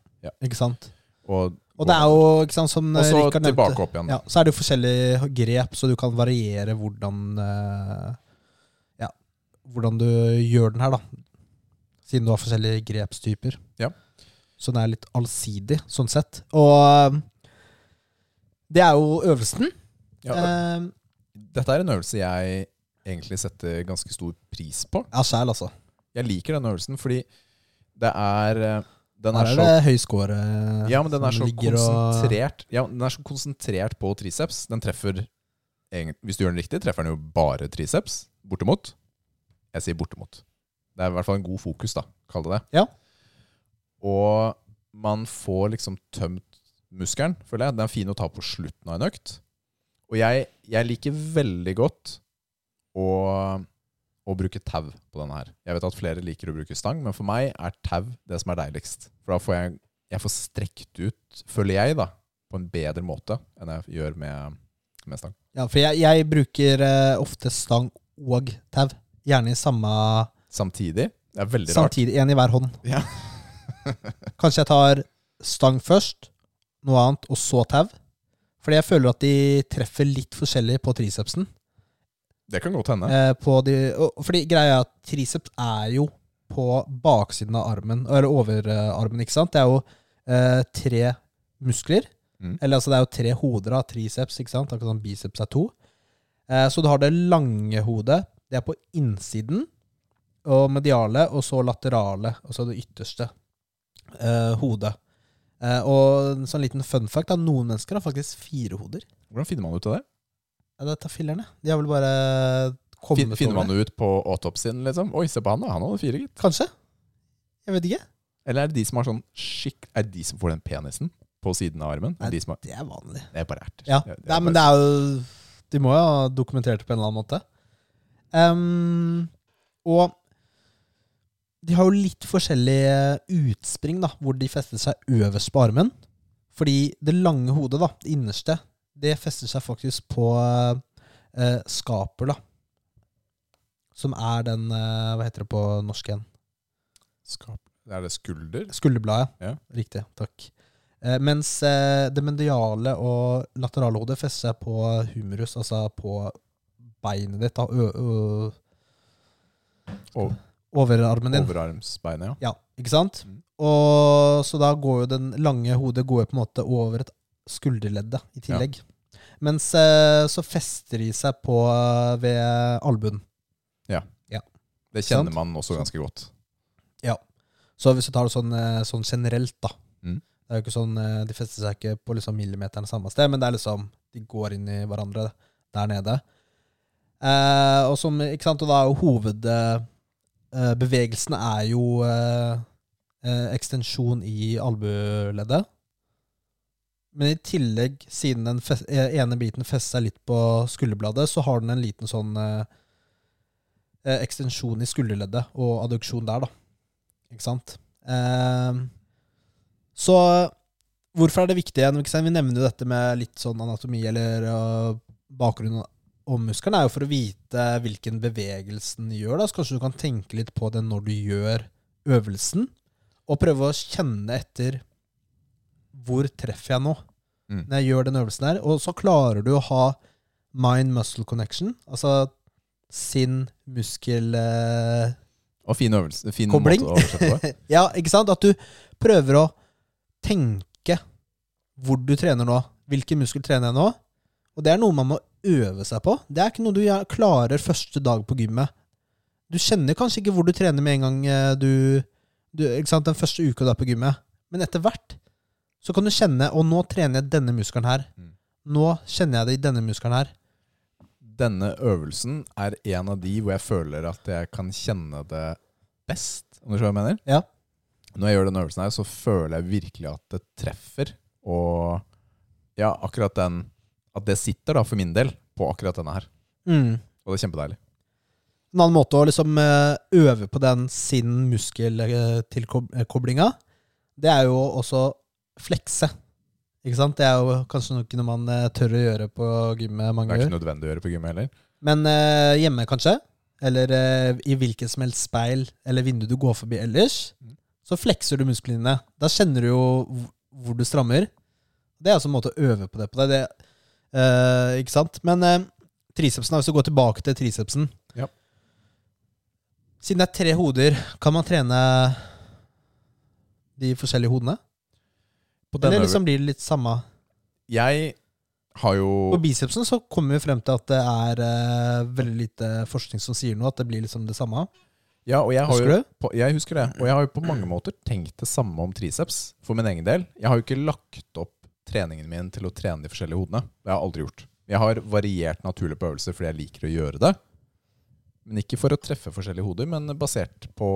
Speaker 1: Ikke sant?
Speaker 2: Og,
Speaker 1: Og det er jo ikke sant, som
Speaker 2: og så
Speaker 1: Rikard nevnte
Speaker 2: opp igjen.
Speaker 1: ja, Så er det jo forskjellige grep, så du kan variere hvordan eh, Ja, hvordan du gjør den her, da. Siden du har forskjellige grepstyper.
Speaker 2: Ja.
Speaker 1: Så den er litt allsidig, sånn sett. Og eh, det er jo øvelsen.
Speaker 2: Ja,
Speaker 1: Eh,
Speaker 2: Dette er en øvelse jeg egentlig setter ganske stor pris på.
Speaker 1: ja, selv, altså.
Speaker 2: Jeg liker den øvelsen fordi det er eh, Den er
Speaker 1: er
Speaker 2: så
Speaker 1: det høy score.
Speaker 2: Ja, men den er så
Speaker 1: ligger og-
Speaker 2: konsentrert Ja, den er så konsentrert på triceps. Den treffer Hvis du gjør den riktig, treffer den jo bare triceps. Bortimot. Jeg sier bortimot. Det er i hvert fall en god fokus, da. Kall det det.
Speaker 1: Ja.
Speaker 2: Og man får liksom tømt muskelen, føler jeg. Den er fin å ta på slutten av en økt. Og jeg, jeg liker veldig godt å, å bruke tau på denne her. Jeg vet at flere liker å bruke stang, men for meg er tau det som er deiligst. For da får jeg, jeg får strekt ut, føler jeg, da, på en bedre måte enn jeg gjør med, med stang.
Speaker 1: Ja, for jeg, jeg bruker uh, ofte stang og tau. Gjerne i samme
Speaker 2: Samtidig. Det er veldig rart.
Speaker 1: Samtidig. En i hver hånd.
Speaker 2: Ja. [LAUGHS]
Speaker 1: Kanskje jeg tar stang først, noe annet, og så tau. Fordi jeg føler at de treffer litt forskjellig på tricepsen.
Speaker 2: Det kan godt hende.
Speaker 1: Eh, på de, fordi greia er at triceps er jo på baksiden av armen, eller overarmen, ikke sant? Det er jo eh, tre muskler.
Speaker 2: Mm.
Speaker 1: Eller altså det er jo tre hoder av triceps, ikke sant? Akkurat som biceps er to. Eh, så du har det lange hodet, Det er på innsiden og mediale, og så laterale, altså det ytterste eh, hodet. Eh, og en sånn liten fun fact da, noen mennesker har faktisk fire hoder.
Speaker 2: Hvordan finner man ut av det?
Speaker 1: Ja, dette er fillerne. De har vel bare kommet
Speaker 2: Fin, finner man
Speaker 1: over det.
Speaker 2: ut på autopsien, liksom? Oi, se på han, da. Han hadde fire, gitt.
Speaker 1: Kanskje? Jeg vet ikke.
Speaker 2: Eller er det de som har sånn skikk... Er det de som får den penisen på siden av armen?
Speaker 1: Nei,
Speaker 2: Er det de har,
Speaker 1: Det er vanlig.
Speaker 2: det er bare erter.
Speaker 1: Ja,
Speaker 2: Det- det
Speaker 1: Nei, men
Speaker 2: bare-
Speaker 1: det er jo De må jo ha dokumentert det på en eller annen måte. Um, og de har jo litt forskjellige utspring, da, hvor de fester seg øverst på armen. Fordi det lange hodet, da, det innerste, det fester seg faktisk på eh, da. Som er den eh, Hva heter det på norsk igjen?
Speaker 2: Er det skulder?
Speaker 1: Skulderbladet.
Speaker 2: Ja.
Speaker 1: Riktig. Takk. Eh, mens eh, det mediale og laterale hodet fester seg på humerus, altså på beinet ditt. Da, ø, ø,
Speaker 2: Over,
Speaker 1: overarmen din.
Speaker 2: overarmsbeinet, ja.
Speaker 1: Ja, ikke sant?
Speaker 2: Mm.
Speaker 1: Og så da går jo den lange hodet går på en måte over et skulderledd da, i tillegg. Mens eh, så fester de seg på eh, ved albuen.
Speaker 2: Det kjenner
Speaker 1: sånn?
Speaker 2: man også ganske godt. Ja.
Speaker 1: Så hvis du tar det sånn, eh, sånn generelt, da
Speaker 2: Mm.
Speaker 1: Det er jo ikke sånn, eh, De fester seg ikke på liksom millimeteren samme sted, men det er liksom de går inn i hverandre der nede. Eh, og som, ikke sant, og da er jo hovedbevegelsene er jo eh, eh, ekstensjon i albueleddet. Men i tillegg, siden den eh, ene biten fester seg litt på skulderbladet, så har den en liten sånn eh, eh, ekstensjon i skulderleddet og adduksjon der, da. Ikke sant? Eh, så hvorfor er det viktig igjen? Vi nevner jo dette med litt sånn anatomi eller uh, bakgrunn og muskelen, er jo for å vite hvilken bevegelse den gjør. da, Så kanskje du kan tenke litt på det når du gjør øvelsen, og prøve å kjenne etter hvor treffer jeg nå
Speaker 2: Mm.
Speaker 1: når jeg gjør den øvelsen der. Og så klarer du å ha mind-muscle connection, altså sinn, muskel eh,
Speaker 2: Og fin øvelse. Fin
Speaker 1: Kobling.
Speaker 2: måte å oversette på. [LAUGHS]
Speaker 1: Ja, ikke sant? At du prøver å tenke hvor du trener nå. Hvilken muskel trener jeg nå? Og det er noe man må øve seg på. Det er ikke noe du klarer første dag på gymmet. Du kjenner kanskje ikke hvor du trener med en gang eh, du, du? Den første uka du er på gymmet. Men etter hvert så kan du kjenne Og nå trener jeg denne muskelen her.
Speaker 2: Mm.
Speaker 1: Nå kjenner jeg det i denne muskelen her.
Speaker 2: Denne øvelsen er en av de hvor jeg føler at jeg kan kjenne det best. Om du skjønner hva jeg mener?
Speaker 1: Ja.
Speaker 2: Når jeg gjør denne øvelsen her, så føler jeg virkelig at det treffer. Og ja, akkurat den At det sitter, da, for min del, på akkurat denne her.
Speaker 1: Mm.
Speaker 2: Og det er kjempedeilig.
Speaker 1: En annen måte å liksom eh, øve på den sinn-muskel-tilkoblinga, det er jo også flekse. Ikke sant? Det er jo kanskje noe man eh, tør å gjøre på gymmet
Speaker 2: Det er ikke nødvendig å gjøre på gymmet heller.
Speaker 1: Men eh, hjemme, kanskje, eller eh, i hvilken som helst speil eller vindu du går forbi ellers,
Speaker 2: Mm.
Speaker 1: så flekser du musklene dine. Da kjenner du jo hvor- hvor du strammer. Det er altså en måte å øve på det på. deg. det, eh, ikke sant? Men eh, tricepsen, da, hvis du går tilbake til tricepsen
Speaker 2: Ja.
Speaker 1: Siden det er tre hoder, kan man trene de forskjellige hodene? Eller liksom blir det litt samme?
Speaker 2: Jeg har jo
Speaker 1: På bicepsen så kommer vi frem til at det er uh, veldig lite forskning som sier noe, at det blir liksom det samme.
Speaker 2: Ja, og jeg har
Speaker 1: Husker
Speaker 2: jo? På, jeg husker det. Og jeg har jo på mange måter tenkt det samme om triceps, for min egen del. Jeg har jo ikke lagt opp treningen min til å trene de forskjellige hodene. Det har jeg aldri gjort. Jeg har variert naturlig på øvelser fordi jeg liker å gjøre det. Men ikke for å treffe forskjellige hoder, men basert på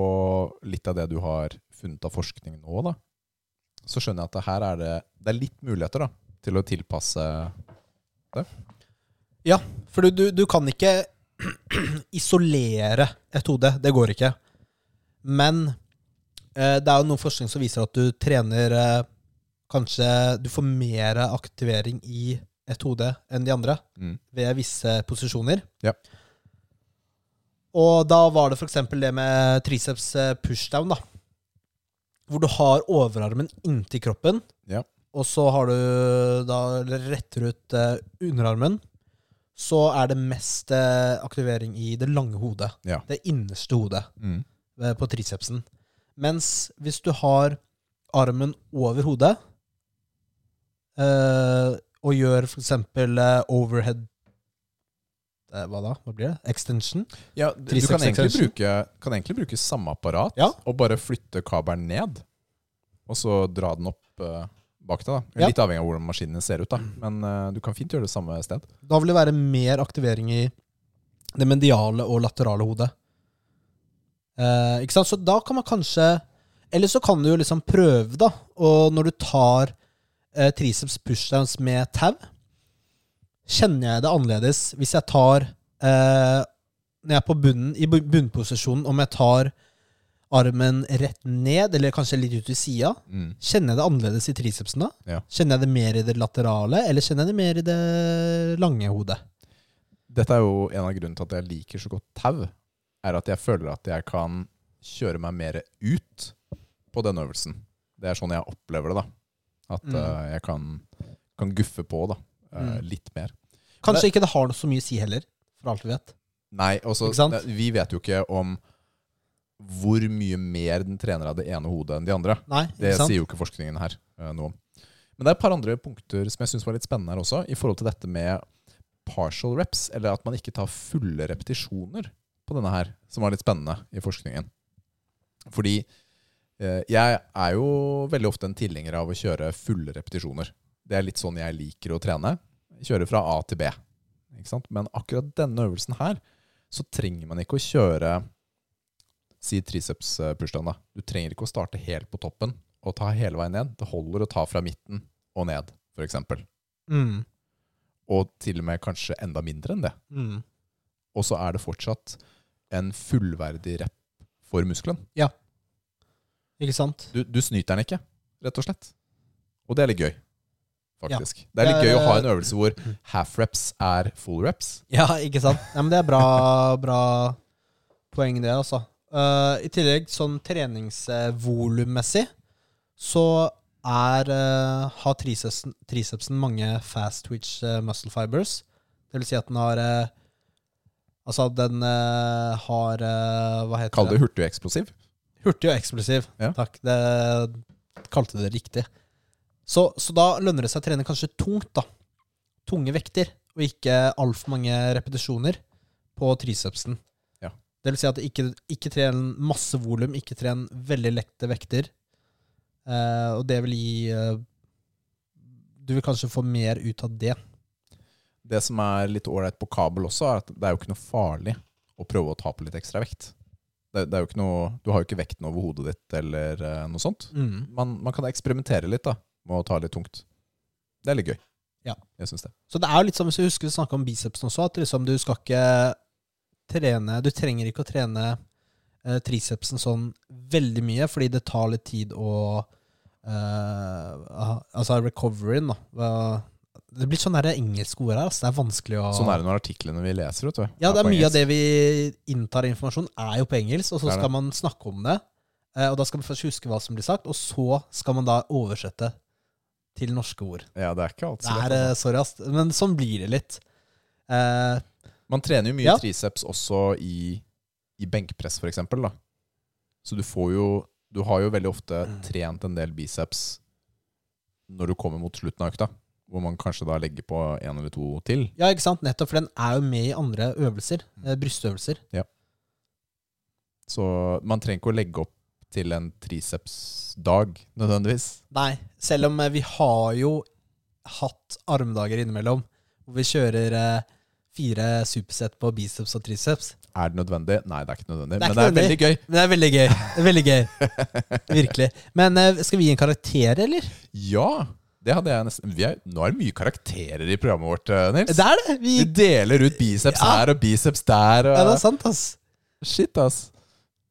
Speaker 2: litt av det du har funnet av forskning nå, da. Så skjønner jeg at det her er det, det er litt muligheter da, til å tilpasse
Speaker 1: For du, du, du kan ikke [CLEARS THROAT] isolere et hode. Det går ikke. Men eh, det er jo noe forskning som viser at du trener eh, Kanskje du får mer aktivering i et hode enn de andre
Speaker 2: mm.
Speaker 1: ved visse posisjoner.
Speaker 2: Ja.
Speaker 1: Og da var det f.eks. det med triceps eh, pushdown, da. Hvor du har overarmen inntil kroppen,
Speaker 2: Ja.
Speaker 1: og så har du da retter ut eh, underarmen. Så er det mest eh, aktivering i det lange hodet.
Speaker 2: Ja.
Speaker 1: Det innerste hodet
Speaker 2: Mm.
Speaker 1: eh, på tricepsen. Mens hvis du har armen over hodet eh, og gjør f.eks. Uh, overhead eh, Hva da? Hva blir det? Extension?
Speaker 2: Ja, du kan egentlig, bruke, kan egentlig bruke samme apparat
Speaker 1: Ja.
Speaker 2: og bare flytte kabelen ned. Og så dra den opp uh, bak deg. da
Speaker 1: Ja.
Speaker 2: Litt avhengig av hvordan maskinen ser ut. da Men uh, du kan fint gjøre det samme sted.
Speaker 1: Da vil det være mer aktivering i det mediale og laterale hodet. Uh, ikke sant? Så da kan man kanskje Eller så kan du jo liksom prøve, da. Og når du tar eh, triceps pushdowns med tau, kjenner jeg det annerledes hvis jeg tar eh, Når jeg er på bunnen, i bunnposisjonen, om jeg tar armen rett ned, eller kanskje litt ut til sida,
Speaker 2: Mm.
Speaker 1: kjenner jeg det annerledes i tricepsen da?
Speaker 2: Ja.
Speaker 1: Kjenner jeg det mer i det laterale, eller kjenner jeg det mer i det lange hodet?
Speaker 2: Dette er jo en av grunnene til at jeg liker så godt tau. Er at jeg føler at jeg kan kjøre meg mer ut på den øvelsen. Det er sånn jeg opplever det. da At
Speaker 1: Mm.
Speaker 2: uh, jeg kan, kan guffe på da
Speaker 1: Mm.
Speaker 2: litt mer.
Speaker 1: Kanskje ikke det har noe så mye å si heller, for alt vi vet.
Speaker 2: Nei, også, det- vi vet jo ikke om hvor mye mer den trener av det ene hodet enn de andre.
Speaker 1: Nei,
Speaker 2: Det
Speaker 1: sant?
Speaker 2: sier jo ikke forskningen her uh, noe om. Men det er et par andre punkter som jeg syns var litt spennende her også, i forhold til dette med partial reps, eller at man ikke tar fulle repetisjoner på denne her, som var litt spennende i forskningen. Fordi eh, jeg er jo veldig ofte en tilhenger av å kjøre fulle repetisjoner. Det er litt sånn jeg liker å trene. Kjøre fra A til B. Ikke sant? Men akkurat denne øvelsen her, så trenger man ikke å kjøre Si triceps eh, pushdown, da. Du trenger ikke å starte helt på toppen og ta hele veien ned. Det holder å ta fra midten og ned, f.eks.
Speaker 1: Mm.
Speaker 2: Og til og med kanskje enda mindre enn det.
Speaker 1: Mm.
Speaker 2: Og så er det fortsatt en fullverdig rep for muskelen.
Speaker 1: Ikke sant?
Speaker 2: Du, du snyter den ikke, rett og slett. Og det er litt gøy, faktisk. Det er litt gøy å ha en øvelse hvor half reps er full reps.
Speaker 1: Ja, ikke sant? Ja, men det er bra, bra poeng, det, altså. Uh, I tillegg, sånn treningsvolummessig, så er, uh, har tricepsen, tricepsen mange fast twitch uh, muscle fibers. Det vil si at den har uh, Altså, den har Hva heter
Speaker 2: Kall
Speaker 1: det?
Speaker 2: det hurtig og eksplosiv.
Speaker 1: Hurtig og eksplosiv.
Speaker 2: Ja.
Speaker 1: Takk. Det kalte det riktig. Så, så da lønner det seg å trene kanskje tungt, da. Tunge vekter, og ikke altfor mange repetisjoner på tricepsen.
Speaker 2: Ja.
Speaker 1: Det vil si at ikke, ikke tren masse volum, ikke tren veldig lette vekter. Eh, og det vil gi eh, Du vil kanskje få mer ut av det.
Speaker 2: Det som er litt ålreit på kabel også, er at det er jo ikke noe farlig å prøve å ta på litt ekstra vekt. Det, det er jo ikke noe, du har jo ikke vekten over hodet ditt eller eh, noe sånt.
Speaker 1: Mm.
Speaker 2: Man, man kan eksperimentere litt da, med å ta litt tungt. Det er litt gøy.
Speaker 1: Ja.
Speaker 2: Jeg synes det.
Speaker 1: Så det er jo litt som hvis du husker vi snakka om biceps også, at liksom du skal ikke trene Du trenger ikke å trene eh, tricepsen sånn veldig mye, fordi det tar litt tid å eh, Altså recoveryen, da. Det blir sånn der engelske ord her. Altså. Det er vanskelig å
Speaker 2: Sånn er det når artiklene vi leser, vet du.
Speaker 1: Ja, det er
Speaker 2: er
Speaker 1: mye av det vi inntar av informasjon, er jo på engelsk, og så skal man snakke om det. eh, Og da skal man først huske hva som blir sagt, og så skal man da oversette til norske ord.
Speaker 2: Ja, det er ikke alt
Speaker 1: Det er, eh, sorry, ass. Men sånn blir det litt. Eh,
Speaker 2: Man trener jo mye
Speaker 1: Ja.
Speaker 2: triceps også i, i benkpress, for eksempel. Da. Så du får jo Du har jo veldig ofte
Speaker 1: Mm.
Speaker 2: trent en del biceps når du kommer mot slutten av økta. Hvor man kanskje da legger på en eller to til.
Speaker 1: ja, ikke sant? Nettopp, for den er jo med i andre øvelser. brystøvelser. Ja.
Speaker 2: Så man trenger ikke å legge opp til en tricepsdag nødvendigvis.
Speaker 1: Nei, selv om eh, vi har jo hatt armdager innimellom, hvor vi kjører eh, fire supersett på biceps og triceps.
Speaker 2: Er det nødvendig? Nei, det er ikke nødvendig.
Speaker 1: Det er
Speaker 2: men
Speaker 1: ikke
Speaker 2: det er.
Speaker 1: Men det er veldig gøy. Det er veldig gøy. [LAUGHS] Virkelig. Men eh, skal vi gi en karakter, eller?
Speaker 2: Ja, det hadde jeg nesten vi er, Nå er det mye karakterer i programmet vårt, Nils.
Speaker 1: Det er det! Vi,
Speaker 2: Vi deler ut biceps
Speaker 1: Ja.
Speaker 2: her og biceps der. Og,
Speaker 1: ja, det er sant, ass.
Speaker 2: Shit, ass.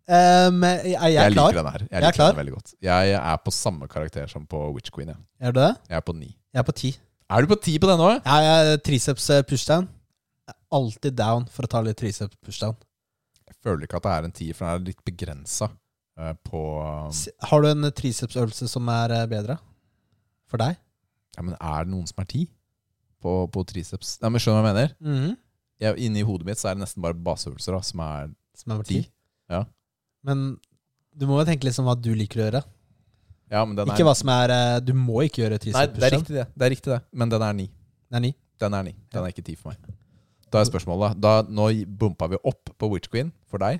Speaker 1: Um, jeg, jeg
Speaker 2: Jeg, liker den her. Jeg,
Speaker 1: Jeg er
Speaker 2: liker
Speaker 1: klar.
Speaker 2: den veldig godt. Jeg er på samme karakter som på Witch Queen. Jeg,
Speaker 1: Er du det?
Speaker 2: jeg er på ni.
Speaker 1: Jeg er på ti.
Speaker 2: Er du på ti på den òg?
Speaker 1: Ja, jeg er triceps eh, pushdown. Jeg er alltid down for å ta litt triceps pushdown.
Speaker 2: Jeg føler ikke at det er en ti, for den er litt begrensa på um,
Speaker 1: Har du en tricepsøvelse som er eh, bedre? For deg?
Speaker 2: Ja, men er det noen som er ti på, på triceps? Nei, men Skjønner du hva jeg mener?
Speaker 1: Mhm.
Speaker 2: Jeg, inni hodet mitt så er det nesten bare baseøvelser da, som er
Speaker 1: Som er ti.
Speaker 2: Ja.
Speaker 1: Men du må jo tenke litt sånn hva du liker å gjøre.
Speaker 2: Ja, men den er
Speaker 1: Ikke hva som er eh, Du må ikke gjøre
Speaker 2: Nei,
Speaker 1: triceps
Speaker 2: det er riktig det. Det er riktig det. Men den er ni.
Speaker 1: Det er ni.
Speaker 2: Den er ni. Den er ikke ti for meg. Da er spørsmålet da, Nå bumpa vi opp på Witch Queen for deg.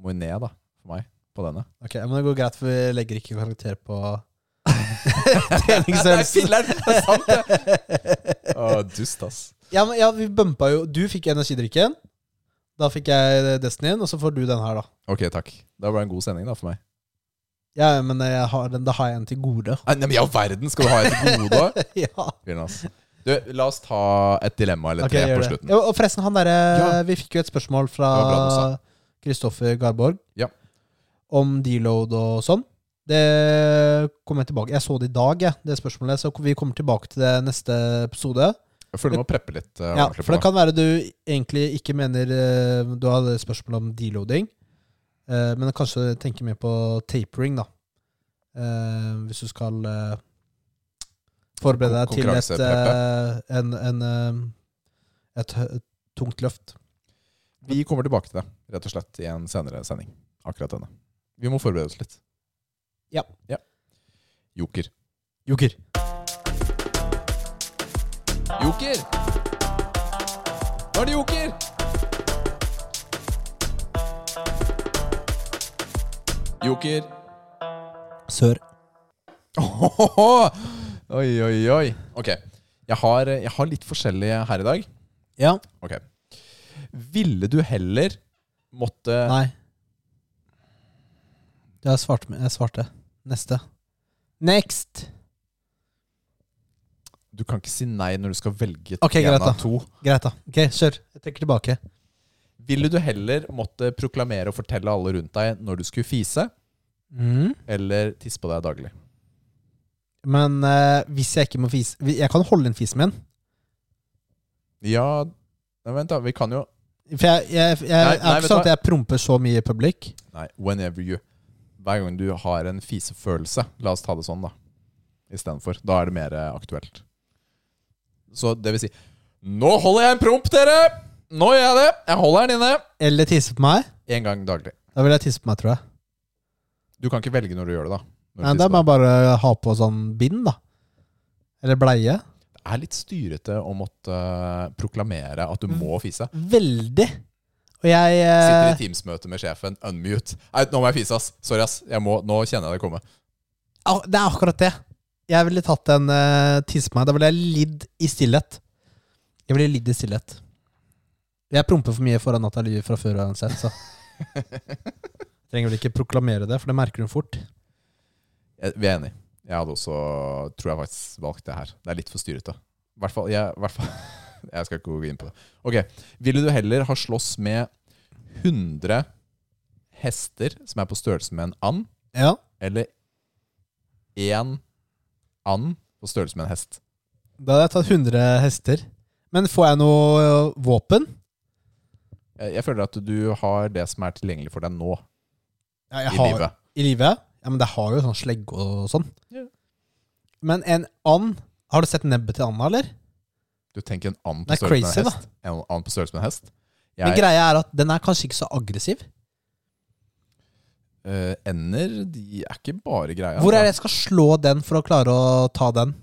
Speaker 2: Må vi ned, da, for meg, på denne.
Speaker 1: Ok, men det går greit, for vi legger ikke karakter på [LAUGHS] treningsøvelsen.
Speaker 2: Det er sant, det! [LAUGHS] Å, dust, ass.
Speaker 1: Ja, men, ja, vi bumpa jo Du fikk energidrikken. Da fikk jeg Destinyen, og så får du den her, da.
Speaker 2: Ok, takk. Da ble det en god sending, da, for meg.
Speaker 1: Ja, men jeg har den, da har jeg en til gode.
Speaker 2: Nei, men i all verden, skal du ha en til gode [LAUGHS]
Speaker 1: ja.
Speaker 2: Du, la oss ta et dilemma eller tre på
Speaker 1: det.
Speaker 2: slutten.
Speaker 1: Ja, og forresten, han derre
Speaker 2: Ja.
Speaker 1: Vi fikk jo et spørsmål fra
Speaker 2: Det var.
Speaker 1: Kristoffer Garborg
Speaker 2: Ja.
Speaker 1: om deload og sånn. Det kommer jeg tilbake Jeg så det i dag, jeg, det spørsmålet. Så vi kommer tilbake til det neste episode.
Speaker 2: Jeg føler du må preppe litt. Uh,
Speaker 1: Ja, For det kan være du egentlig ikke mener uh, Du hadde spørsmål om deloading, uh, men kanskje tenker mer på tapering, da. Hvis du skal forberede deg til et, en, en, et, et tungt løft.
Speaker 2: Vi kommer tilbake til det, rett og slett, i en senere sending. Akkurat denne. Vi må forberede oss litt.
Speaker 1: Ja.
Speaker 2: Joker.
Speaker 1: Joker.
Speaker 2: Joker! Nå er det joker! Joker.
Speaker 1: Sør.
Speaker 2: Oi, oi, oi. Ok. Jeg har, jeg har litt forskjellige her i dag.
Speaker 1: Ja.
Speaker 2: Ok. Ville du heller måtte
Speaker 1: Nei. Jeg svarte. Neste. Next.
Speaker 2: Du kan ikke si nei når du skal velge
Speaker 1: Ok,
Speaker 2: en
Speaker 1: greit da.
Speaker 2: av to.
Speaker 1: Greit, da. Ok, Kjør. Jeg trekker tilbake.
Speaker 2: Ville du heller måtte proklamere og fortelle alle rundt deg når du skulle fise,
Speaker 1: Mm.
Speaker 2: eller tisse på deg daglig?
Speaker 1: Men eh, hvis jeg ikke må fise Jeg kan holde inn fisen min.
Speaker 2: Ja Nei, Vent, da. Vi kan jo
Speaker 1: For jeg, jeg, jeg,
Speaker 2: Nei,
Speaker 1: er
Speaker 2: nei,
Speaker 1: ikke
Speaker 2: vet
Speaker 1: sånn
Speaker 2: du
Speaker 1: at jeg promper så mye i public.
Speaker 2: Nei, whenever you Hver gang du har en fisefølelse, la oss ta det sånn, da. Istedenfor. Da er det mer eh, aktuelt. Så det vil si Nå holder jeg en promp, dere! Nå gjør jeg det! Jeg holder den inne.
Speaker 1: Eller tisse på meg.
Speaker 2: En gang daglig.
Speaker 1: Da vil jeg tisse på meg, tror jeg.
Speaker 2: Du kan ikke velge når du gjør det, da.
Speaker 1: Nei, Da må jeg bare ha på sånn bind, da. Eller bleie.
Speaker 2: Det er litt styrete å måtte uh, proklamere at du må fise.
Speaker 1: Veldig. Og jeg
Speaker 2: Sitter
Speaker 1: eh,
Speaker 2: i Teams-møte med sjefen, unmute. Nei, nå må jeg fise, ass. Sorry, ass. Jeg må, nå kjenner jeg det komme.
Speaker 1: Det er akkurat det. Jeg ville tatt en uh, tisse på meg. Da ville jeg lidd i stillhet. Jeg ville lidd i stillhet. Jeg promper for mye foran Nathalie fra før uansett, så [LAUGHS] Trenger vel ikke proklamere det, for det merker hun fort.
Speaker 2: Jeg, vi er enige. Jeg hadde også, tror jeg faktisk, valgt det her. Det er litt for styrete. I hvert fall, jeg, hvert fall [LAUGHS] Jeg skal ikke gå inn på det. Ok, Ville du heller ha slåss med 100 hester som er på størrelse med en and,
Speaker 1: Ja.
Speaker 2: eller én and på størrelse med en hest?
Speaker 1: Da hadde jeg tatt 100 hester. Men får jeg noe våpen?
Speaker 2: Jeg, jeg føler at du har det som er tilgjengelig for deg nå
Speaker 1: Ja,
Speaker 2: i livet.
Speaker 1: I livet? Ja, men det har jo sånn slegge og sånn.
Speaker 2: Ja.
Speaker 1: Men en and Har du sett nebbet til anda, eller?
Speaker 2: Du tenker en and på størrelse med en hest? En and på størrelse med en hest?
Speaker 1: Men greia er at den er kanskje ikke så aggressiv.
Speaker 2: Eh, ender de er ikke bare greia.
Speaker 1: Hvor er det jeg skal slå den for å klare å ta den?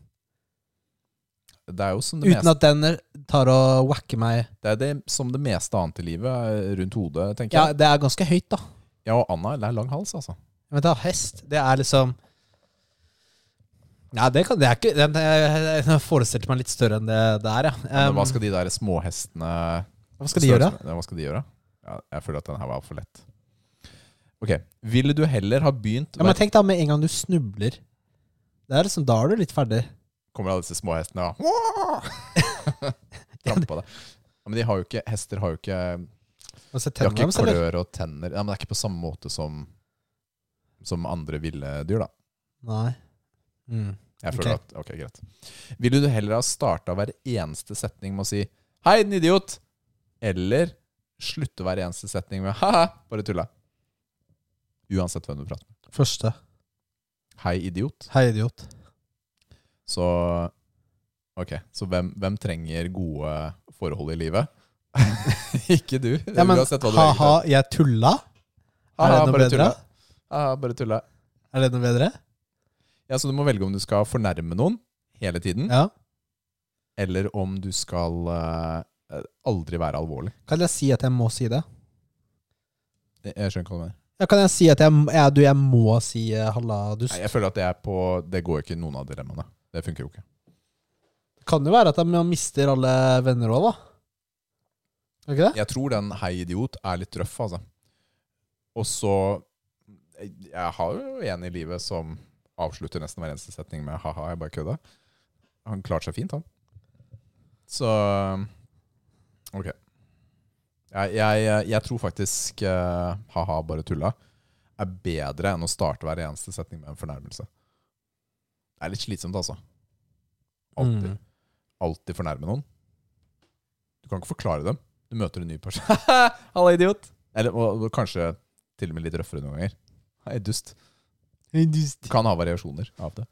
Speaker 2: Det er jo som det,
Speaker 1: Uten
Speaker 2: meste,
Speaker 1: at den tar og whacker meg.
Speaker 2: det, er det, som det meste annet i livet rundt hodet, tenker
Speaker 1: Ja,
Speaker 2: jeg.
Speaker 1: det er ganske høyt, da.
Speaker 2: Ja, og Anna, det er lang hals, altså.
Speaker 1: Men da, hest, det er liksom Ja, det, kan, det er ikke den, Jeg jeg forestilte meg litt større enn det det er, ja.
Speaker 2: Men hva
Speaker 1: Um,
Speaker 2: skal de der småhestene
Speaker 1: hva skal de gjøre?
Speaker 2: Ja, hva skal de gjøre? Ja, jeg føler at den her var for lett. Ok, Ville du heller ha begynt
Speaker 1: Ja, men tenk da med en gang du snubler. Det er liksom, Da er du litt ferdig.
Speaker 2: Kommer alle disse småhestene og [LAUGHS] Trampe på deg. Ja, men de har jo ikke, hester har jo ikke
Speaker 1: altså,
Speaker 2: De har ikke
Speaker 1: klør eller?
Speaker 2: og tenner. Ja, men det er ikke på samme måte som Som andre ville dyr, da.
Speaker 1: Nei. Mm.
Speaker 2: Jeg
Speaker 1: føler
Speaker 2: føler at, ok, greit Ville du heller ha starta hver eneste setning med å si 'Hei, den idiot', eller slutte hver eneste setning med 'ha-ha, bare tulla'? Uansett hvem du prater med.
Speaker 1: Første.
Speaker 2: Hei, idiot.
Speaker 1: Hei, idiot.
Speaker 2: Så Ok, så hvem, hvem trenger gode forhold i livet? [LAUGHS] ikke du.
Speaker 1: Ja, men
Speaker 2: uansett hva du
Speaker 1: ha-ha, jeg tulla? Er det noe
Speaker 2: bare
Speaker 1: bedre?
Speaker 2: tulla. Ha-ha, bare tulla.
Speaker 1: Er det noe bedre?
Speaker 2: Ja, Så du må velge om du skal fornærme noen hele tiden,
Speaker 1: Ja.
Speaker 2: eller om du skal eh, eh, aldri være alvorlig.
Speaker 1: Kan jeg si at jeg må si det?
Speaker 2: Jeg, jeg skjønner ikke hva du mener.
Speaker 1: Ja, kan jeg si at jeg, ja, du, jeg må si eh, halla dust?
Speaker 2: Nei, jeg føler at det er på Det går ikke i noen av dilemmaene. Det funker jo ikke.
Speaker 1: Det kan jo være at man mister alle venner òg, da. Er det ikke det?
Speaker 2: Jeg tror den 'hei, idiot' er litt røff, altså. Og så Jeg jeg har jo en i livet som avslutter nesten hver eneste setning med 'ha-ha, jeg bare kødda'. Han klarte seg fint, han. Så Ok. Jeg, jeg, jeg tror faktisk uh, 'ha-ha, bare tulla' er bedre enn å starte hver eneste setning med en fornærmelse. Det er litt slitsomt, altså. Alltid,
Speaker 1: Mm.
Speaker 2: alltid fornærme noen. Du kan ikke forklare dem. Du møter en ny person. [LAUGHS] Halla, idiot! Eller og, og kanskje til og med litt røffere noen ganger. Hei, dust. Du kan ha variasjoner av det.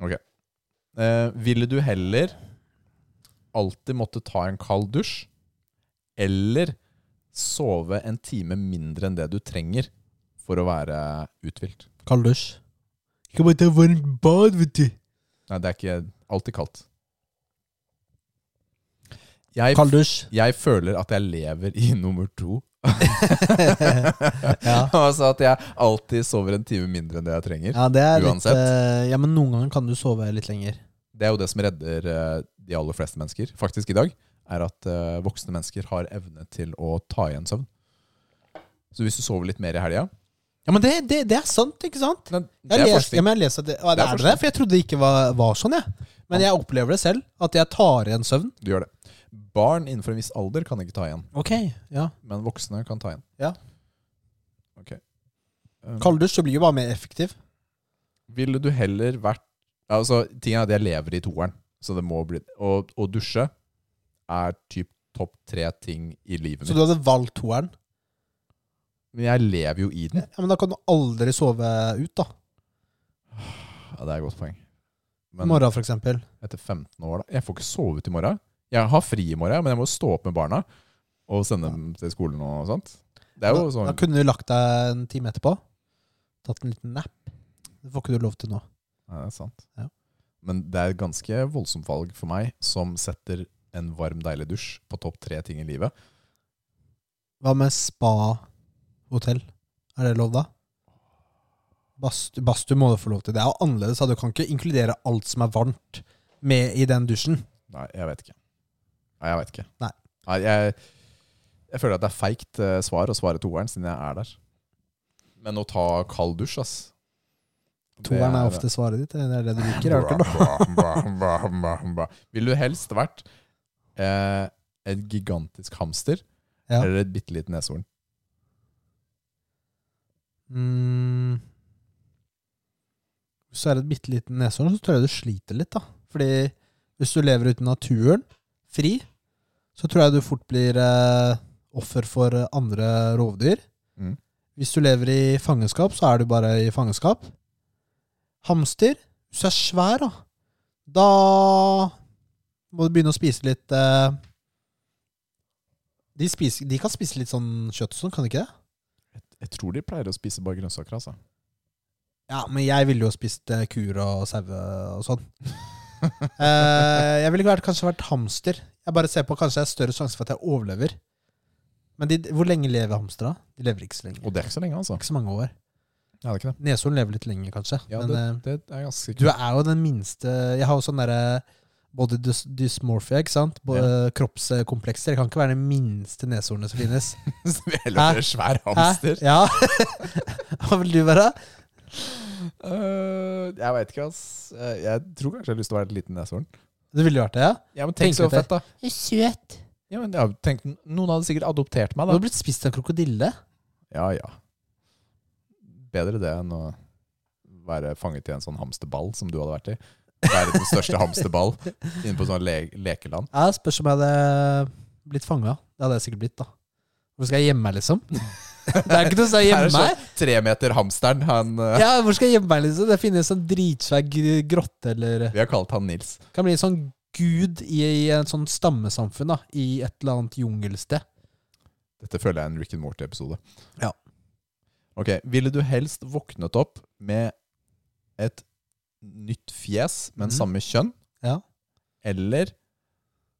Speaker 2: Ok. Eh, ville du heller alltid måtte ta en kald dusj, eller sove en time mindre enn det du trenger for å være uthvilt?
Speaker 1: Kald dusj. Ikke bare ta varmt bad, vet du.
Speaker 2: Nei, det er ikke alltid kaldt. Jeg,
Speaker 1: Kald dusj.
Speaker 2: jeg føler at jeg lever i nummer to. [LAUGHS]
Speaker 1: Ja. [LAUGHS]
Speaker 2: altså at jeg alltid sover en time mindre enn det jeg trenger.
Speaker 1: Ja, det er litt
Speaker 2: Uansett.
Speaker 1: eh, Ja, men noen ganger kan du sove litt lenger.
Speaker 2: Det er jo det som redder eh, de aller fleste mennesker, faktisk i dag, er at eh, voksne mennesker har evne til å ta igjen søvn. Så hvis du sover litt mer i helga
Speaker 1: Ja, men det, det, det er sant, ikke sant?
Speaker 2: men
Speaker 1: Jeg,
Speaker 2: Det er
Speaker 1: les, ja, men jeg leser at det, Å,
Speaker 2: Det er
Speaker 1: er det, for jeg trodde det ikke var, var sånn, jeg. Men jeg opplever det selv, at jeg tar igjen søvn.
Speaker 2: Du gjør det. Barn innenfor en viss alder kan ikke ta igjen,
Speaker 1: Ok, ja.
Speaker 2: men voksne kan ta igjen.
Speaker 1: Ja.
Speaker 2: Ok. Um,
Speaker 1: Kalddusj blir jo bare mer effektiv.
Speaker 2: Ville du heller vært Altså, tingen er at jeg lever i toeren, så det må bli Og å dusje er typ topp tre ting i livet mitt.
Speaker 1: Så du hadde valgt toeren?
Speaker 2: Men jeg lever jo i den.
Speaker 1: Ja, Men da kan du aldri sove ut, da.
Speaker 2: Ja, det er et godt poeng.
Speaker 1: I morgen, for eksempel.
Speaker 2: etter 15 år, da Jeg får ikke sove ut i morgen. Jeg har fri i morgen, men jeg må stå opp med barna og sende dem til skolen og sånt. Det er jo
Speaker 1: da,
Speaker 2: sånn
Speaker 1: da kunne du lagt deg en time etterpå. Tatt en liten nap. Det får ikke du lov til nå.
Speaker 2: Ja, det er sant.
Speaker 1: Ja.
Speaker 2: Men det er et ganske voldsomt valg for meg, som setter en varm, deilig dusj på topp tre ting i livet.
Speaker 1: Hva med spa-hotell? Er det lov, da? Badstue må du få lov til. Det er jo annerledes. Du kan ikke inkludere alt som er varmt, med i den dusjen.
Speaker 2: Nei, jeg vet ikke. Nei, jeg vet ikke.
Speaker 1: Nei.
Speaker 2: jeg, jeg føler at det er feigt eh, svar å svare toeren, siden jeg er der. Men å ta kald dusj, ass det
Speaker 1: Toeren er ofte svaret ditt. Det er det du liker. er?
Speaker 2: Bra. Ville du helst vært eh, en gigantisk hamster
Speaker 1: Ja.
Speaker 2: eller et bitte lite neshorn?
Speaker 1: Mm. Hvis du er et bitte lite neshorn, så tror jeg du sliter litt, da. Fordi hvis du lever ute i naturen, fri, så tror jeg du fort blir eh, offer for andre rovdyr.
Speaker 2: Mm.
Speaker 1: Hvis du lever i fangenskap, så er du bare i fangenskap. Hamster, hvis du er svær, da, da må du begynne å spise litt eh, de, spiser, de kan spise litt sånn kjøtt og sånn, kan de ikke det?
Speaker 2: Jeg tror de pleier å spise bare grønnsaker, altså.
Speaker 1: Ja, men jeg ville jo spist eh, kuer og saue og sånn. [LAUGHS] Eh, jeg ville vært, kanskje vært hamster. Jeg bare ser på kanskje det er større sjanse for at jeg overlever. Men de, hvor lenge lever hamstere? De lever ikke så lenge.
Speaker 2: Og det er ikke så lenge, altså.
Speaker 1: Ikke så mange år.
Speaker 2: Ja, det er ikke det.
Speaker 1: Neshorn lever litt lenger, kanskje.
Speaker 2: Ja,
Speaker 1: men
Speaker 2: det,
Speaker 1: eh,
Speaker 2: det er ganske
Speaker 1: du er jo den minste Jeg har jo sånn derre body dys dysmorphia, ikke sant? Både Kroppskomplekser. Jeg kan ikke være den minste neshornet som finnes.
Speaker 2: Så vi heller være svær
Speaker 1: Hæ?
Speaker 2: hamster.
Speaker 1: Ja. [LAUGHS] Hva vil du være?
Speaker 2: Uh, jeg veit ikke, ass. Eh, Jeg tror kanskje jeg har lyst til å være et liten neshorn.
Speaker 1: Du ville vært det, ja?
Speaker 2: Ja, men tenk
Speaker 1: Tenk
Speaker 2: så fett, da.
Speaker 1: Søt.
Speaker 2: Ja, men jeg tenk, Noen hadde sikkert adoptert meg,
Speaker 1: Du har blitt spist av en krokodille.
Speaker 2: Ja, ja. Bedre det enn å være fanget i en sånn hamsterball som du hadde vært i. Være den største [LAUGHS] hamsterball inne på sånn le lekeland.
Speaker 1: Ja, Spørs om jeg hadde blitt fanga. Det hadde jeg sikkert blitt, da. Hvor skal jeg gjemme meg, liksom? [LAUGHS] Det er ikke noe sted å gjemme
Speaker 2: er sånn
Speaker 1: meg.
Speaker 2: tremeter-hamsteren. Han uh...
Speaker 1: Ja, hvor skal jeg gjemme meg, liksom? Det finnes en dritsvær grotte, eller
Speaker 2: Vi har kalt han Nils.
Speaker 1: Kan bli en sånn gud i, i en sånn stammesamfunn, da. I et eller annet jungelsted.
Speaker 2: Dette føler jeg er en Rick and Morty-episode.
Speaker 1: Ja.
Speaker 2: Ok, Ville du helst våknet opp med et nytt fjes, men
Speaker 1: mm.
Speaker 2: samme kjønn?
Speaker 1: Ja.
Speaker 2: Eller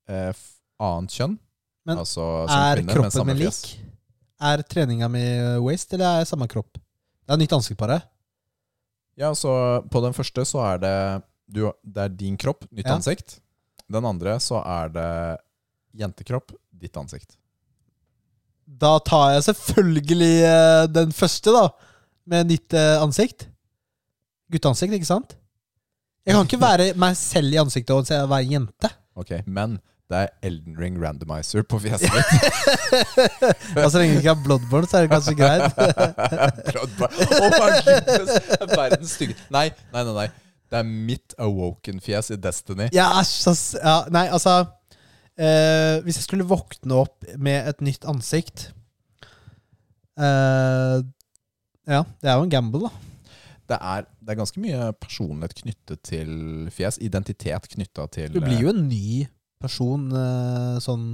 Speaker 2: eh, annet kjønn.
Speaker 1: Men
Speaker 2: altså
Speaker 1: Er
Speaker 2: kvinne,
Speaker 1: kroppen min lik? Er treninga mi waste, eller er jeg samme kropp? Det er nytt ansikt på det.
Speaker 2: Ja, så på den første så er det du, Det er din kropp, nytt
Speaker 1: Ja.
Speaker 2: ansikt. Den andre så er det jentekropp, ditt ansikt.
Speaker 1: Da tar jeg selvfølgelig eh, den første, da. Med nytt eh, ansikt. Gutteansikt, ikke sant? Jeg kan ikke være meg selv i ansiktet og se- være jente.
Speaker 2: Ok, Men det er Elden Ring randomizer på fjeset ditt.
Speaker 1: Og [LAUGHS] så lenge det ikke er bloodborne, så er det kanskje greit. [LAUGHS]
Speaker 2: Bloodborne. oh my goodness! Det er Verdens stygge Nei, nei, nei. nei. Det er mitt awoken-fjes i Destiny.
Speaker 1: Ja, æsj, ass. Ja, nei, altså eh, Hvis jeg skulle våkne opp med et nytt ansikt eh, Ja, det er jo en gamble, da.
Speaker 2: Det er, det er ganske mye personlighet knyttet til fjes. Identitet knytta til
Speaker 1: Du blir jo en ny person eh, sånn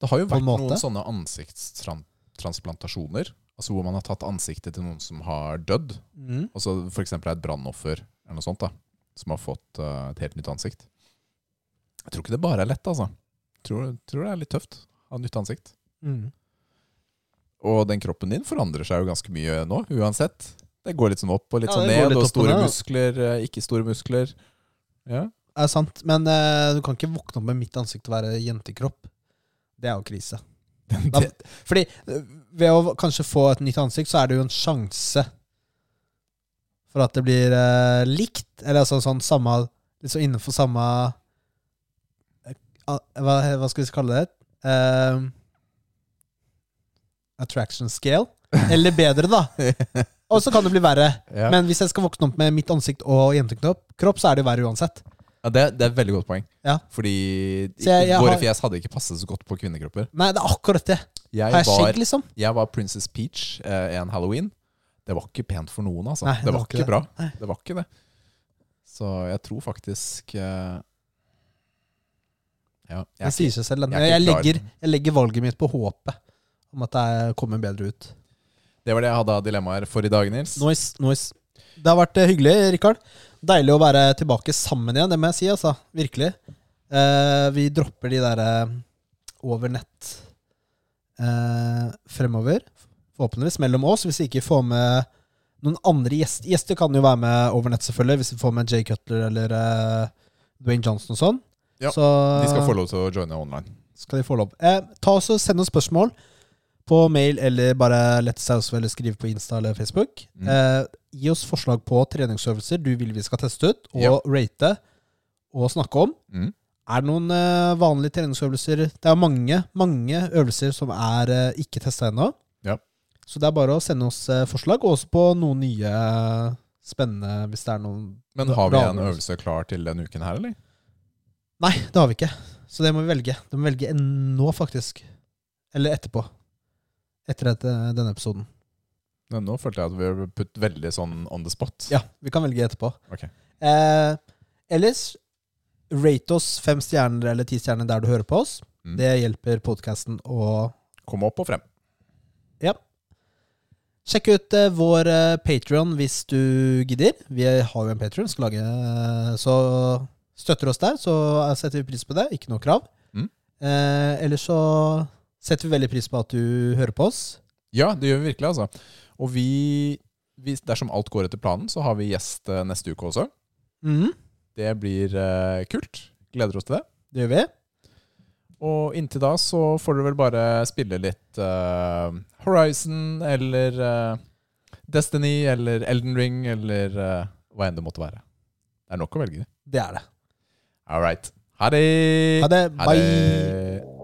Speaker 2: Det har jo vært
Speaker 1: måte.
Speaker 2: noen sånne ansiktstransplantasjoner. Altså hvor man har tatt ansiktet til noen som har dødd.
Speaker 1: mm.
Speaker 2: Altså F.eks. et brannoffer eller noe sånt da som har fått uh, et helt nytt ansikt. Jeg tror ikke det bare er lett, altså. Tror, tror det er litt tøft å ha nytt ansikt.
Speaker 1: Mm.
Speaker 2: Og den kroppen din forandrer seg jo ganske mye nå, uansett. Det går litt sånn opp og litt
Speaker 1: Ja,
Speaker 2: sånn ned,
Speaker 1: litt
Speaker 2: og
Speaker 1: og
Speaker 2: store
Speaker 1: ned,
Speaker 2: muskler, eh, ikke store muskler. Ja.
Speaker 1: Det er sant. Men uh, du kan ikke våkne opp med mitt ansikt og være jentekropp. Det er jo krise. [LAUGHS] Da, fordi eh, ved å kanskje få et nytt ansikt, så er det jo en sjanse for at det blir uh, likt. Eller altså sånn samme Liksom innenfor samme hva, hva skal vi kalle det? Eh, attraction scale. [LAUGHS] Eller bedre, da. Og så kan det bli verre.
Speaker 2: Ja.
Speaker 1: Men hvis jeg skal våkne opp med mitt ansikt og jentekropp, kropp, så er det jo verre uansett.
Speaker 2: Ja, det, det er et veldig godt poeng.
Speaker 1: Ja.
Speaker 2: Fordi
Speaker 1: jeg- jeg
Speaker 2: våre
Speaker 1: har-
Speaker 2: fjes hadde ikke passet så godt på kvinnekropper.
Speaker 1: Nei, det er akkurat det.
Speaker 2: Jeg
Speaker 1: Har jeg
Speaker 2: var,
Speaker 1: skjegg, liksom?
Speaker 2: jeg var Princess Peach eh, en halloween. Det var ikke pent for noen, altså.
Speaker 1: Nei,
Speaker 2: det, var ikke bra.
Speaker 1: Nei.
Speaker 2: Det var ikke det. Så jeg tror faktisk eh, Ja, jeg
Speaker 1: Det
Speaker 2: er
Speaker 1: sier seg selv.
Speaker 2: jeg
Speaker 1: Jeg, legger, jeg legger valget mitt på håpet om at det kommer bedre ut.
Speaker 2: det var det jeg hadde av dilemmaer for i dag, Nils.
Speaker 1: Nice, nice. Det har vært eh, hyggelig, Rikard. Deilig å være tilbake sammen igjen, det må jeg si. altså. Virkelig. Eh, vi dropper de der eh, over nett eh, fremover. Forhåpentligvis mellom oss, hvis vi ikke får med noen andre gjester. Gjester kan jo være med over nett, selvfølgelig, hvis vi får med Jay Cutler eller eh, Dwayne Johnson og sånn.
Speaker 2: Ja,
Speaker 1: Så
Speaker 2: De skal få lov til å joine online.
Speaker 1: skal de få lov. Eh, ta oss og Send oss spørsmål på mail eller bare lett saus eller skriv på Insta eller Facebook.
Speaker 2: Mm.
Speaker 1: Eh, gi oss forslag på treningsøvelser du vil vi skal teste ut, og
Speaker 2: Ja.
Speaker 1: rate og snakke om.
Speaker 2: Mm.
Speaker 1: Er det noen eh, vanlige treningsøvelser Det er mange, mange øvelser som er eh, ikke testa ennå.
Speaker 2: Ja.
Speaker 1: Så det er bare å sende oss eh, forslag, og også på noen nye eh, spennende hvis det er noen
Speaker 2: Men har vi en øvelse klar til denne uken her, eller?
Speaker 1: Nei, det har vi ikke. Så det må vi velge. Det må vi velge nå, faktisk. Eller etterpå. Etter et, eh, denne episoden.
Speaker 2: Men nå følte jeg at vi har putt veldig sånn on the spot.
Speaker 1: Ja, vi kan velge etterpå.
Speaker 2: Ok.
Speaker 1: Eh, ellers, rate oss fem stjerner eller ti stjerner der du hører på oss.
Speaker 2: Mm.
Speaker 1: Det hjelper podkasten å
Speaker 2: Komme opp og frem.
Speaker 1: Ja. Sjekk ut eh, vår eh, Patrion hvis du gidder. Vi har jo en Patrion, eh, Så støtter oss der, så setter vi pris på det. Ikke noe krav.
Speaker 2: Mm.
Speaker 1: Eh, ellers så setter vi veldig pris på at du hører på oss.
Speaker 2: Ja, det gjør vi virkelig, altså. Og vi, vi Dersom alt går etter planen, så har vi gjest eh, neste uke også.
Speaker 1: Mm.
Speaker 2: Det blir eh, kult. Gleder oss til det.
Speaker 1: Det gjør vi.
Speaker 2: Og inntil da så får dere vel bare spille litt uh, Horizon eller uh, Destiny eller Elden Ring eller uh, hva enn det måtte være. Det er nok å velge.
Speaker 1: Det er det.
Speaker 2: All right. Ha det!
Speaker 1: Ha det.
Speaker 2: Ha det.